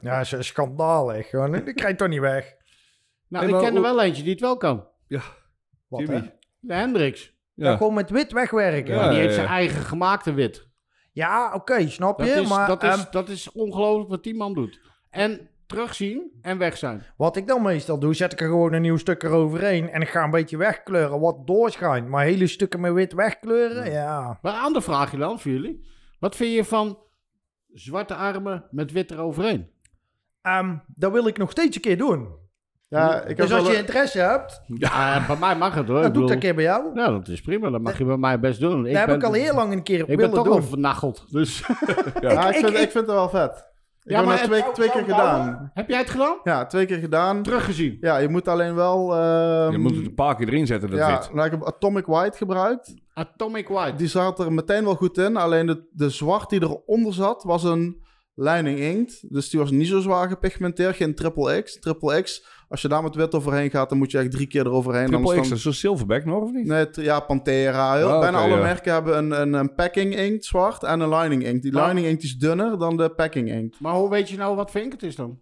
Speaker 2: Ja, is schandalig. Gewoon. Die krijg je toch niet weg.
Speaker 1: Nou,
Speaker 3: Hey,
Speaker 1: ik
Speaker 3: maar
Speaker 1: ken er wel eentje die het wel kan.
Speaker 2: Wat,
Speaker 3: Jimmy.
Speaker 2: hè?
Speaker 1: De Hendrix.
Speaker 2: Ja,
Speaker 3: Ja.
Speaker 2: gewoon met wit wegwerken.
Speaker 3: Ja,
Speaker 2: Ja,
Speaker 1: die heeft
Speaker 3: ja.
Speaker 1: zijn eigen gemaakte wit.
Speaker 2: oké, snap
Speaker 1: Dat
Speaker 2: je?
Speaker 1: is,
Speaker 2: maar
Speaker 1: dat
Speaker 2: ehm,
Speaker 1: is, dat is ongelooflijk wat die man doet. En terugzien en weg zijn.
Speaker 2: wat ik dan meestal doe, zet ik er gewoon een nieuw stuk eroverheen. En ik ga een beetje wegkleuren wat doorschijnt. Maar hele stukken met wit wegkleuren, ja.
Speaker 1: Maar aan de vraag je dan voor jullie. Wat vind je van zwarte armen met wit eroverheen?
Speaker 2: Ehm, dat wil ik nog steeds een keer doen.
Speaker 4: Ja, ik heb
Speaker 2: Dus als
Speaker 4: wel
Speaker 2: je interesse hebt,
Speaker 1: Ja, bij mij mag het hoor.
Speaker 2: dan
Speaker 1: Ik
Speaker 2: doe ik dat een keer bij jou.
Speaker 1: Ja, dat is prima. Dat mag je bij mij best doen.
Speaker 2: dat heb ik al heel lang een keer
Speaker 1: Ik ben toch
Speaker 2: doen.
Speaker 1: al vernacheld. Dus
Speaker 4: ja, ik,
Speaker 2: ik-
Speaker 4: vind,
Speaker 2: ik-
Speaker 4: ik vind het wel vet. Ik
Speaker 1: Ja,
Speaker 4: heb
Speaker 1: maar
Speaker 4: het twee, twee keer gedaan.
Speaker 1: heb jij het gedaan?
Speaker 4: Ja, twee keer gedaan.
Speaker 1: Teruggezien.
Speaker 4: Ja, je moet alleen wel... ehm,
Speaker 3: Je moet het een paar keer erin zetten, dat
Speaker 4: ja, nou, ik heb Atomic White gebruikt.
Speaker 1: Atomic White.
Speaker 4: Die zat er meteen wel goed in. Alleen de, de zwart die eronder zat, was een lining inkt. Dus die was niet zo zwaar gepigmenteerd. Geen triple X. Triple X, als je daar met wit overheen gaat, dan moet je echt drie keer eroverheen.
Speaker 3: Triple
Speaker 4: anders
Speaker 3: X,
Speaker 4: dan-
Speaker 3: zo'n silverback nog, of niet?
Speaker 4: Nee, ja, Pantera. Heel,
Speaker 3: Oh,
Speaker 4: bijna alle
Speaker 3: ja.
Speaker 4: merken hebben een, een, een packing inkt zwart en een lining inkt. Die
Speaker 1: Ah.
Speaker 4: lining inkt is dunner dan de packing inkt.
Speaker 1: Maar hoe weet je nou wat voor inkt het is dan?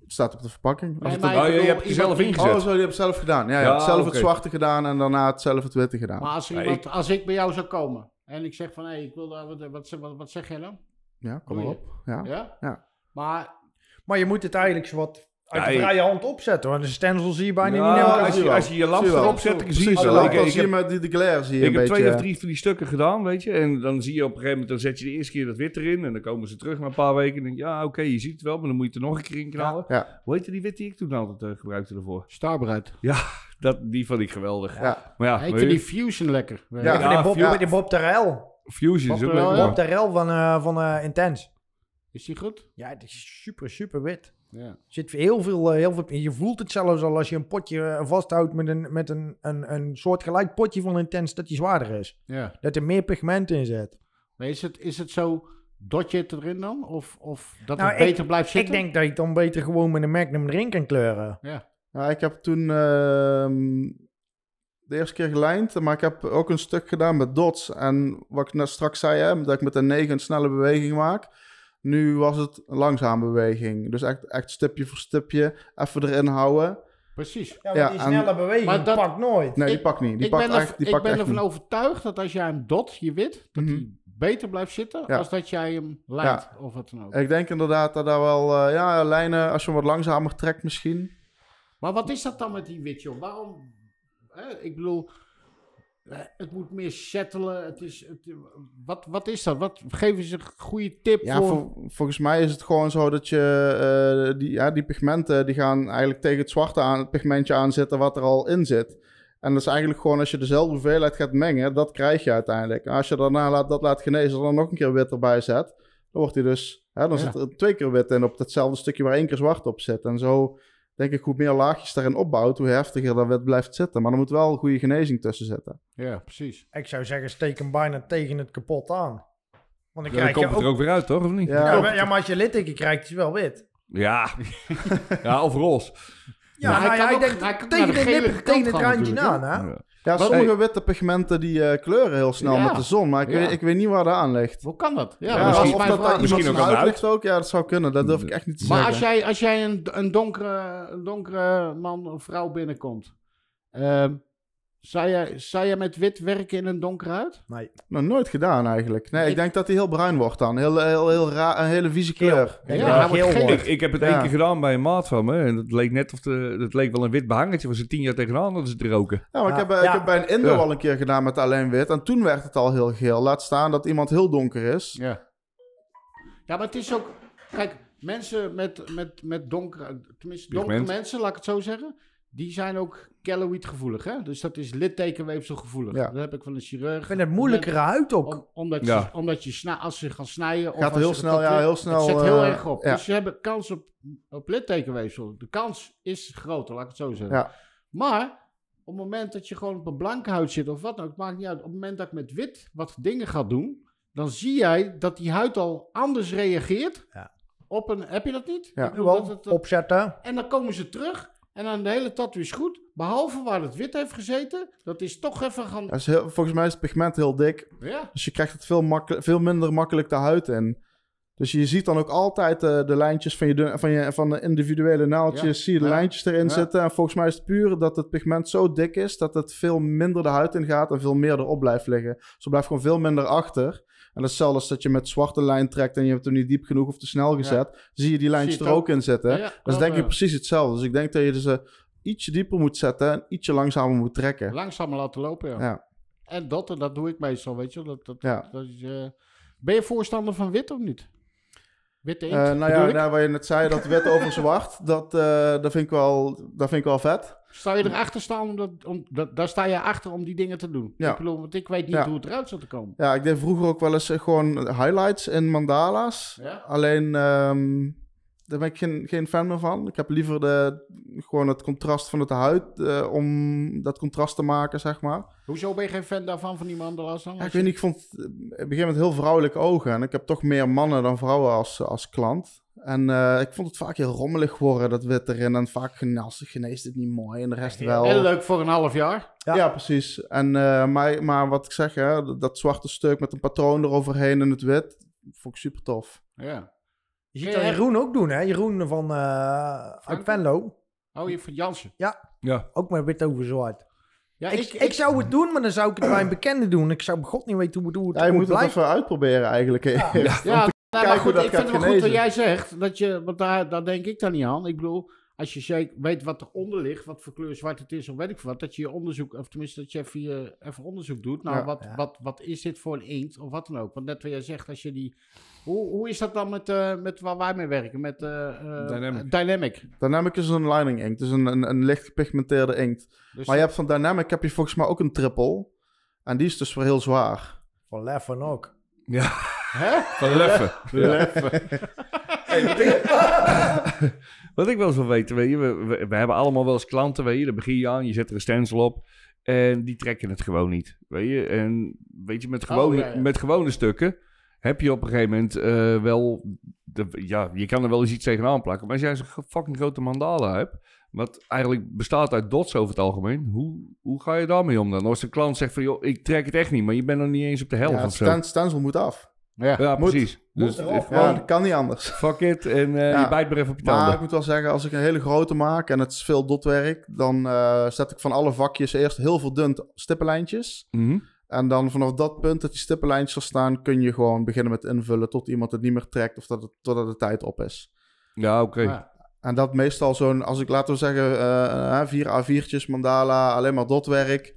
Speaker 4: Het staat op de verpakking. Als
Speaker 1: Nee,
Speaker 4: het
Speaker 1: maar
Speaker 3: Oh,
Speaker 1: ik
Speaker 3: je- je hebt
Speaker 1: iemand
Speaker 3: zelf ingezet.
Speaker 4: Oh, zo, die heb ik zelf gedaan. Ja, ja,
Speaker 3: Ja,
Speaker 4: ik heb zelf het zwarte gedaan en daarna het zelf het witte gedaan.
Speaker 1: Maar als,
Speaker 3: Ja,
Speaker 1: iemand, als ik bij jou zou komen en ik zeg van, hé, ik wil daar, wat, wat, wat, wat zeg jij dan?
Speaker 4: ja, kom maar
Speaker 1: je?
Speaker 4: op. Ja.
Speaker 1: Ja?
Speaker 4: Ja.
Speaker 1: Maar,
Speaker 2: Maar je moet het eigenlijk zo wat uit
Speaker 3: Ja,
Speaker 2: de
Speaker 3: je-
Speaker 2: vrije hand opzetten. Want een stencil zie je bijna
Speaker 3: Ja,
Speaker 2: niet
Speaker 3: als, je, als je je
Speaker 4: je
Speaker 3: erop zet, dan zie je zo. Ik,
Speaker 4: je
Speaker 3: heb,
Speaker 4: met die, glare zie je
Speaker 3: ik
Speaker 4: een
Speaker 3: heb
Speaker 4: beetje...
Speaker 3: twee of drie van die stukken gedaan, weet je. En dan zie je op een gegeven moment, dan zet je de eerste keer dat wit erin. En dan komen ze terug na een paar weken. En denk je, ja, oké, je ziet het wel, maar dan moet je het er nog een keer in knallen.
Speaker 4: Ja.
Speaker 3: Hoe heette die wit die ik toen altijd eh, gebruikte ervoor?
Speaker 1: Starbreid.
Speaker 3: Dat, die vond ik geweldig.
Speaker 4: Ja.
Speaker 3: Maar ja,
Speaker 1: ik vind
Speaker 3: je,
Speaker 1: die Fusion lekker.
Speaker 4: Ja.
Speaker 3: Ja,
Speaker 2: die Bob,
Speaker 3: ja.
Speaker 2: die Bob Terrell.
Speaker 3: Fusion is ook man.
Speaker 2: Bob Terrell van, eh, van eh, Intense.
Speaker 1: Is die goed?
Speaker 2: Ja, het is super, super wit.
Speaker 1: Ja.
Speaker 2: Zit heel veel, eh, heel veel... Je voelt het zelfs al als je een potje eh, vasthoudt met een, met een, een, een soortgelijk potje van Intense, dat die zwaarder is.
Speaker 1: ja.
Speaker 2: Dat er meer pigment in zit.
Speaker 1: Maar is het, is het zo, dot je het erin dan? Of, of dat
Speaker 2: Nou,
Speaker 1: het
Speaker 2: ik-
Speaker 1: beter blijft
Speaker 2: Ik
Speaker 1: zitten?
Speaker 2: denk dat je het dan beter gewoon met een Magnum erin kan kleuren.
Speaker 1: Ja.
Speaker 4: Ja, ik heb toen ehm, de eerste keer gelijnd, maar ik heb ook een stuk gedaan met dots. En wat ik net straks zei, hè, dat ik met een 9 een snelle beweging maak. Nu was het een langzame beweging. Dus echt, echt stipje voor stipje, even erin houden.
Speaker 1: Precies.
Speaker 2: Ja,
Speaker 4: Ja,
Speaker 2: die
Speaker 4: en-
Speaker 2: snelle beweging
Speaker 1: Maar dat-
Speaker 2: pakt nooit.
Speaker 4: Nee, die
Speaker 1: Ik-
Speaker 4: pakt niet. Die
Speaker 1: ik
Speaker 4: pakt
Speaker 1: ben, er,
Speaker 4: echt, die
Speaker 1: ik
Speaker 4: pakt
Speaker 1: ben
Speaker 4: echt
Speaker 1: ervan
Speaker 4: niet.
Speaker 1: overtuigd dat als jij een dot, je wit, dat
Speaker 4: Mhm.
Speaker 1: die beter blijft zitten
Speaker 4: Ja.
Speaker 1: als dat jij hem lijnt of wat dan ook.
Speaker 4: Ik denk inderdaad dat daar wel, eh, ja, lijnen, als je hem wat langzamer trekt misschien.
Speaker 1: Maar wat is dat dan met die wit, joh? Waarom? Hè, ik bedoel, het moet meer settelen. Het is, het, wat, wat is dat? Wat, geef eens een goede tip
Speaker 4: Ja,
Speaker 1: voor...
Speaker 4: vol- volgens mij is het gewoon zo dat je eh, die, ja, die pigmenten die gaan eigenlijk tegen het zwarte aan, het pigmentje aanzetten wat er al in zit. En dat is eigenlijk gewoon als je dezelfde hoeveelheid gaat mengen, dat krijg je uiteindelijk. En als je daarna laat, dat laat genezen en dan nog een keer wit erbij zet, dan wordt hij dus, hè, dan
Speaker 1: Ja.
Speaker 4: zit er twee keer wit in op datzelfde stukje waar één keer zwart op zit. En zo denk ik, hoe meer laagjes daarin opbouwt, hoe heftiger dat wit blijft zitten. Maar er moet wel een goede genezing tussen zitten.
Speaker 1: Ja, precies.
Speaker 2: Ik zou zeggen, steek hem bijna tegen het kapot aan. Want dan
Speaker 3: Ja, dan
Speaker 2: krijg je
Speaker 3: komt het
Speaker 2: ook...
Speaker 3: er ook weer uit, toch? Of niet?
Speaker 4: Ja,
Speaker 2: Ja, maar- ja, maar als je litteken krijgt, is het wel wit.
Speaker 3: Ja, ja of roze.
Speaker 2: Ja,
Speaker 1: hij
Speaker 2: nou hij
Speaker 1: ook-
Speaker 2: denkt
Speaker 1: hij kan
Speaker 2: tegen,
Speaker 1: de kant
Speaker 2: tegen het randje hè?
Speaker 3: Ja.
Speaker 1: Wat-
Speaker 4: sommige witte pigmenten die eh, kleuren heel snel
Speaker 1: Ja.
Speaker 4: met de zon, maar ik,
Speaker 1: Ja.
Speaker 4: weet, ik weet niet waar dat aan ligt.
Speaker 1: Hoe kan dat? Ja,
Speaker 4: Ja,
Speaker 1: dat is
Speaker 4: of dat daar iemand
Speaker 3: Misschien ook aan
Speaker 4: huid ligt ook, ja, dat zou kunnen. Dat durf ik echt niet te
Speaker 1: Maar
Speaker 4: zeggen.
Speaker 1: als jij, als jij een, een, donkere, een donkere man of vrouw binnenkomt, ehm, zou, jij, zou jij met wit werken in een donkere huid?
Speaker 2: Nee.
Speaker 4: Nog nooit gedaan eigenlijk. Nee, ik,
Speaker 1: Ik-
Speaker 4: denk dat hij heel bruin wordt dan. Heel, heel, heel raar, een hele vieze kleur.
Speaker 2: Ik
Speaker 1: Ja, wordt.
Speaker 3: Ik, ik heb het
Speaker 4: Ja.
Speaker 3: één keer gedaan bij een maat van me. En het leek net of de, het leek wel een wit behangetje. Was er tien jaar tegenaan dat ze het roken.
Speaker 4: Ja, maar
Speaker 2: Ja.
Speaker 4: ik, heb, eh,
Speaker 2: Ja.
Speaker 4: ik heb bij een Indo
Speaker 3: Ja.
Speaker 4: al een keer gedaan met alleen wit. En toen werd het al heel geel. Laat staan dat iemand heel donker is.
Speaker 1: Ja. Ja, maar het is ook... Kijk, mensen met, met, met donkere... Tenminste, donkere
Speaker 3: Pigment.
Speaker 1: mensen, laat ik het zo zeggen... Die zijn ook keloïd gevoelig, hè? Dus dat is littekenweefsel gevoelig.
Speaker 4: Ja.
Speaker 1: Dat heb ik van een chirurg.
Speaker 2: Ik vind het moeilijkere huid ook.
Speaker 1: Om- omdat,
Speaker 3: Ja.
Speaker 1: je, omdat je sna- als ze gaan snijden... of
Speaker 4: Gaat
Speaker 1: als
Speaker 4: heel
Speaker 1: ze
Speaker 4: snel, ja, heel snel,
Speaker 1: Het zet heel
Speaker 4: eh,
Speaker 1: erg op.
Speaker 4: ja.
Speaker 1: Dus ze hebben kans op, op littekenweefsel. De kans is groter, laat ik het zo zeggen.
Speaker 4: Ja.
Speaker 1: Maar op het moment dat je gewoon op een blanke huid zit of wat dan ook, het maakt niet uit. Op het moment dat ik met wit wat dingen ga doen, dan zie jij dat die huid al anders reageert.
Speaker 2: Ja.
Speaker 1: Op een, heb je dat niet?
Speaker 4: Ja.
Speaker 2: Wel,
Speaker 1: dat het- dat-
Speaker 2: opzetten.
Speaker 1: en dan komen ze terug En dan de hele tattoo is goed. Behalve waar het wit heeft gezeten. Dat is toch even gaan...
Speaker 4: Is heel, volgens mij is het pigment heel dik.
Speaker 1: Ja,
Speaker 4: Dus je krijgt het veel, makkelijk, veel minder makkelijk de huid in. Dus je ziet dan ook altijd eh, de lijntjes van, je, van, je, van de individuele naaldjes.
Speaker 1: Ja.
Speaker 4: Zie je de
Speaker 1: Ja.
Speaker 4: lijntjes erin
Speaker 1: Ja.
Speaker 4: zitten. En volgens mij is het puur dat het pigment zo dik is... dat het veel minder de huid in gaat en veel meer erop blijft liggen. Dus het blijft gewoon veel minder achter. En dat is hetzelfde als dat je met zwarte lijn trekt... en je hebt hem niet diep genoeg of te snel gezet. zie je die
Speaker 1: Zie
Speaker 4: er ook in zitten.
Speaker 1: Ja,
Speaker 4: dat is
Speaker 1: klopt,
Speaker 4: denk ik precies hetzelfde. Dus ik denk dat je ze ietsje dieper moet zetten... en ietsje langzamer moet trekken.
Speaker 1: langzamer laten lopen, ja.
Speaker 4: Ja.
Speaker 1: En dat, en dat doe ik meestal, weet je. Dat, dat,
Speaker 4: Ja.
Speaker 1: dat is, Ben je voorstander van wit of niet? Witte inkt,
Speaker 4: Eh, nou
Speaker 1: bedoel
Speaker 4: ja, nou, wat je net zei, dat wit over zwart, dat, eh, dat, vind ik wel, dat vind ik wel vet.
Speaker 1: Sta je erachter staan, omdat, om, dat, daar sta je achter om die dingen te doen.
Speaker 4: Ja.
Speaker 1: Ik bedoel, want ik weet niet
Speaker 4: Ja.
Speaker 1: hoe het eruit zou te komen.
Speaker 4: Ja, ik deed vroeger ook wel eens eh, gewoon highlights in mandala's.
Speaker 1: Ja?
Speaker 4: Alleen, ehm, daar ben ik geen, geen fan meer van. Ik heb liever de, gewoon het contrast van het huid, eh, om dat contrast te maken, zeg maar.
Speaker 1: Hoezo ben je geen fan daarvan, van die mandala's dan?
Speaker 4: Ja, ik weet niet, ik vond het op een gegeven moment heel vrouwelijke ogen. En ik heb toch meer mannen dan vrouwen als, als klant. En eh, ik vond het vaak heel rommelig worden, dat wit erin. En vaak genas, geneest het niet mooi en de rest wel.
Speaker 1: Heel leuk voor een half jaar.
Speaker 2: Ja.
Speaker 4: Ja, precies. En, eh, maar, maar wat ik zeg, hè, dat- zwarte stuk met een patroon eroverheen in het wit, vond ik super tof.
Speaker 1: Ja.
Speaker 2: Je ziet
Speaker 1: Ja,
Speaker 2: dat
Speaker 1: ja.
Speaker 2: Jeroen ook doen, hè? Jeroen van eh uit? Venlo.
Speaker 1: Oh, je van Jansen.
Speaker 3: Ja.
Speaker 2: Ook met wit over zwart.
Speaker 1: Ja,
Speaker 2: ik, ik, zou het doen, maar dan zou ik het bij een bekende doen. Ik zou god niet weten hoe, hoe het
Speaker 4: Ja, je
Speaker 2: hoe
Speaker 4: moet
Speaker 2: het blijft.
Speaker 4: even uitproberen eigenlijk.
Speaker 1: Ja, maar
Speaker 4: kijken hoe
Speaker 1: goed,
Speaker 4: dat
Speaker 1: ik vind het wel goed dat
Speaker 4: genezen.
Speaker 1: jij zegt, dat je, want daar, daar denk ik dan niet aan. Ik bedoel, als je zeker weet wat eronder ligt, wat voor kleur zwart het is of weet ik veel wat, dat je je onderzoek, of tenminste dat je even, je, even onderzoek doet. Nou,
Speaker 4: Ja.
Speaker 1: wat,
Speaker 2: Ja.
Speaker 1: Wat, wat is dit voor een inkt of wat dan ook? Want net wat jij zegt, als je die... Hoe, hoe is dat dan met, eh, met waar wij mee werken? Met eh, eh,
Speaker 3: Dynamic.
Speaker 1: Dynamic.
Speaker 4: Dynamic is een lining inkt, dus een, een, een licht gepigmenteerde inkt.
Speaker 1: Dus
Speaker 4: Maar je hebt van Dynamic heb je volgens mij ook een triple. En die is dus weer heel zwaar.
Speaker 2: Van Leffen ook.
Speaker 3: Ja,
Speaker 1: Hè?
Speaker 3: van Leffen. Hey, wat, ik, wat ik wel eens wil weten, weet je, we, we, we hebben allemaal wel eens klanten, weet je, daar begin je aan, je zet er een stencil op en die trekken het gewoon niet, weet je. En weet je, met gewone,
Speaker 1: ja, ja.
Speaker 3: Met gewone stukken heb je op een gegeven moment eh, wel, de, ja, je kan er wel eens iets tegenaan plakken, maar als jij zo'n fucking grote mandala hebt, wat eigenlijk bestaat uit dots over het algemeen, hoe, hoe ga je daarmee om dan? Als een klant zegt van, joh, ik trek het echt niet, maar je bent er niet eens op de helft
Speaker 4: Ja, het
Speaker 3: of zo.
Speaker 4: stan- stencil moet af.
Speaker 1: Ja.
Speaker 3: Ja,
Speaker 4: Moet.
Speaker 3: precies.
Speaker 2: Moet
Speaker 3: Dus
Speaker 4: Ja, dat kan niet anders.
Speaker 3: fuck it en eh,
Speaker 4: Ja.
Speaker 3: je bijt maar even op je
Speaker 4: Maar
Speaker 3: tanden.
Speaker 4: ik moet wel zeggen, als ik een hele grote maak en het is veel dotwerk, dan eh, zet ik van alle vakjes eerst heel veel dun stippenlijntjes.
Speaker 3: Mhm.
Speaker 4: En dan vanaf dat punt dat die stippenlijntjes er staan, kun je gewoon beginnen met invullen tot iemand het niet meer trekt of dat het, totdat de tijd op is.
Speaker 3: Ja, oké.
Speaker 4: En dat meestal zo'n, als ik laten we zeggen, eh, vier A4'tjes, mandala, alleen maar dotwerk,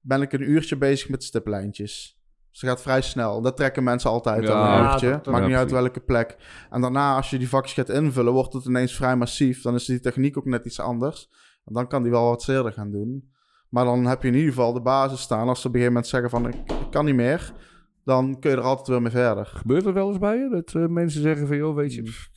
Speaker 4: ben ik een uurtje bezig met stippenlijntjes. Dus het gaat vrij snel. Dat trekken mensen altijd
Speaker 3: Ja,
Speaker 4: al een uurtje.
Speaker 1: dat-
Speaker 4: Maakt niet uit welke plek. En daarna, als je die vakjes gaat invullen, wordt het ineens vrij massief. Dan is die techniek ook net iets anders. En dan kan die wel wat zeerder gaan doen. Maar dan heb je in ieder geval de basis staan. Als ze op een gegeven moment zeggen van, ik, ik kan niet meer, dan kun je er altijd weer mee verder.
Speaker 3: Gebeurt er wel eens bij je? Dat eh, mensen zeggen van, joh, weet je... pff,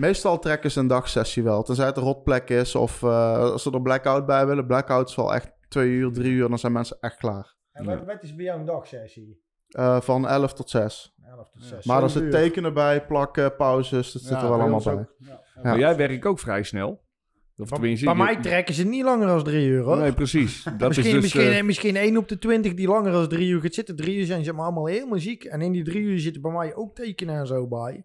Speaker 4: Meestal trekken ze een dagsessie wel. Tenzij het een rotplek is of eh, als ze er blackout bij willen. Blackout is wel echt twee uur, drie uur. Dan zijn mensen echt klaar.
Speaker 2: En wat, wat is bij jou een dagsessie?
Speaker 4: Eh, van 11 tot 6.
Speaker 2: 11 tot 6.
Speaker 4: Maar er zit tekenen bij, plakken, pauzes. Dat zit er wel allemaal bij.
Speaker 1: ook. Ja.
Speaker 4: Ja.
Speaker 3: Maar jij werkt ook vrij snel. Of
Speaker 2: Bij, bij
Speaker 3: je-
Speaker 2: mij trekken ze niet langer dan drie uur, hoor.
Speaker 3: Nee, precies. Dat
Speaker 2: misschien,
Speaker 3: is dus...
Speaker 2: misschien,
Speaker 3: eh,
Speaker 2: misschien 1 op de 20 die langer dan drie uur gaat zitten. Drie uur zijn ze maar allemaal heel ziek. En in die drie uur zitten bij mij ook tekenen en zo bij.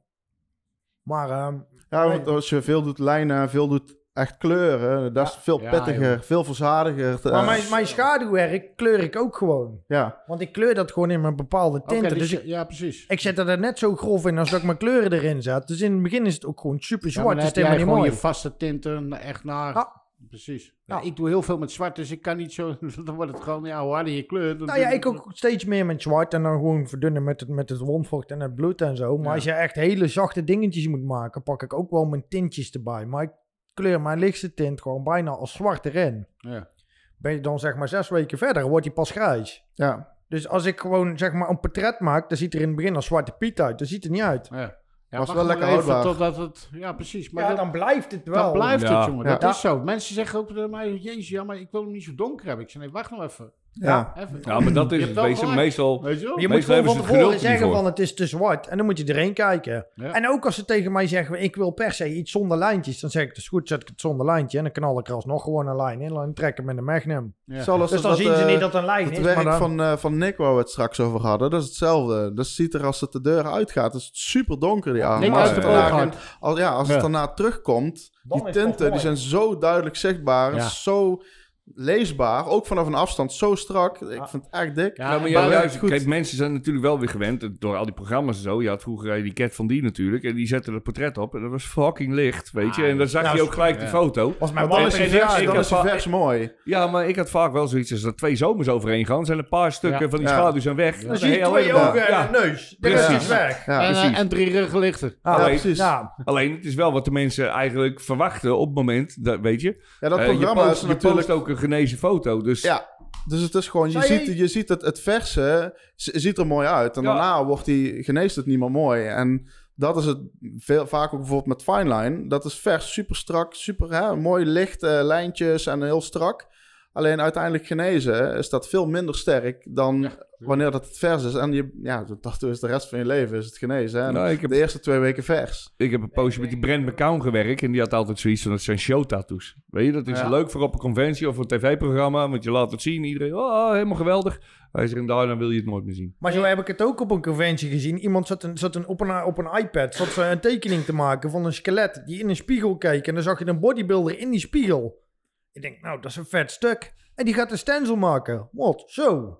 Speaker 2: Maar ehm,
Speaker 4: Ja, want als je veel doet lijnen, veel doet echt kleuren. Dat is veel pittiger,
Speaker 1: joh.
Speaker 4: veel verzadiger.
Speaker 2: Maar
Speaker 4: Eh,
Speaker 2: mijn, mijn schaduwwerk kleur ik ook gewoon.
Speaker 4: Ja,
Speaker 2: Want ik kleur dat gewoon in mijn bepaalde tinten.
Speaker 1: dus
Speaker 2: dus ik,
Speaker 1: ja, precies.
Speaker 2: ik zet er net zo grof in als dat ik mijn kleuren erin zet. Dus in het begin is het ook gewoon super
Speaker 1: Ja, maar
Speaker 2: zwart.
Speaker 1: dan
Speaker 2: dus
Speaker 1: heb
Speaker 2: het is
Speaker 1: jij gewoon
Speaker 2: niet
Speaker 1: je
Speaker 2: mooi.
Speaker 1: vaste tinten echt naar...
Speaker 2: Ja.
Speaker 1: Precies. Ja,
Speaker 2: Ja.
Speaker 1: ik doe heel veel met zwart, dus ik kan niet zo... Dan wordt het gewoon, ja, hoe harder je kleur...
Speaker 2: Nou ja, ik ook steeds meer met zwart. En dan gewoon verdunnen met het, met het wondvocht en het bloed en zo. Maar
Speaker 1: Ja.
Speaker 2: als je echt hele zachte dingetjes moet maken, pak ik ook wel mijn tintjes erbij. Maar ik kleur mijn lichtste tint gewoon bijna als zwart erin.
Speaker 1: Ja.
Speaker 2: Ben je dan zeg maar zes weken verder, wordt hij pas grijs.
Speaker 4: ja.
Speaker 2: Dus als ik gewoon zeg maar een portret maak, dan ziet er in het begin als zwarte piet uit. Dat ziet er niet uit.
Speaker 1: Ja. Ja,
Speaker 4: Was
Speaker 1: wacht
Speaker 4: wel lekker
Speaker 1: even
Speaker 4: houdbaar.
Speaker 1: Totdat het... Ja, precies. Maar
Speaker 2: ja,
Speaker 1: dat,
Speaker 2: dan blijft het wel.
Speaker 1: dan blijft
Speaker 3: Ja.
Speaker 1: het, jongen.
Speaker 4: Ja.
Speaker 1: Dat
Speaker 2: Ja.
Speaker 1: is zo. Mensen zeggen ook tegen mij... Jezus, ja, maar ik wil hem niet zo donker hebben. Ik zeg, nee, wacht nou even.
Speaker 4: Ja.
Speaker 1: Even-
Speaker 3: Ja, maar dat is het. Meestal, meestal
Speaker 1: Weet je wel?
Speaker 2: Je
Speaker 3: Meestal
Speaker 2: moet gewoon van
Speaker 3: het
Speaker 2: tevoren zeggen van het is te zwart. En dan moet je erheen kijken.
Speaker 1: Ja.
Speaker 2: En ook als ze tegen mij zeggen, ik wil per se iets zonder lijntjes. Dan zeg ik, het is goed, zet ik het zonder lijntje. En dan knal ik er alsnog gewoon een lijn in. En dan trek ik hem met een magnum.
Speaker 1: Ja.
Speaker 4: Zoals
Speaker 2: Dus dan
Speaker 4: dat,
Speaker 2: zien ze
Speaker 4: eh,
Speaker 2: niet dat het een lijn
Speaker 4: Het
Speaker 2: is.
Speaker 4: werk
Speaker 2: maar dan-
Speaker 4: van, eh, van Nick waar we het straks over hadden, dat is hetzelfde. Dat ziet er als het de deur uitgaat, is het super donker die avond.
Speaker 1: Nick
Speaker 4: Maar als
Speaker 1: uit
Speaker 4: het daarna-
Speaker 1: oog
Speaker 4: als, ja, als
Speaker 1: Ja.
Speaker 4: het daarna terugkomt,
Speaker 2: Dan
Speaker 4: die
Speaker 2: is het
Speaker 4: tinten die zijn zo duidelijk zichtbaar,
Speaker 1: Ja.
Speaker 4: zo leesbaar, ook vanaf een afstand zo strak. Ik vind het echt dik.
Speaker 1: Ja,
Speaker 3: maar ja,
Speaker 4: werkt
Speaker 3: juist,
Speaker 4: goed.
Speaker 3: kijk, mensen zijn natuurlijk wel weer gewend eh, door al die programma's en zo. Je had vroeger die Cat van die natuurlijk. En die zette het portret op. En dat was fucking licht, weet je.
Speaker 1: Ah,
Speaker 3: En dan zag
Speaker 2: ja,
Speaker 3: je ook gelijk
Speaker 1: ja.
Speaker 3: die foto.
Speaker 2: was mijn man
Speaker 4: is
Speaker 3: en
Speaker 4: vers,
Speaker 3: ik
Speaker 4: dan
Speaker 3: had
Speaker 4: is hij
Speaker 3: va-
Speaker 4: vers mooi.
Speaker 3: Ja, maar ik had vaak wel zoiets als er twee zomers overheen gaan. zijn een paar stukken
Speaker 1: Ja.
Speaker 3: van die
Speaker 4: Ja.
Speaker 3: schaduws zijn weg.
Speaker 2: Dan zie je twee ogen en
Speaker 3: ja.
Speaker 2: een neus.
Speaker 3: Precies.
Speaker 2: is weg.
Speaker 4: Ja,
Speaker 1: en,
Speaker 3: precies.
Speaker 1: en drie ruglichten.
Speaker 2: Ah,
Speaker 4: Ja,
Speaker 3: Alleen-
Speaker 4: precies.
Speaker 2: Ja,
Speaker 3: Alleen, het is wel wat de mensen eigenlijk verwachten op het moment, dat, weet je.
Speaker 4: Ja, dat
Speaker 3: Eh,
Speaker 4: programma is natuurlijk...
Speaker 3: ook een genezen foto. Dus
Speaker 4: Ja, dus het is gewoon, je ziet, je ziet het, het verse ziet er mooi uit. En
Speaker 3: Ja.
Speaker 4: daarna wordt die, geneest het niet meer mooi. En dat is het veel, vaak ook bijvoorbeeld met Fine Line. Dat is vers, super strak, super hè, mooi licht, eh, lijntjes en heel strak. Alleen uiteindelijk genezen is dat veel minder sterk dan wanneer dat het vers is. En je, ja, dat is de rest van je leven is het genezen. hè.
Speaker 3: Nou, ik heb-
Speaker 4: de eerste twee weken vers.
Speaker 3: ik heb een poosje met die Brent McCown gewerkt. En die had altijd zoiets van, dat zijn showtattoos. Weet je, dat is
Speaker 4: Ja.
Speaker 3: leuk voor op een conventie of een tv-programma. Want je laat het zien. Iedereen, oh, helemaal geweldig. Hij zegt, en daarna wil je het nooit meer zien.
Speaker 2: Maar zo heb ik het ook op een conventie gezien. Iemand zat, een, zat een, op, een, op een iPad zat ze een tekening te maken van een skelet die in een spiegel keek. En dan zag je een bodybuilder in die spiegel. Ik denk, nou, dat is een vet stuk. En die gaat een stencil maken. Wat? Zo.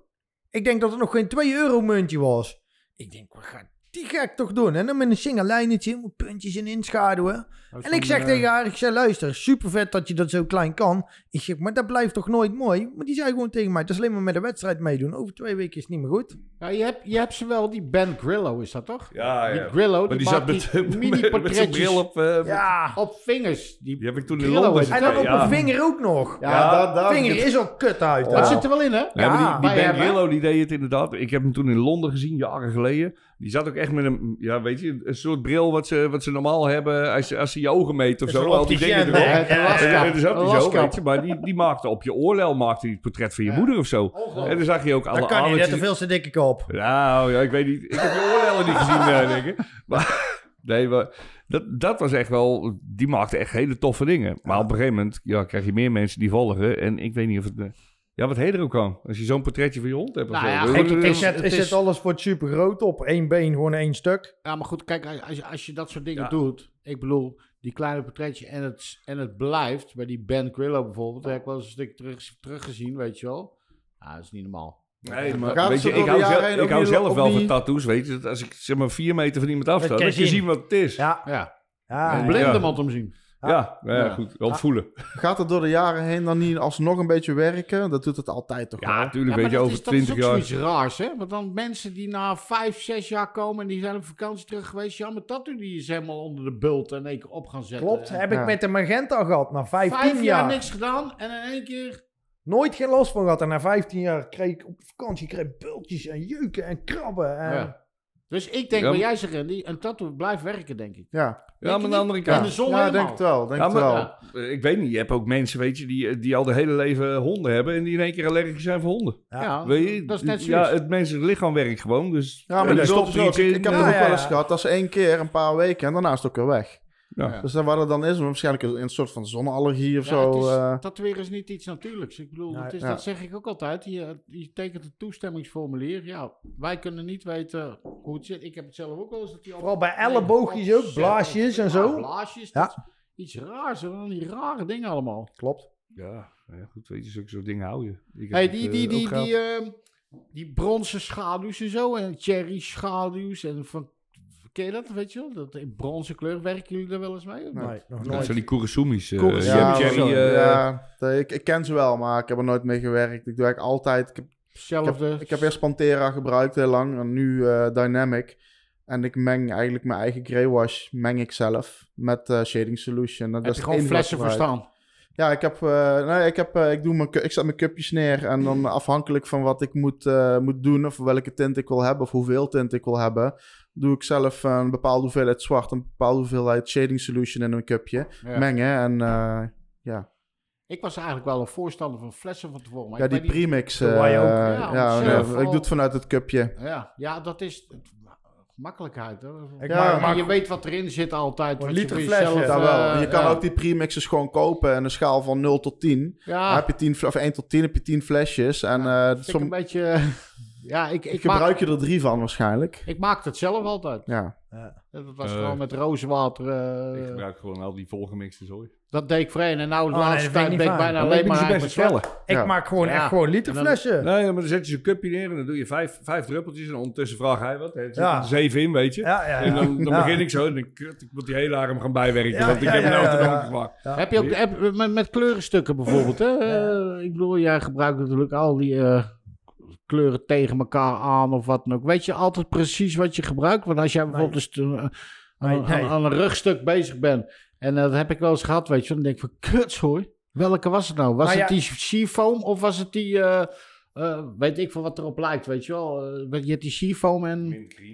Speaker 2: Ik denk dat het nog geen 2 euro muntje was. Ik denk, wat gaat die gek toch doen? En dan met een single lijnetje, met puntjes en inschaduwen. En ik zeg tegen haar, ik zei, luister, super vet dat je dat zo klein kan. Ik zeg, maar dat blijft toch nooit mooi? Maar die zei gewoon tegen mij, dat is alleen maar met een wedstrijd meedoen. Over twee weken is het niet meer goed.
Speaker 1: Ja, je, hebt, je hebt ze wel, die Ben Grillo is dat toch?
Speaker 3: Ja,
Speaker 1: Die Grillo,
Speaker 3: Maar
Speaker 1: die,
Speaker 3: die
Speaker 1: maakt
Speaker 3: zat met,
Speaker 1: die
Speaker 3: met, met zijn
Speaker 1: mini-portretjes
Speaker 3: bril op. eh,
Speaker 2: Ja.
Speaker 1: op vingers. Die,
Speaker 3: Die heb ik toen in Londen
Speaker 2: En dan op
Speaker 3: ja.
Speaker 2: een vinger ook nog.
Speaker 1: ja,
Speaker 4: Ja, daar- daar-
Speaker 2: vinger is ook kut uit.
Speaker 1: dat zit er wel in, hè?
Speaker 3: Ja, maar die, Ben? Grillo die deed het inderdaad. Ik heb hem toen in Londen gezien, jaren geleden. Die zat ook echt met een, ja, weet je, een soort bril wat ze, wat ze normaal hebben als, je- als ze je ogen meet of
Speaker 2: Is
Speaker 3: zo.
Speaker 2: een
Speaker 3: Al die dingen erop. dat is ook zo, weet je. Maar die, die maakte op je oorlel maakte hij het portret van je moeder of zo. En dan zag je ook alle
Speaker 2: Dat kan niet, net te veel zijn dikke kop.
Speaker 3: Nou, ja, ik weet niet. Ik heb je oorlellen niet gezien, eh, denk ik. Maar, nee, maar dat, dat was echt wel... Die maakte echt hele toffe dingen. Maar op een gegeven moment ja, krijg je meer mensen die volgen. En ik weet niet of het... ja, wat heet er ook kan. Als je zo'n portretje van je hond hebt of
Speaker 1: Nou
Speaker 3: zo.
Speaker 1: ja,
Speaker 2: Ik, zet, ik alles voor het super groot op. Eén been, gewoon één stuk.
Speaker 1: Ja, maar goed, kijk, als je, als je dat soort dingen
Speaker 3: Ja.
Speaker 1: doet. Ik bedoel, die kleine portretje en het, en het blijft. Bij die Ben Grillo bijvoorbeeld. Daar heb ik wel eens een stuk terug, teruggezien, weet je wel. Ja, dat is niet normaal.
Speaker 3: Nee, maar
Speaker 4: Gaat
Speaker 3: weet je, ik hou, zelf,
Speaker 4: heen
Speaker 3: ik
Speaker 4: ook
Speaker 3: hou
Speaker 4: niet-
Speaker 3: zelf
Speaker 4: ook
Speaker 3: wel van tattoos, weet je. Dat Als ik zeg maar vier meter van iemand afsta, dan
Speaker 2: je
Speaker 3: kun je
Speaker 2: zien.
Speaker 3: wat het is. Ja,
Speaker 2: Ja.
Speaker 1: Ja,
Speaker 2: Ja,
Speaker 1: een
Speaker 2: ja.
Speaker 1: blinde
Speaker 3: ja.
Speaker 1: man om zien.
Speaker 3: Ja, ja,
Speaker 1: Ja.
Speaker 3: goed. Wel voelen.
Speaker 4: Gaat het door de jaren heen dan niet alsnog een beetje werken? Dat doet het altijd toch
Speaker 3: Ja,
Speaker 4: wel?
Speaker 3: natuurlijk,
Speaker 1: Ja,
Speaker 3: weet je,
Speaker 1: dat
Speaker 3: over
Speaker 1: is, dat is
Speaker 3: twintig
Speaker 1: ook
Speaker 3: jaar...
Speaker 1: zoiets raars, hè? Want dan mensen die na vijf, zes jaar komen en die zijn op vakantie terug geweest. Ja, maar tattoo die is helemaal onder de bult en in één keer op gaan zetten.
Speaker 2: Klopt, heb ik met de Magenta gehad. Na 15
Speaker 1: Vijf jaar
Speaker 2: jaar.
Speaker 1: niks gedaan en in één keer...
Speaker 2: Nooit geen last van gehad. En na 15 jaar kreeg ik op vakantie kreeg bultjes en jeuken en krabben. En...
Speaker 1: Ja. Dus ik denk,
Speaker 3: Ja,
Speaker 1: wat
Speaker 3: maar-
Speaker 1: jij zegt, Randy, een tattoo blijft werken, denk ik.
Speaker 4: Ja,
Speaker 3: Ja, maar aan de andere kant...
Speaker 1: In de zon
Speaker 4: ja
Speaker 1: helemaal.
Speaker 4: denk het wel. Denk
Speaker 3: Ja,
Speaker 4: het wel.
Speaker 1: Ja.
Speaker 3: Ik weet niet, je hebt ook mensen, weet je, die, die al de hele leven honden hebben en die in één keer allergisch zijn voor honden.
Speaker 2: Ja.
Speaker 1: Ja,
Speaker 3: weet je,
Speaker 1: dat is net
Speaker 3: Ja,
Speaker 1: zoiets.
Speaker 3: het menselijk lichaam werkt gewoon, dus...
Speaker 4: Ja, maar
Speaker 3: daar
Speaker 4: stopt
Speaker 3: er
Speaker 4: ook. Ik, ik heb
Speaker 2: Ja,
Speaker 4: het ook
Speaker 2: ja,
Speaker 4: wel eens
Speaker 2: ja.
Speaker 4: gehad. Dat ze één keer, een paar weken en daarna is het ook weer weg.
Speaker 3: Ja.
Speaker 4: Dus dan wat het dan is, waarschijnlijk een, een soort van zonneallergie of
Speaker 1: Ja,
Speaker 4: zo.
Speaker 1: het is,
Speaker 4: eh.
Speaker 1: tatoeëren is niet iets natuurlijks. Ik bedoel, het is,
Speaker 4: ja.
Speaker 1: dat zeg ik ook altijd. Je, je tekent een toestemmingsformulier. Ja, wij kunnen niet weten hoe het zit. Ik heb het zelf ook wel eens. Dat die
Speaker 2: Vooral bij elleboogjes ook, blaasjes en zo.
Speaker 1: Ja, blaasjes.
Speaker 2: Ja.
Speaker 1: dat iets raars. Dan die rare dingen allemaal.
Speaker 2: Klopt.
Speaker 3: Ja, ja, goed, weet je, zulke soort dingen hou je. Ik heb
Speaker 1: Hey,
Speaker 3: het,
Speaker 1: die,
Speaker 3: eh,
Speaker 1: die, die,
Speaker 3: gehad.
Speaker 1: die, ehm, die bronzen schaduws en zo. En cherry schaduws. En van, ken je dat, weet je wel? Dat in bronzen kleur. Werken jullie er wel eens mee? of
Speaker 2: Nee,
Speaker 1: niet?
Speaker 2: nog
Speaker 3: Dat
Speaker 2: nooit.
Speaker 3: zijn die Kurasumi's. eh,
Speaker 4: ja,
Speaker 3: Jerry, eh,
Speaker 4: ja, de- ik, ik ken ze wel, maar ik heb er nooit mee gewerkt. Ik doe eigenlijk altijd... Ik heb, ik heb, ik heb eerst Pantera gebruikt heel lang en nu eh, Dynamic. En ik meng eigenlijk mijn eigen grey wash meng ik zelf met eh, Shading Solution. Dat
Speaker 1: heb
Speaker 4: is
Speaker 1: je gewoon flessen voor staan.
Speaker 4: Ja, ik heb, eh, nee, ik heb, ik doe mijn, ik zet mijn cupjes neer en dan afhankelijk van wat ik moet, eh, moet doen of welke tint ik wil hebben of hoeveel tint ik wil hebben, doe ik zelf een bepaalde hoeveelheid zwart, een bepaalde hoeveelheid shading solution in een cupje,
Speaker 1: Ja.
Speaker 4: mengen en eh, ja.
Speaker 1: Ik was eigenlijk wel een voorstander van flessen van tevoren. Maar
Speaker 4: Ja, die premix.
Speaker 2: Wij
Speaker 4: eh,
Speaker 2: ook.
Speaker 1: Ja,
Speaker 4: ja, ja, ik doe het vanuit het cupje.
Speaker 1: Ja, ja, dat is het- makkelijkheid. Hè?
Speaker 2: Ik
Speaker 4: Ja,
Speaker 2: maak-
Speaker 1: je weet wat erin zit altijd.
Speaker 2: Een
Speaker 1: wat je
Speaker 2: liter
Speaker 1: voor
Speaker 2: flesje.
Speaker 1: jezelf,
Speaker 4: Ja, wel.
Speaker 1: eh,
Speaker 4: je kan
Speaker 1: ja.
Speaker 4: ook die premixes gewoon kopen en een schaal van 0 tot 10.
Speaker 1: Ja,
Speaker 4: Dan heb je 10, fle- of 1 tot 10 heb je 10 flesjes. En eh,
Speaker 1: vind ik
Speaker 4: som,
Speaker 1: een beetje... Ja, ik, ik,
Speaker 4: gebruik je er drie van waarschijnlijk.
Speaker 1: ik maak het zelf altijd.
Speaker 4: Ja.
Speaker 1: Dat was
Speaker 3: Eh,
Speaker 1: gewoon met rozenwater. eh,
Speaker 3: Ik gebruik gewoon al die volgemixte zooi.
Speaker 1: dat deed ik voorheen. En nou de
Speaker 2: Oh,
Speaker 1: laatste
Speaker 2: dat
Speaker 1: tijd
Speaker 2: ik
Speaker 1: ben ik bijna
Speaker 3: Dan
Speaker 1: alleen maar
Speaker 3: best.
Speaker 2: Ik
Speaker 4: Ja.
Speaker 2: maak gewoon
Speaker 1: Ja.
Speaker 2: echt gewoon literflessen.
Speaker 3: Nee, maar dan zet je zo'n cupje neer en dan doe je vijf, vijf druppeltjes. En ondertussen vraag hij wat. Er
Speaker 2: Ja.
Speaker 3: zeven in, weet je.
Speaker 2: Ja, ja, ja.
Speaker 3: En dan, dan
Speaker 2: Ja.
Speaker 3: begin ik zo en dan kut, ik moet die hele arm gaan bijwerken.
Speaker 2: Ja,
Speaker 3: want ik
Speaker 2: ja,
Speaker 3: heb
Speaker 2: ja,
Speaker 3: een auto
Speaker 2: ja, ja.
Speaker 3: dronken gemaakt.
Speaker 2: Ja.
Speaker 1: Heb je ook heb, met, met kleurenstukken bijvoorbeeld? Hè? Eh, ik bedoel, jij gebruikt natuurlijk al die eh, kleuren tegen elkaar aan of wat dan ook. Weet je altijd precies wat je gebruikt? Want als jij bijvoorbeeld eens, eh, aan,
Speaker 2: Nee,
Speaker 1: aan-
Speaker 2: nee.
Speaker 1: aan een rugstuk bezig bent en dat heb ik wel eens gehad, weet je, dan denk ik van kuts hoor. Welke was het nou? Was
Speaker 2: Nou
Speaker 1: het
Speaker 2: ja.
Speaker 1: die seafoam of was het die, eh, eh, weet ik veel wat erop lijkt, weet je wel? Eh, je hebt die seafoam en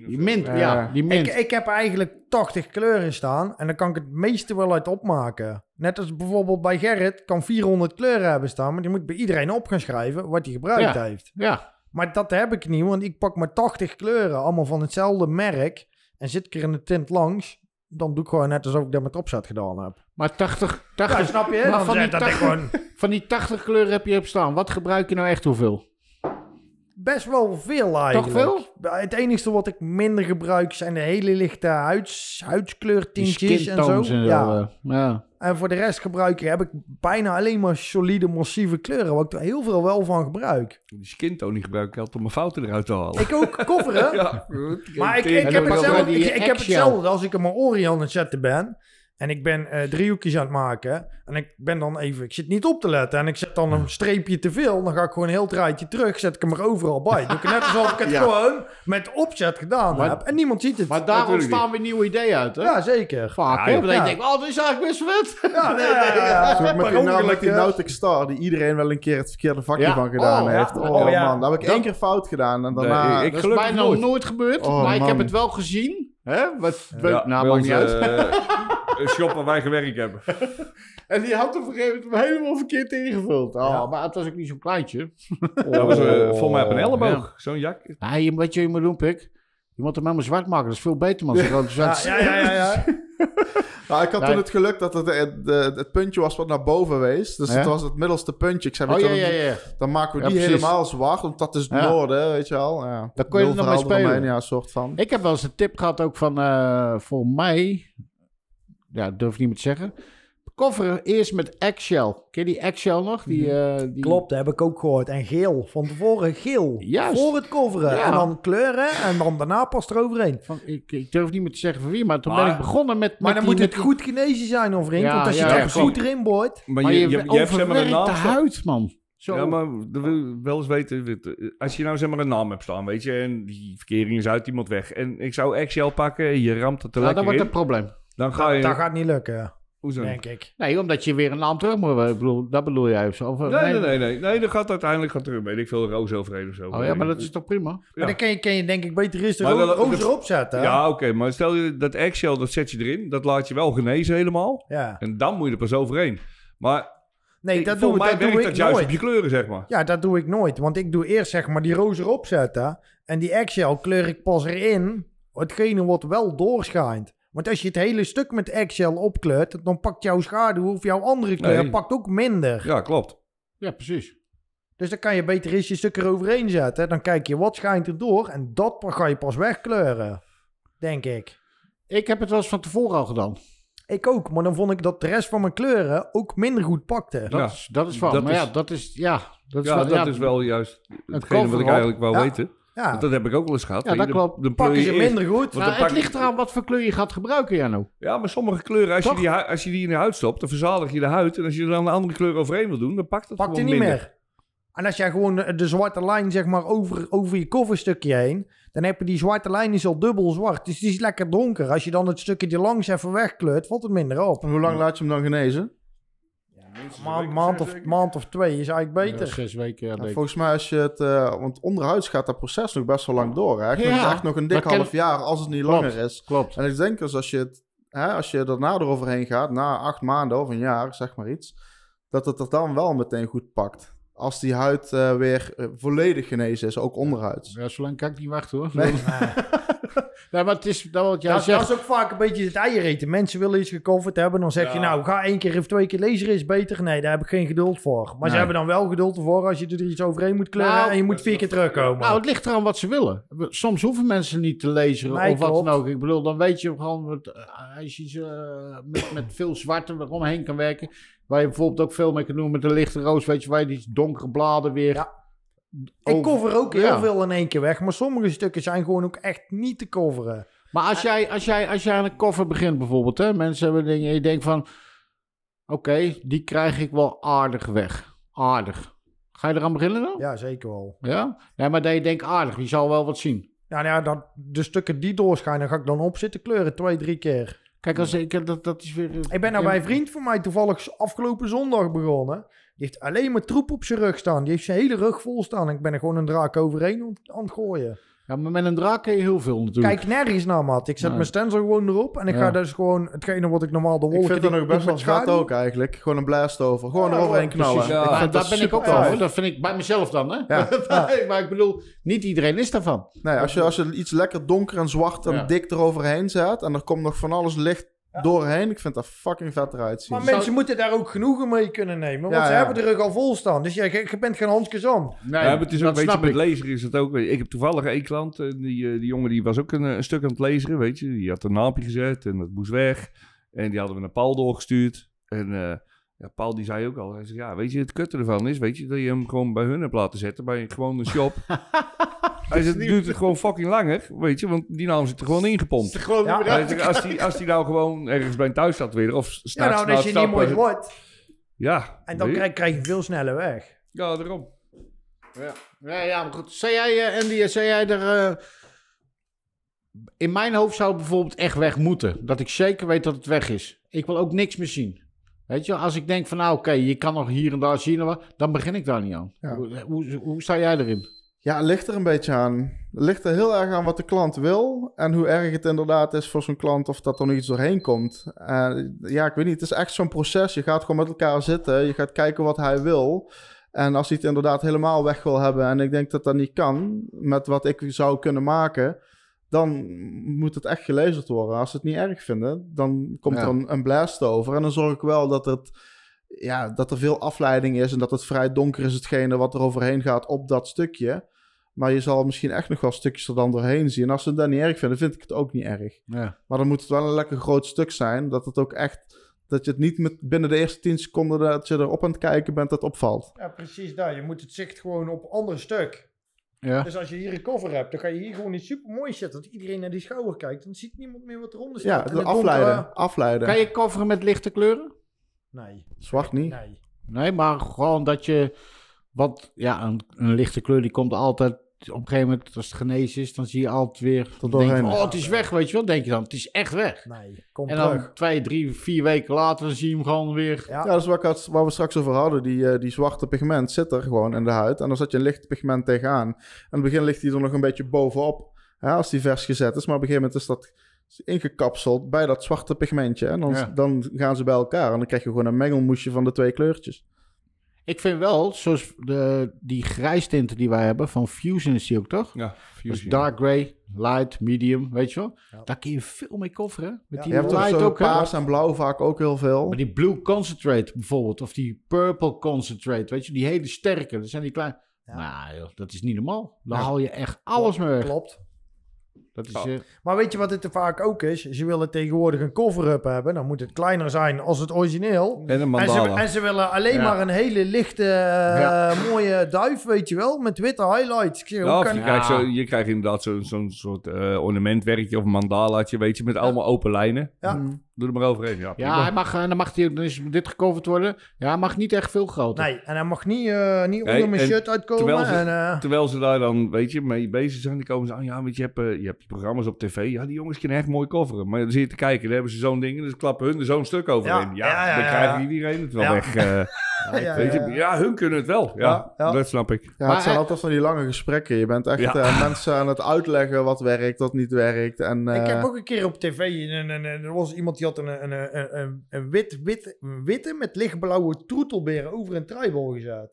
Speaker 1: die mint,
Speaker 4: Ja.
Speaker 1: ja, die mint.
Speaker 2: Ik, ik heb eigenlijk 80 kleuren staan en dan kan ik het meeste wel uit opmaken. Net als bijvoorbeeld bij Gerrit kan 400 kleuren hebben staan, maar die moet bij iedereen op gaan schrijven wat hij gebruikt
Speaker 1: Ja.
Speaker 2: heeft.
Speaker 1: ja,
Speaker 2: Maar dat heb ik niet, want ik pak maar 80 kleuren, allemaal van hetzelfde merk. En zit ik er in de tint langs, dan doe ik gewoon net alsof ik dat met opzet gedaan heb.
Speaker 1: maar 80, 80
Speaker 2: Ja, snap je?
Speaker 1: Maar van die
Speaker 2: zet dat ik
Speaker 1: 80
Speaker 2: gewoon
Speaker 1: van die 80 kleuren heb je op staan. Wat gebruik je nou echt hoeveel?
Speaker 2: best wel veel eigenlijk.
Speaker 1: veel?
Speaker 2: Het enige wat ik minder gebruik zijn de hele lichte huids, huidskleurtintjes en zo.
Speaker 1: skintones en zo.
Speaker 2: ja.
Speaker 1: eh, ja.
Speaker 2: En voor de rest gebruik ik, heb ik bijna alleen maar solide, massieve kleuren, waar ik er heel veel wel van gebruik.
Speaker 3: Die skin tone gebruik ik altijd om mijn fouten eruit te halen.
Speaker 2: Ik ook kofferen.
Speaker 3: ja.
Speaker 2: Maar ik, ik, heb hetzelfde, ik, ik heb hetzelfde als ik een orie aan het zetten ben. En ik ben eh, driehoekjes aan het maken. En ik ben dan even, ik zit niet op te letten. En ik zet dan een streepje te veel. Dan ga ik gewoon een heel draadje terug. Zet ik hem er overal bij. Doe ik net alsof ik het
Speaker 4: Ja.
Speaker 2: gewoon met opzet gedaan
Speaker 1: Maar-
Speaker 2: heb. En niemand ziet het.
Speaker 1: Maar daar ontstaan weer nieuwe ideeën uit, hè?
Speaker 2: ja, zeker.
Speaker 1: Vaak,
Speaker 3: Ja,
Speaker 2: Ja.
Speaker 1: denk ik, oh, dit is eigenlijk best vet.
Speaker 2: Ja, nee, nee, ja.
Speaker 4: Zo met die, nou, met die Nautic Star, die iedereen wel een keer het verkeerde vakje
Speaker 1: Ja.
Speaker 4: van gedaan
Speaker 1: Oh, ja.
Speaker 4: heeft. Oh,
Speaker 2: Oh, ja.
Speaker 4: man, dat heb ik één keer fout gedaan. En daarna...
Speaker 3: Nee, ik-
Speaker 1: dat is bijna nog
Speaker 3: nooit.
Speaker 1: nooit gebeurd.
Speaker 4: Oh,
Speaker 1: maar ik heb het wel gezien. Hè? Wat,
Speaker 3: Ja,
Speaker 1: nou, maakt niet uit.
Speaker 3: eh, een shop waar wij gewerkt hebben.
Speaker 1: En die had op een gegeven moment helemaal verkeerd ingevuld. Oh,
Speaker 2: Ja.
Speaker 1: Maar het was ook niet zo'n kleintje.
Speaker 3: Dat was eh, volgens mij op een
Speaker 2: Oh,
Speaker 3: elleboog. Zo'n jak.
Speaker 1: Nee, je, weet je wat je moet doen, Pik? Je moet hem helemaal zwart maken. Dat is veel beter, man.
Speaker 2: Ja,
Speaker 1: zwart.
Speaker 2: ja, ja, ja, ja.
Speaker 4: Nou, ik had
Speaker 1: Nee.
Speaker 4: toen het geluk dat het, het, het, het puntje was wat naar boven wees. Dus
Speaker 1: Ja?
Speaker 4: het was het middelste puntje. Ik zei,
Speaker 1: Oh
Speaker 4: weet
Speaker 1: ja,
Speaker 4: je
Speaker 1: ja,
Speaker 4: dan maken we
Speaker 1: Ja,
Speaker 4: die
Speaker 1: precies.
Speaker 4: helemaal zwart. Want dat is het
Speaker 1: Ja.
Speaker 4: noorden, weet je wel. Ja.
Speaker 1: Daar kon je er nog mee spelen.
Speaker 4: Ja, soort van.
Speaker 1: Ik heb wel eens een tip gehad ook van, eh, voor mij, ja, dat durf ik niet meer te zeggen. Kofferen eerst met eggshell. Ken je die eggshell nog? Die, eh, die...
Speaker 2: Klopt, dat heb ik ook gehoord. En geel. Van tevoren geel.
Speaker 1: Juist.
Speaker 2: Voor het coveren.
Speaker 1: Ja.
Speaker 2: En dan kleuren. En dan daarna pas eroverheen.
Speaker 1: Van, ik, ik durf niet meer te zeggen van wie, maar toen
Speaker 3: Maar-
Speaker 1: ben ik begonnen met...
Speaker 2: Maar
Speaker 1: met
Speaker 2: dan
Speaker 1: die-
Speaker 2: moet het
Speaker 1: die-
Speaker 2: goed genezen zijn, of.
Speaker 1: Ja,
Speaker 2: Want als je
Speaker 1: ja,
Speaker 2: het
Speaker 1: ja,
Speaker 2: even
Speaker 1: klopt.
Speaker 2: goed erin boort.
Speaker 3: Maar,
Speaker 1: Maar
Speaker 3: je,
Speaker 1: je,
Speaker 3: je, je, hebt zeg maar een naam
Speaker 1: de huid, man. Zo.
Speaker 3: Ja, maar dat wil wel eens weten. eh, Als je nou zeg maar een naam hebt staan, weet je, en die verkering is uit iemand weg. En ik zou Excel pakken, je ramt het er
Speaker 1: Nou, dat
Speaker 3: lekker
Speaker 1: wordt
Speaker 3: in.
Speaker 1: een probleem.
Speaker 3: Dan ga je...
Speaker 2: Dat gaat niet lukken,
Speaker 3: Hoezo?
Speaker 2: denk ik.
Speaker 1: Nee, omdat je weer een naam terug moet. Ik bedoel, dat bedoel jij of zo?
Speaker 3: Nee, nee, nee, nee. Nee, dat gaat uiteindelijk gaat er, weet ik veel, roos overheen of zo.
Speaker 1: Oh ja, maar dat is toch prima?
Speaker 3: Ja.
Speaker 2: Maar dan kan je, kan je denk ik beter eerst de
Speaker 3: Maar
Speaker 2: ro
Speaker 3: dat-
Speaker 2: roos
Speaker 3: dat-
Speaker 2: erop zetten.
Speaker 3: Ja, oké, maar stel je dat Excel, dat zet je erin. Dat laat je wel genezen helemaal.
Speaker 2: Ja.
Speaker 3: En dan moet je er pas overheen. Maar
Speaker 2: Nee, dat doe,
Speaker 3: mij
Speaker 2: dat doe ik
Speaker 3: dat juist
Speaker 2: nooit.
Speaker 3: op je kleuren, zeg maar.
Speaker 2: Ja, dat doe ik nooit. Want ik doe eerst zeg maar die roos erop zetten. En die eggshell kleur ik pas erin. Hetgene wat wel doorschijnt. Want als je het hele stuk met eggshell opkleurt, dan pakt jouw schaduw of jouw andere kleur
Speaker 3: Nee.
Speaker 2: pakt ook minder.
Speaker 3: Ja, klopt.
Speaker 1: Ja, precies.
Speaker 2: Dus dan kan je beter eens je stuk eroverheen zetten. Dan kijk je wat schijnt er door. En dat ga je pas wegkleuren. Denk ik.
Speaker 1: Ik heb het wel eens van tevoren al gedaan.
Speaker 2: Ik ook. Maar dan vond ik dat de rest van mijn kleuren ook minder goed pakte.
Speaker 1: Dat,
Speaker 3: Ja,
Speaker 1: is, dat is wel.
Speaker 3: dat
Speaker 1: maar
Speaker 3: is-
Speaker 1: ja, dat is... Ja, dat is
Speaker 3: Ja,
Speaker 1: wel,
Speaker 3: dat
Speaker 1: ja,
Speaker 3: is wel juist hetgene wat ik eigenlijk wou
Speaker 2: Ja.
Speaker 3: weten.
Speaker 2: Ja,
Speaker 3: Want dat heb ik ook wel eens gehad.
Speaker 1: Ja, dat klopt.
Speaker 3: dan
Speaker 2: pakken
Speaker 3: je
Speaker 2: ze minder goed.
Speaker 3: Want
Speaker 1: Nou, het ligt eraan wat voor kleur je gaat gebruiken, Jano.
Speaker 3: Ja, maar sommige kleuren, als je, die, als je die in de huid stopt, dan verzadig je de huid. En als je er dan een andere kleur overheen wil doen, dan pakt het
Speaker 2: Pakt
Speaker 3: gewoon
Speaker 2: niet
Speaker 3: minder.
Speaker 2: meer. En als jij gewoon de, de zwarte lijn zeg maar over, over je coverstukje heen, dan heb je die zwarte lijn is al dubbel zwart. Dus die is lekker donker. Als je dan het stukje die langs even wegkleurt, valt het minder op.
Speaker 4: En hoe lang laat je hem dan genezen?
Speaker 2: Maand, maand, of, maand of twee is eigenlijk
Speaker 1: Ja,
Speaker 2: beter.
Speaker 1: zes weken, ja,
Speaker 4: Nou,
Speaker 1: denk ik.
Speaker 4: volgens mij als je het... eh, want onderhuids gaat dat proces nog best wel lang door. Hè? Echt, nog,
Speaker 1: Ja.
Speaker 4: echt nog een dik half jaar als het niet
Speaker 1: Klopt.
Speaker 4: langer is.
Speaker 1: Klopt.
Speaker 4: En ik denk dus als je, het, hè, als je daarna eroverheen gaat, na acht maanden of een jaar, zeg maar iets, dat het er dan wel meteen goed pakt. Als die huid eh, weer eh, volledig genezen is, ook onderhuids.
Speaker 1: Ja, zolang kan ik niet wachten hoor.
Speaker 4: Nee.
Speaker 1: Nee, maar het is dat wat jij
Speaker 2: Ja,
Speaker 1: zegt.
Speaker 2: dat is ook vaak een beetje het eier eten. Mensen willen iets gecoverd hebben. Dan zeg je nou, ga één keer of twee keer lezen is beter. Nee, daar heb ik geen geduld voor. Maar
Speaker 1: Nee.
Speaker 2: ze hebben dan wel geduld voor als je er iets overheen moet kleuren.
Speaker 1: Nou,
Speaker 2: en je moet vier keer terugkomen.
Speaker 1: Nou, het ligt eraan wat ze willen. Soms hoeven mensen niet te lezen
Speaker 2: Nee,
Speaker 1: of wat dan ook. Ik bedoel, dan weet je gewoon, wat, eh, als je ze, eh, met, met veel zwarte eromheen kan werken, waar je bijvoorbeeld ook veel mee kan doen met de lichte roos, weet je, waar je die donkere bladen weer...
Speaker 2: Ja. Ik cover ook heel
Speaker 1: Ja.
Speaker 2: veel in één keer weg. Maar sommige stukken zijn gewoon ook echt niet te coveren.
Speaker 1: Maar als jij, als, jij, als jij aan een koffer begint bijvoorbeeld, hè, mensen hebben dingen, en je denkt van, oké, die krijg ik wel aardig weg. Aardig. Ga je eraan beginnen dan?
Speaker 2: Ja, zeker wel.
Speaker 1: Ja? Ja, maar dat je denkt aardig, je zal wel wat zien.
Speaker 2: Ja, nou ja, dat, de stukken die doorschijnen, ga ik dan op zitten kleuren twee, drie keer.
Speaker 1: Kijk, als ik, dat, dat is weer...
Speaker 2: Ik ben nou bij een vriend van mij toevallig afgelopen zondag begonnen. Die heeft alleen maar troep op zijn rug staan. Die heeft zijn hele rug vol staan. En ik ben er gewoon een draak overheen aan- aan het gooien.
Speaker 1: Ja, maar met een draak kun je heel veel natuurlijk.
Speaker 2: Kijk nergens naar, maat. Ik zet
Speaker 1: Nee.
Speaker 2: mijn stencil gewoon erop. En ik
Speaker 1: Ja.
Speaker 2: ga dus gewoon hetgene wat ik normaal de wolken...
Speaker 4: Ik vind dat nog best wel
Speaker 2: schaduw-
Speaker 4: ook eigenlijk. Gewoon een blast over. Gewoon
Speaker 2: Ja,
Speaker 4: eroverheen knallen.
Speaker 3: ja.
Speaker 4: Ik
Speaker 1: Maar
Speaker 4: vind
Speaker 1: daar
Speaker 4: dat
Speaker 1: ben ik ook wel. hoor. Dat vind ik bij mezelf dan, hè?
Speaker 4: Ja.
Speaker 1: maar ik bedoel, niet iedereen is daarvan.
Speaker 4: Nee, als je, als je iets lekker donker en zwart en
Speaker 1: Ja.
Speaker 4: dik eroverheen zet... en er komt nog van alles licht doorheen... ik vind dat fucking vet eruit zien.
Speaker 2: Maar mensen moeten daar ook genoegen mee kunnen nemen. Want
Speaker 4: Ja,
Speaker 2: ze
Speaker 4: ja.
Speaker 2: hebben de rug al vol staan. Dus je, je, je bent geen handjes aan.
Speaker 1: Nee,
Speaker 3: maar het is ook beetje
Speaker 1: snap
Speaker 3: met
Speaker 1: ik.
Speaker 3: lezen is het ook. Ik heb toevallig één klant, eh, die, eh, die jongen die was ook een, eh, een stuk aan het lezen, weet je. Die had een naampje gezet en dat moest weg. En die hadden we naar Paul doorgestuurd. En eh, ja, Paul die zei ook al, hij zei, ja, weet je, het kutte ervan is, weet je, dat je hem gewoon bij hun hebt laten zetten, bij gewoon een shop. hij het duurt het gewoon fucking langer, weet je, want die naam zit er gewoon ingepompt.
Speaker 1: Gewoon
Speaker 2: Ja,
Speaker 3: Hij zegt, als die, als die nou gewoon ergens bij een thuis staat weer, of s'nachts
Speaker 2: Ja, nou, als je niet mooi wordt.
Speaker 3: Ja,
Speaker 2: En dan krijg, krijg je veel sneller weg.
Speaker 3: Ja, daarom.
Speaker 1: Ja. Ja, ja, maar goed. Zei jij, eh, Andy, zei jij er... eh, in mijn hoofd zou het bijvoorbeeld echt weg moeten. Dat ik zeker weet dat het weg is. Ik wil ook niks meer zien. Weet je, als ik denk van nou oké, je kan nog hier en daar zien, of wat, dan begin ik daar niet aan.
Speaker 4: Ja.
Speaker 1: Hoe, hoe, hoe sta jij erin?
Speaker 4: Ja, het ligt er een beetje aan. Het ligt er heel erg aan wat de klant wil. En hoe erg het inderdaad is voor zo'n klant of dat er nog iets doorheen komt. Eh, ja, ik weet niet. Het is echt zo'n proces. Je gaat gewoon met elkaar zitten. Je gaat kijken wat hij wil. En als hij het inderdaad helemaal weg wil hebben. En ik denk dat dat niet kan. Met wat ik zou kunnen maken. Dan moet het echt gelezerd worden. Als ze het niet erg vinden. Dan komt
Speaker 1: Ja.
Speaker 4: er een, een blast over. En dan zorg ik wel dat het ja, dat er veel afleiding is en dat het vrij donker is, hetgene wat er overheen gaat op dat stukje. Maar je zal misschien echt nog wel stukjes er dan doorheen zien. En als ze het dan niet erg vinden, vind ik het ook niet erg.
Speaker 1: Ja.
Speaker 4: Maar dan moet het wel een lekker groot stuk zijn. Dat het ook echt, dat je het niet met binnen de eerste 10 seconden dat je erop aan het kijken bent, dat opvalt.
Speaker 2: Ja, precies daar. Je moet het zicht gewoon op een ander stuk.
Speaker 1: Ja.
Speaker 2: Dus als je hier een cover hebt, dan ga je hier gewoon iets super moois zetten. Dat iedereen naar die schouder kijkt. Dan ziet niemand meer wat eronder
Speaker 4: Ja,
Speaker 2: staat. En
Speaker 4: de
Speaker 2: het donkere-
Speaker 4: afleiden. afleiden.
Speaker 1: Kan je coveren met lichte kleuren?
Speaker 2: Nee.
Speaker 4: Zwart niet.
Speaker 2: Nee.
Speaker 1: Nee, maar gewoon dat je... Want ja, een, een lichte kleur die komt altijd... Op een gegeven moment, als het genezen is, dan zie je altijd weer...
Speaker 4: doorheen.
Speaker 1: van, oh, het is weg, weet je wel. denk je dan, het is echt weg.
Speaker 2: Nee. Kom
Speaker 1: En
Speaker 2: terug.
Speaker 1: dan twee, drie, vier weken later, dan zie je hem gewoon weer...
Speaker 2: Ja.
Speaker 4: Ja, dat is wat ik had, waar we straks over hadden. Die, eh, die zwarte pigment zit er gewoon in de huid. En dan zet je een licht pigment tegenaan. En in het begin ligt hij er nog een beetje bovenop. Hè, als die vers gezet is. Maar op een gegeven moment is dat ingekapseld bij dat zwarte pigmentje. En dan,
Speaker 1: Ja.
Speaker 4: dan gaan ze bij elkaar. En dan krijg je gewoon een mengelmoesje van de twee kleurtjes.
Speaker 1: Ik vind wel, zoals de, die grijstinten die wij hebben, van Fusion is die ook toch?
Speaker 3: Ja,
Speaker 1: Dus
Speaker 3: fusion.
Speaker 1: dark gray, light, medium, weet je wel?
Speaker 2: Ja.
Speaker 1: Daar kun je veel mee kofferen. Met
Speaker 2: Ja.
Speaker 1: die
Speaker 4: Je hebt toch
Speaker 1: light
Speaker 4: zo
Speaker 1: ook,
Speaker 4: paars en blauw vaak ook heel veel.
Speaker 1: Maar die blue concentrate bijvoorbeeld, of die purple concentrate, weet je, die hele sterke, dat zijn die kleine.
Speaker 2: Ja.
Speaker 1: Nou, joh, dat is niet normaal. Dan
Speaker 4: Ja.
Speaker 1: haal je echt alles mee weg.
Speaker 2: Klopt.
Speaker 1: Dat is,
Speaker 3: Ja.
Speaker 2: Maar weet je wat het er vaak ook is? Ze willen tegenwoordig een cover-up hebben. Dan moet het kleiner zijn als het origineel.
Speaker 3: En een
Speaker 2: En ze,
Speaker 3: mandala.
Speaker 2: en ze willen alleen
Speaker 1: Ja.
Speaker 2: maar een hele lichte, eh,
Speaker 1: Ja.
Speaker 2: mooie duif, weet je wel. Met witte highlights. Ik zeg,
Speaker 3: Ja,
Speaker 2: kan
Speaker 3: je, krijgt zo, je krijgt inderdaad zo'n soort eh, ornamentwerkje of een mandalaatje, weet je, met allemaal open lijnen.
Speaker 2: Ja.
Speaker 4: Mm.
Speaker 3: Doe er maar overheen. Ja,
Speaker 1: ja, hij mag, eh, dan mag hij, dan is dit gecoverd worden. Ja, hij mag niet echt veel groter.
Speaker 2: Nee, en hij mag niet, eh, niet
Speaker 3: Nee,
Speaker 2: onder mijn
Speaker 3: en
Speaker 2: shirt uitkomen.
Speaker 3: terwijl ze-
Speaker 2: en, eh,
Speaker 3: Terwijl ze daar dan, weet je, mee bezig zijn, dan komen ze aan, ja, weet je, je hebt, je hebt die programma's op tv, ja, die jongens kunnen echt mooi coveren. Maar dan zie je te kijken, dan hebben ze zo'n ding en dan klappen hun er zo'n stuk overheen.
Speaker 2: Ja,
Speaker 3: Ja,
Speaker 2: ja, ja,
Speaker 3: dan
Speaker 2: ja,
Speaker 3: krijgt iedereen het wel
Speaker 2: Ja.
Speaker 3: weg. eh.
Speaker 2: ja,
Speaker 3: Weet je,
Speaker 2: ja.
Speaker 3: ja, hun kunnen het wel. Ja,
Speaker 2: Ja, ja.
Speaker 3: dat snap ik.
Speaker 4: Ja,
Speaker 1: Maar
Speaker 4: het zijn altijd van die lange gesprekken. Je bent echt
Speaker 3: Ja.
Speaker 4: mensen aan het uitleggen wat werkt, wat niet werkt. En,
Speaker 2: Ik heb ook een keer op tv, een, een- er was iemand die had een, een, een, een, een wit, wit, een witte met lichtblauwe troetelberen over een tribal gezet.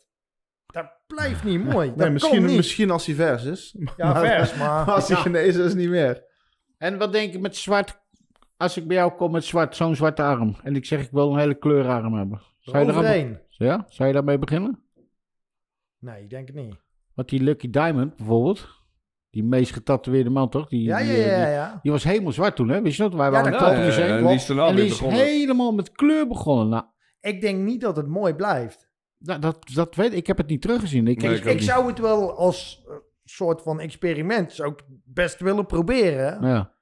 Speaker 2: Dat blijft niet mooi.
Speaker 4: nee,
Speaker 2: dat
Speaker 4: misschien,
Speaker 2: kan niet.
Speaker 4: misschien als hij vers is.
Speaker 2: Ja,
Speaker 4: Maar-
Speaker 2: vers, maar...
Speaker 4: Maar als hij
Speaker 1: Ja.
Speaker 4: genezen is, niet meer.
Speaker 1: En wat denk je met zwart? Als ik bij jou kom met zwart, zo'n zwarte arm. En ik zeg ik wil een hele kleurarm hebben. Zou je, daar aan-
Speaker 2: Overheen.
Speaker 1: ja? Zou je daarmee beginnen?
Speaker 2: Nee, ik denk het niet.
Speaker 1: Want die Lucky Diamond bijvoorbeeld. Die meest getatoeëerde man toch? Die,
Speaker 2: Ja, ja,
Speaker 1: die,
Speaker 2: ja,
Speaker 1: die,
Speaker 2: ja.
Speaker 1: die was helemaal zwart toen hè? Wist je dat? Wij
Speaker 2: Ja,
Speaker 1: waren
Speaker 2: dat
Speaker 1: een klapmuseum.
Speaker 3: en die is daarna
Speaker 1: en die is helemaal met kleur begonnen. Nou,
Speaker 2: Ik denk niet dat het mooi blijft.
Speaker 1: dat, dat, dat weet ik. Ik heb het niet teruggezien. Ik,
Speaker 3: Nee,
Speaker 1: ik-
Speaker 3: ik
Speaker 2: Ik zou het wel als eh, soort van experiment zou ik best willen proberen.
Speaker 1: ja.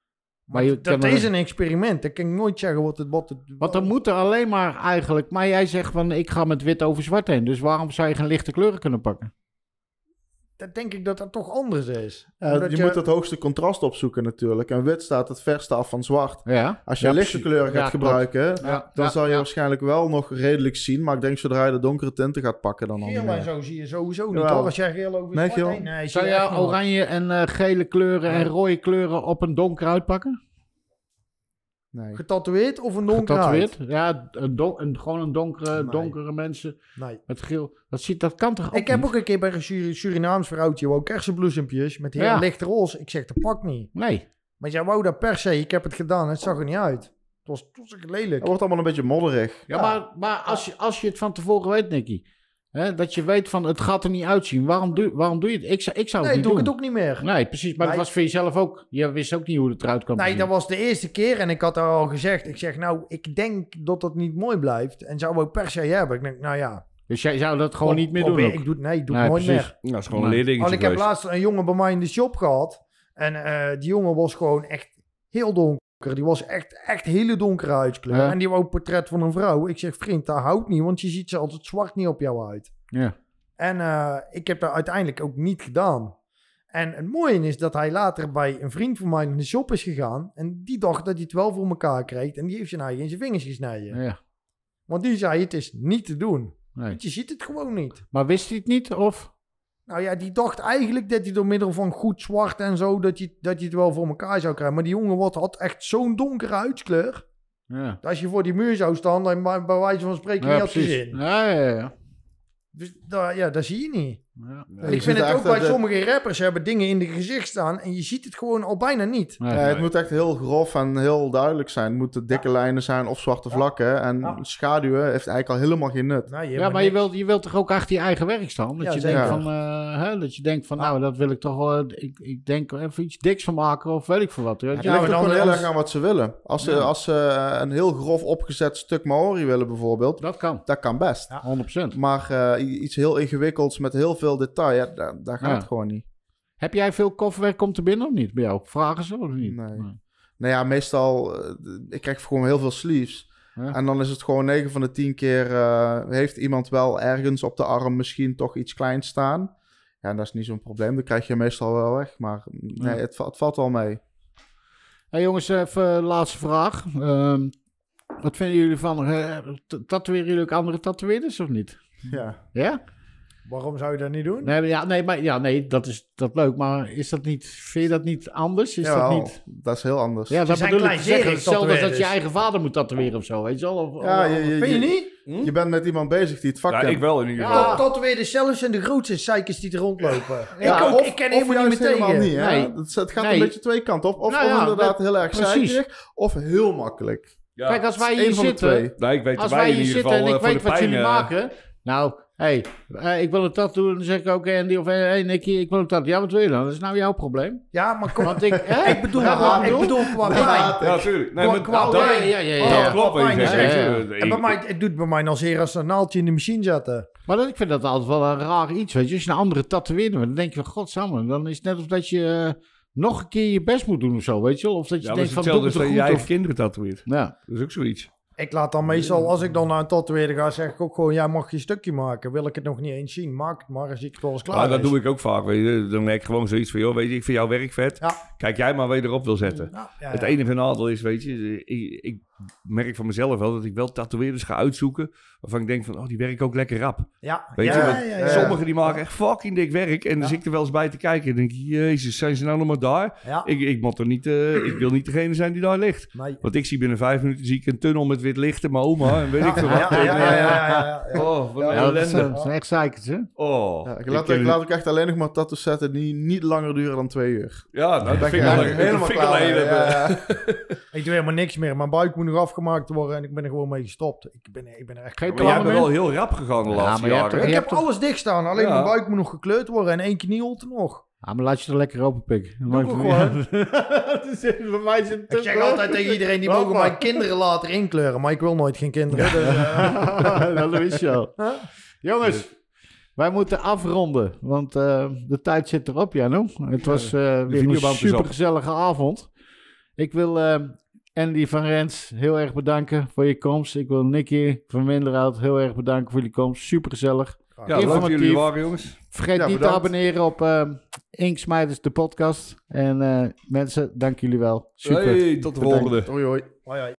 Speaker 2: Maar
Speaker 1: je
Speaker 2: dat is een experiment. Ik kan nooit zeggen wat het... Wat het
Speaker 1: Want er moet er alleen maar eigenlijk... Maar jij zegt van ik ga met wit over zwart heen. Dus waarom zou je geen lichte kleuren kunnen pakken?
Speaker 2: Dat denk ik dat dat toch anders is.
Speaker 4: Ja, je, moet het hoogste contrast opzoeken natuurlijk. En wit staat het verste af van zwart.
Speaker 1: Ja.
Speaker 4: Als je
Speaker 1: Ja,
Speaker 4: lichte kleuren gaat gebruiken,
Speaker 1: Ja,
Speaker 4: dan
Speaker 1: ja,
Speaker 4: zal je
Speaker 1: ja.
Speaker 4: waarschijnlijk wel nog redelijk zien. Maar ik denk zodra je de donkere tinten gaat pakken, dan
Speaker 2: Geel en zo zie je sowieso niet
Speaker 4: Jawel.
Speaker 2: hoor. Als jij geel over
Speaker 4: Nee,
Speaker 2: zwart Nee, zie
Speaker 1: Zou
Speaker 2: je nooit.
Speaker 1: oranje en eh, gele kleuren en rode kleuren op een donker uitpakken?
Speaker 4: Nee.
Speaker 2: Getatoeëerd of een donker
Speaker 1: Getatoeëerd? Ja, een don- een, gewoon een donkere,
Speaker 2: Nee.
Speaker 1: donkere mensen
Speaker 2: Nee.
Speaker 1: met geel. Dat, ziet, dat kan toch ook
Speaker 2: Ik heb
Speaker 1: niet?
Speaker 2: ook een keer bij een Suri- Surinaams vrouwtje wou kersenbloesempjes met heel
Speaker 1: Ja.
Speaker 2: licht roze. Ik zeg, dat pakt niet.
Speaker 1: Nee.
Speaker 2: Maar jij wou dat per se. Ik heb het gedaan. Het zag er niet uit. Het was, het was lelijk.
Speaker 4: Het wordt allemaal een beetje modderig.
Speaker 1: Ja,
Speaker 2: Ja.
Speaker 1: maar, maar als, je, als je het van tevoren weet, Nicky. Hè, dat je weet van het gaat er niet uitzien. Waarom doe, waarom doe je het? Ik, zou- ik zou het
Speaker 2: nee,
Speaker 1: niet
Speaker 2: doe ik het ook niet meer.
Speaker 1: Nee, precies. Maar
Speaker 2: Nee.
Speaker 1: dat was voor jezelf ook. Je wist ook niet hoe het eruit kwam.
Speaker 2: Nee,
Speaker 1: zien.
Speaker 2: dat was de eerste keer en ik had al gezegd, ik zeg nou, ik denk dat dat niet mooi blijft en zou ik per se hebben. Ik denk, nou ja.
Speaker 1: Dus jij zou dat gewoon niet meer doen ook?
Speaker 2: Ik doe, het- nee, ik doe
Speaker 1: Nee,
Speaker 2: het nooit
Speaker 1: precies.
Speaker 2: meer.
Speaker 3: Nou, dat is gewoon een leerdingetje
Speaker 2: Want ik heb laatst een jongen bij mij in de shop gehad en eh, die jongen was gewoon echt heel donker. Die was echt, echt hele donkere huidskleur.
Speaker 1: Ja.
Speaker 2: En die wou een portret van een vrouw. Ik zeg, vriend, dat houdt niet, want je ziet ze altijd zwart niet op jou uit.
Speaker 1: Ja.
Speaker 2: En eh, ik heb dat uiteindelijk ook niet gedaan. En het mooie is dat hij later bij een vriend van mij in de shop is gegaan. En die dacht dat hij het wel voor elkaar kreeg. En die heeft zijn eigen in zijn vingers gesneden.
Speaker 1: ja.
Speaker 2: Want die zei, het is niet te doen.
Speaker 1: Nee.
Speaker 2: Want je ziet het gewoon niet.
Speaker 1: Maar wist hij het niet? Of?
Speaker 2: Nou ja, die dacht eigenlijk dat hij door middel van goed zwart en zo, dat je, dat je het wel voor elkaar zou krijgen. Maar die jongen wat, had echt zo'n donkere huidskleur.
Speaker 1: Ja.
Speaker 2: Dat als je voor die muur zou staan, dan bij, wijze van spreken
Speaker 1: Ja,
Speaker 2: niet had gezien.
Speaker 1: Ja, ja, ja.
Speaker 2: Dus daar, ja, dat zie je niet.
Speaker 1: Ja.
Speaker 2: ik vind het ook bij
Speaker 4: de-
Speaker 2: sommige rappers hebben dingen in de gezicht staan en je ziet het gewoon al bijna niet.
Speaker 1: Nee.
Speaker 4: Ja, het moet echt heel grof en heel duidelijk zijn. Het moeten dikke lijnen zijn of zwarte vlakken. En
Speaker 2: Ja.
Speaker 4: schaduwen heeft eigenlijk al helemaal geen nut.
Speaker 2: Nou,
Speaker 1: Ja, maar je wilt, je wilt toch ook achter je eigen werk staan? Dat,
Speaker 2: Ja,
Speaker 1: je, denkt van, eh, hè, dat je denkt van, nou, dat wil ik toch wel... Ik, ik denk even iets diks van maken of weet ik veel wat.
Speaker 4: Het
Speaker 2: Ja,
Speaker 4: ligt gewoon heel erg aan wat ze willen. Als ze,
Speaker 1: Ja.
Speaker 4: als ze eh, een heel grof opgezet stuk Maori willen bijvoorbeeld,
Speaker 1: Dat kan,
Speaker 4: dat kan best.
Speaker 1: 100%.
Speaker 4: Maar eh, iets heel ingewikkelds met heel veel detail, ja, daar, daar gaat
Speaker 1: Ja.
Speaker 4: het gewoon niet.
Speaker 1: Heb jij veel kofferwerk komt er binnen of niet bij jou? Vragen ze of niet?
Speaker 4: Nee. Nou ja, meestal, eh, ik krijg gewoon heel veel sleeves.
Speaker 1: Ja.
Speaker 4: En dan is het gewoon 9 van de 10 keer, eh, heeft iemand wel ergens op de arm misschien toch iets kleins staan. Ja, en dat is niet zo'n probleem. Dan krijg je meestal wel weg. Maar nee,
Speaker 1: Ja.
Speaker 4: het, het valt wel mee.
Speaker 1: Hey jongens, even laatste vraag. Ehm, wat vinden jullie van... eh, t- tatoeëren jullie ook andere tatoeëerders of niet?
Speaker 4: Ja.
Speaker 1: Ja?
Speaker 2: Waarom zou je dat niet doen?
Speaker 1: Nee, maar ja, nee, maar, ja, nee dat is dat leuk. Maar is dat niet... Vind je dat niet anders? Is
Speaker 4: Jawel,
Speaker 1: dat niet...
Speaker 4: dat is heel anders.
Speaker 1: Ja, dat
Speaker 2: zijn
Speaker 1: bedoel ik zeggen. Hetzelfde als dat je eigen vader moet tatoeëren of zo, weet je wel? Of,
Speaker 4: Ja,
Speaker 1: of-
Speaker 4: je, je,
Speaker 2: Vind je
Speaker 4: je,
Speaker 2: niet?
Speaker 4: je bent met iemand bezig die het vak
Speaker 3: Ja,
Speaker 4: kent.
Speaker 3: ik wel in ieder
Speaker 1: Ja.
Speaker 3: geval.
Speaker 2: Tot Tatoeëerders zelfs zijn de grootste zeikers die er rondlopen.
Speaker 1: Ja,
Speaker 2: ik ook.
Speaker 4: Of,
Speaker 2: ik ken
Speaker 4: of
Speaker 2: helemaal niet
Speaker 4: helemaal
Speaker 2: tegen.
Speaker 4: niet. Hè?
Speaker 1: Nee.
Speaker 4: Het, het gaat
Speaker 1: Nee.
Speaker 4: een beetje twee kanten op. Of,
Speaker 1: Nou
Speaker 4: of
Speaker 1: ja,
Speaker 4: inderdaad heel erg zeikerig, of heel makkelijk.
Speaker 3: Ja.
Speaker 1: Kijk, als wij hier
Speaker 4: de
Speaker 1: zitten...
Speaker 4: twee.
Speaker 3: Nee, ik weet
Speaker 1: Als
Speaker 3: erbij
Speaker 1: wij
Speaker 3: in
Speaker 1: hier
Speaker 3: ieder
Speaker 1: zitten
Speaker 3: geval
Speaker 1: en ik
Speaker 3: eh,
Speaker 1: weet
Speaker 3: de
Speaker 1: wat jullie
Speaker 3: eh,
Speaker 1: maken... Nou, hé, hey, ik wil een tattoo. En dan zeg ik ook, hey, Andy of hey, hey, Nicky, ik wil een tattoo. Ja, wat wil je dan? Dat is nou jouw probleem.
Speaker 2: Ja, maar kom,
Speaker 1: Want ik... Hè?
Speaker 2: ik bedoel,
Speaker 1: Ja,
Speaker 2: qua-
Speaker 1: wat
Speaker 2: ik bedoel qua pijn.
Speaker 3: Ja, tuurlijk. Nee,
Speaker 2: Qua-
Speaker 3: maar
Speaker 2: qua-
Speaker 1: ja, ja, ja,
Speaker 3: klopt wat je
Speaker 2: pijn is
Speaker 3: zegt.
Speaker 1: echt-
Speaker 3: Eh,
Speaker 1: Ja,
Speaker 3: eh,
Speaker 2: En bij mij, het doet bij mij dan zeer als een naaldje in de machine zetten.
Speaker 1: Maar dat, ik vind dat altijd wel een raar iets, weet je. Als je een andere tatoeëerder bent, dan denk je van, godsamme. Dan is het net of dat je eh, nog een keer je best moet doen of zo, weet je wel. Of dat je
Speaker 3: Ja,
Speaker 1: denkt van, doe
Speaker 3: hetzelfde
Speaker 1: het
Speaker 3: als
Speaker 1: toch
Speaker 3: dat je je
Speaker 1: goed.
Speaker 3: eigen
Speaker 1: Of...
Speaker 3: kinderen tatoeëert.
Speaker 1: Ja.
Speaker 3: Dat is ook zoiets.
Speaker 2: Ik laat dan meestal, als ik dan naar een tatoeëerder ga, zeg ik ook gewoon, ja, mag je een stukje maken? Wil ik het nog niet eens zien? Maak het maar, als ik het wel eens klaar
Speaker 3: Ja, dat
Speaker 2: is.
Speaker 3: doe ik ook vaak. Weet je. Dan merk ik gewoon zoiets van, joh, weet je, ik vind jouw werk vet.
Speaker 2: Ja.
Speaker 3: Kijk jij maar waar je erop wil zetten.
Speaker 2: Ja, ja,
Speaker 3: Het enige nadeel is, weet je, ik, ik merk van mezelf wel dat ik wel tatoeëerders ga uitzoeken. Waarvan ik denk van, oh, die werken ook lekker rap.
Speaker 2: Ja,
Speaker 3: Weet
Speaker 2: ja,
Speaker 3: je,
Speaker 2: ja,
Speaker 3: want
Speaker 2: ja, ja.
Speaker 3: sommigen die maken echt fucking dik werk. En dan zit ik er wel eens bij te kijken en denk ik, jezus, zijn ze nou nog maar daar?
Speaker 2: Ja.
Speaker 3: Ik, ik, moet er niet, eh, ik wil niet degene zijn die daar ligt.
Speaker 2: Nee.
Speaker 3: Want ik zie binnen vijf minuten zie ik een tunnel met wit licht in mijn oma en weet ik veel
Speaker 2: Ja,
Speaker 3: wat.
Speaker 2: ja, ja,
Speaker 3: En,
Speaker 2: ja, ja, ja, ja.
Speaker 3: Oh, wat een
Speaker 1: Ja,
Speaker 3: ellende.
Speaker 1: dat zijn echt zeikers, hè?
Speaker 3: Oh,
Speaker 4: Ja, ik,
Speaker 3: ik
Speaker 4: laat, ik laat ook echt alleen nog maar tattoos zetten die niet langer duren dan twee uur.
Speaker 3: Ja, nou, dat vind
Speaker 4: ik helemaal klaar.
Speaker 2: Ik doe helemaal niks meer. Mijn buik moet nog afgemaakt worden en ik ben er gewoon mee gestopt. Ik ben, ik ben er echt...
Speaker 1: Geen
Speaker 3: Maar jij bent
Speaker 1: plannen
Speaker 3: wel heel rap gegaan de
Speaker 1: Ja,
Speaker 3: laatste jaren.
Speaker 1: toch-
Speaker 2: Ik heb alles dicht staan, alleen
Speaker 3: Ja.
Speaker 2: mijn buik moet nog gekleurd worden en één knie holt er nog.
Speaker 1: Ja, maar laat je er lekker open pikken.
Speaker 2: Ik ook gewoon.
Speaker 1: Bij mij is het
Speaker 2: Ik zeg altijd tegen iedereen, die mogen mijn kinderen later inkleuren, maar ik wil nooit geen kinderen. Dus, eh,
Speaker 1: dat is zo. Jongens, wij moeten afronden, want eh, de tijd zit erop, Jano. Het was eh, weer een
Speaker 3: videoband is op.
Speaker 1: super gezellige avond. Ik wil eh, Andy van Rens heel erg bedanken voor je komst. Ik wil Nicky van Minderhout heel erg bedanken voor jullie komst. Super gezellig.
Speaker 3: Ja, leuk dat
Speaker 1: Informatief.
Speaker 3: jullie waren, jongens.
Speaker 1: Vergeet
Speaker 4: Ja,
Speaker 1: niet te abonneren op eh Inksmijders, de podcast. En eh, mensen, dank jullie wel. Super.
Speaker 3: Hey, tot de
Speaker 1: Bedankt.
Speaker 3: volgende.
Speaker 4: Hoi hoi.
Speaker 2: hoi, hoi.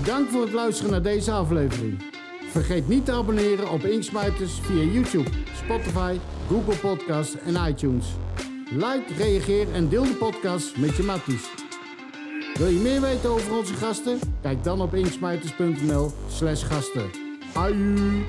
Speaker 6: Bedankt voor het luisteren naar deze aflevering. Vergeet niet te abonneren op Inksmijters via YouTube, Spotify, Google Podcasts en iTunes. Like, reageer en deel de podcast met je matties. Wil je meer weten over onze gasten? Kijk dan op inksmijters.nl slash gasten. Aju!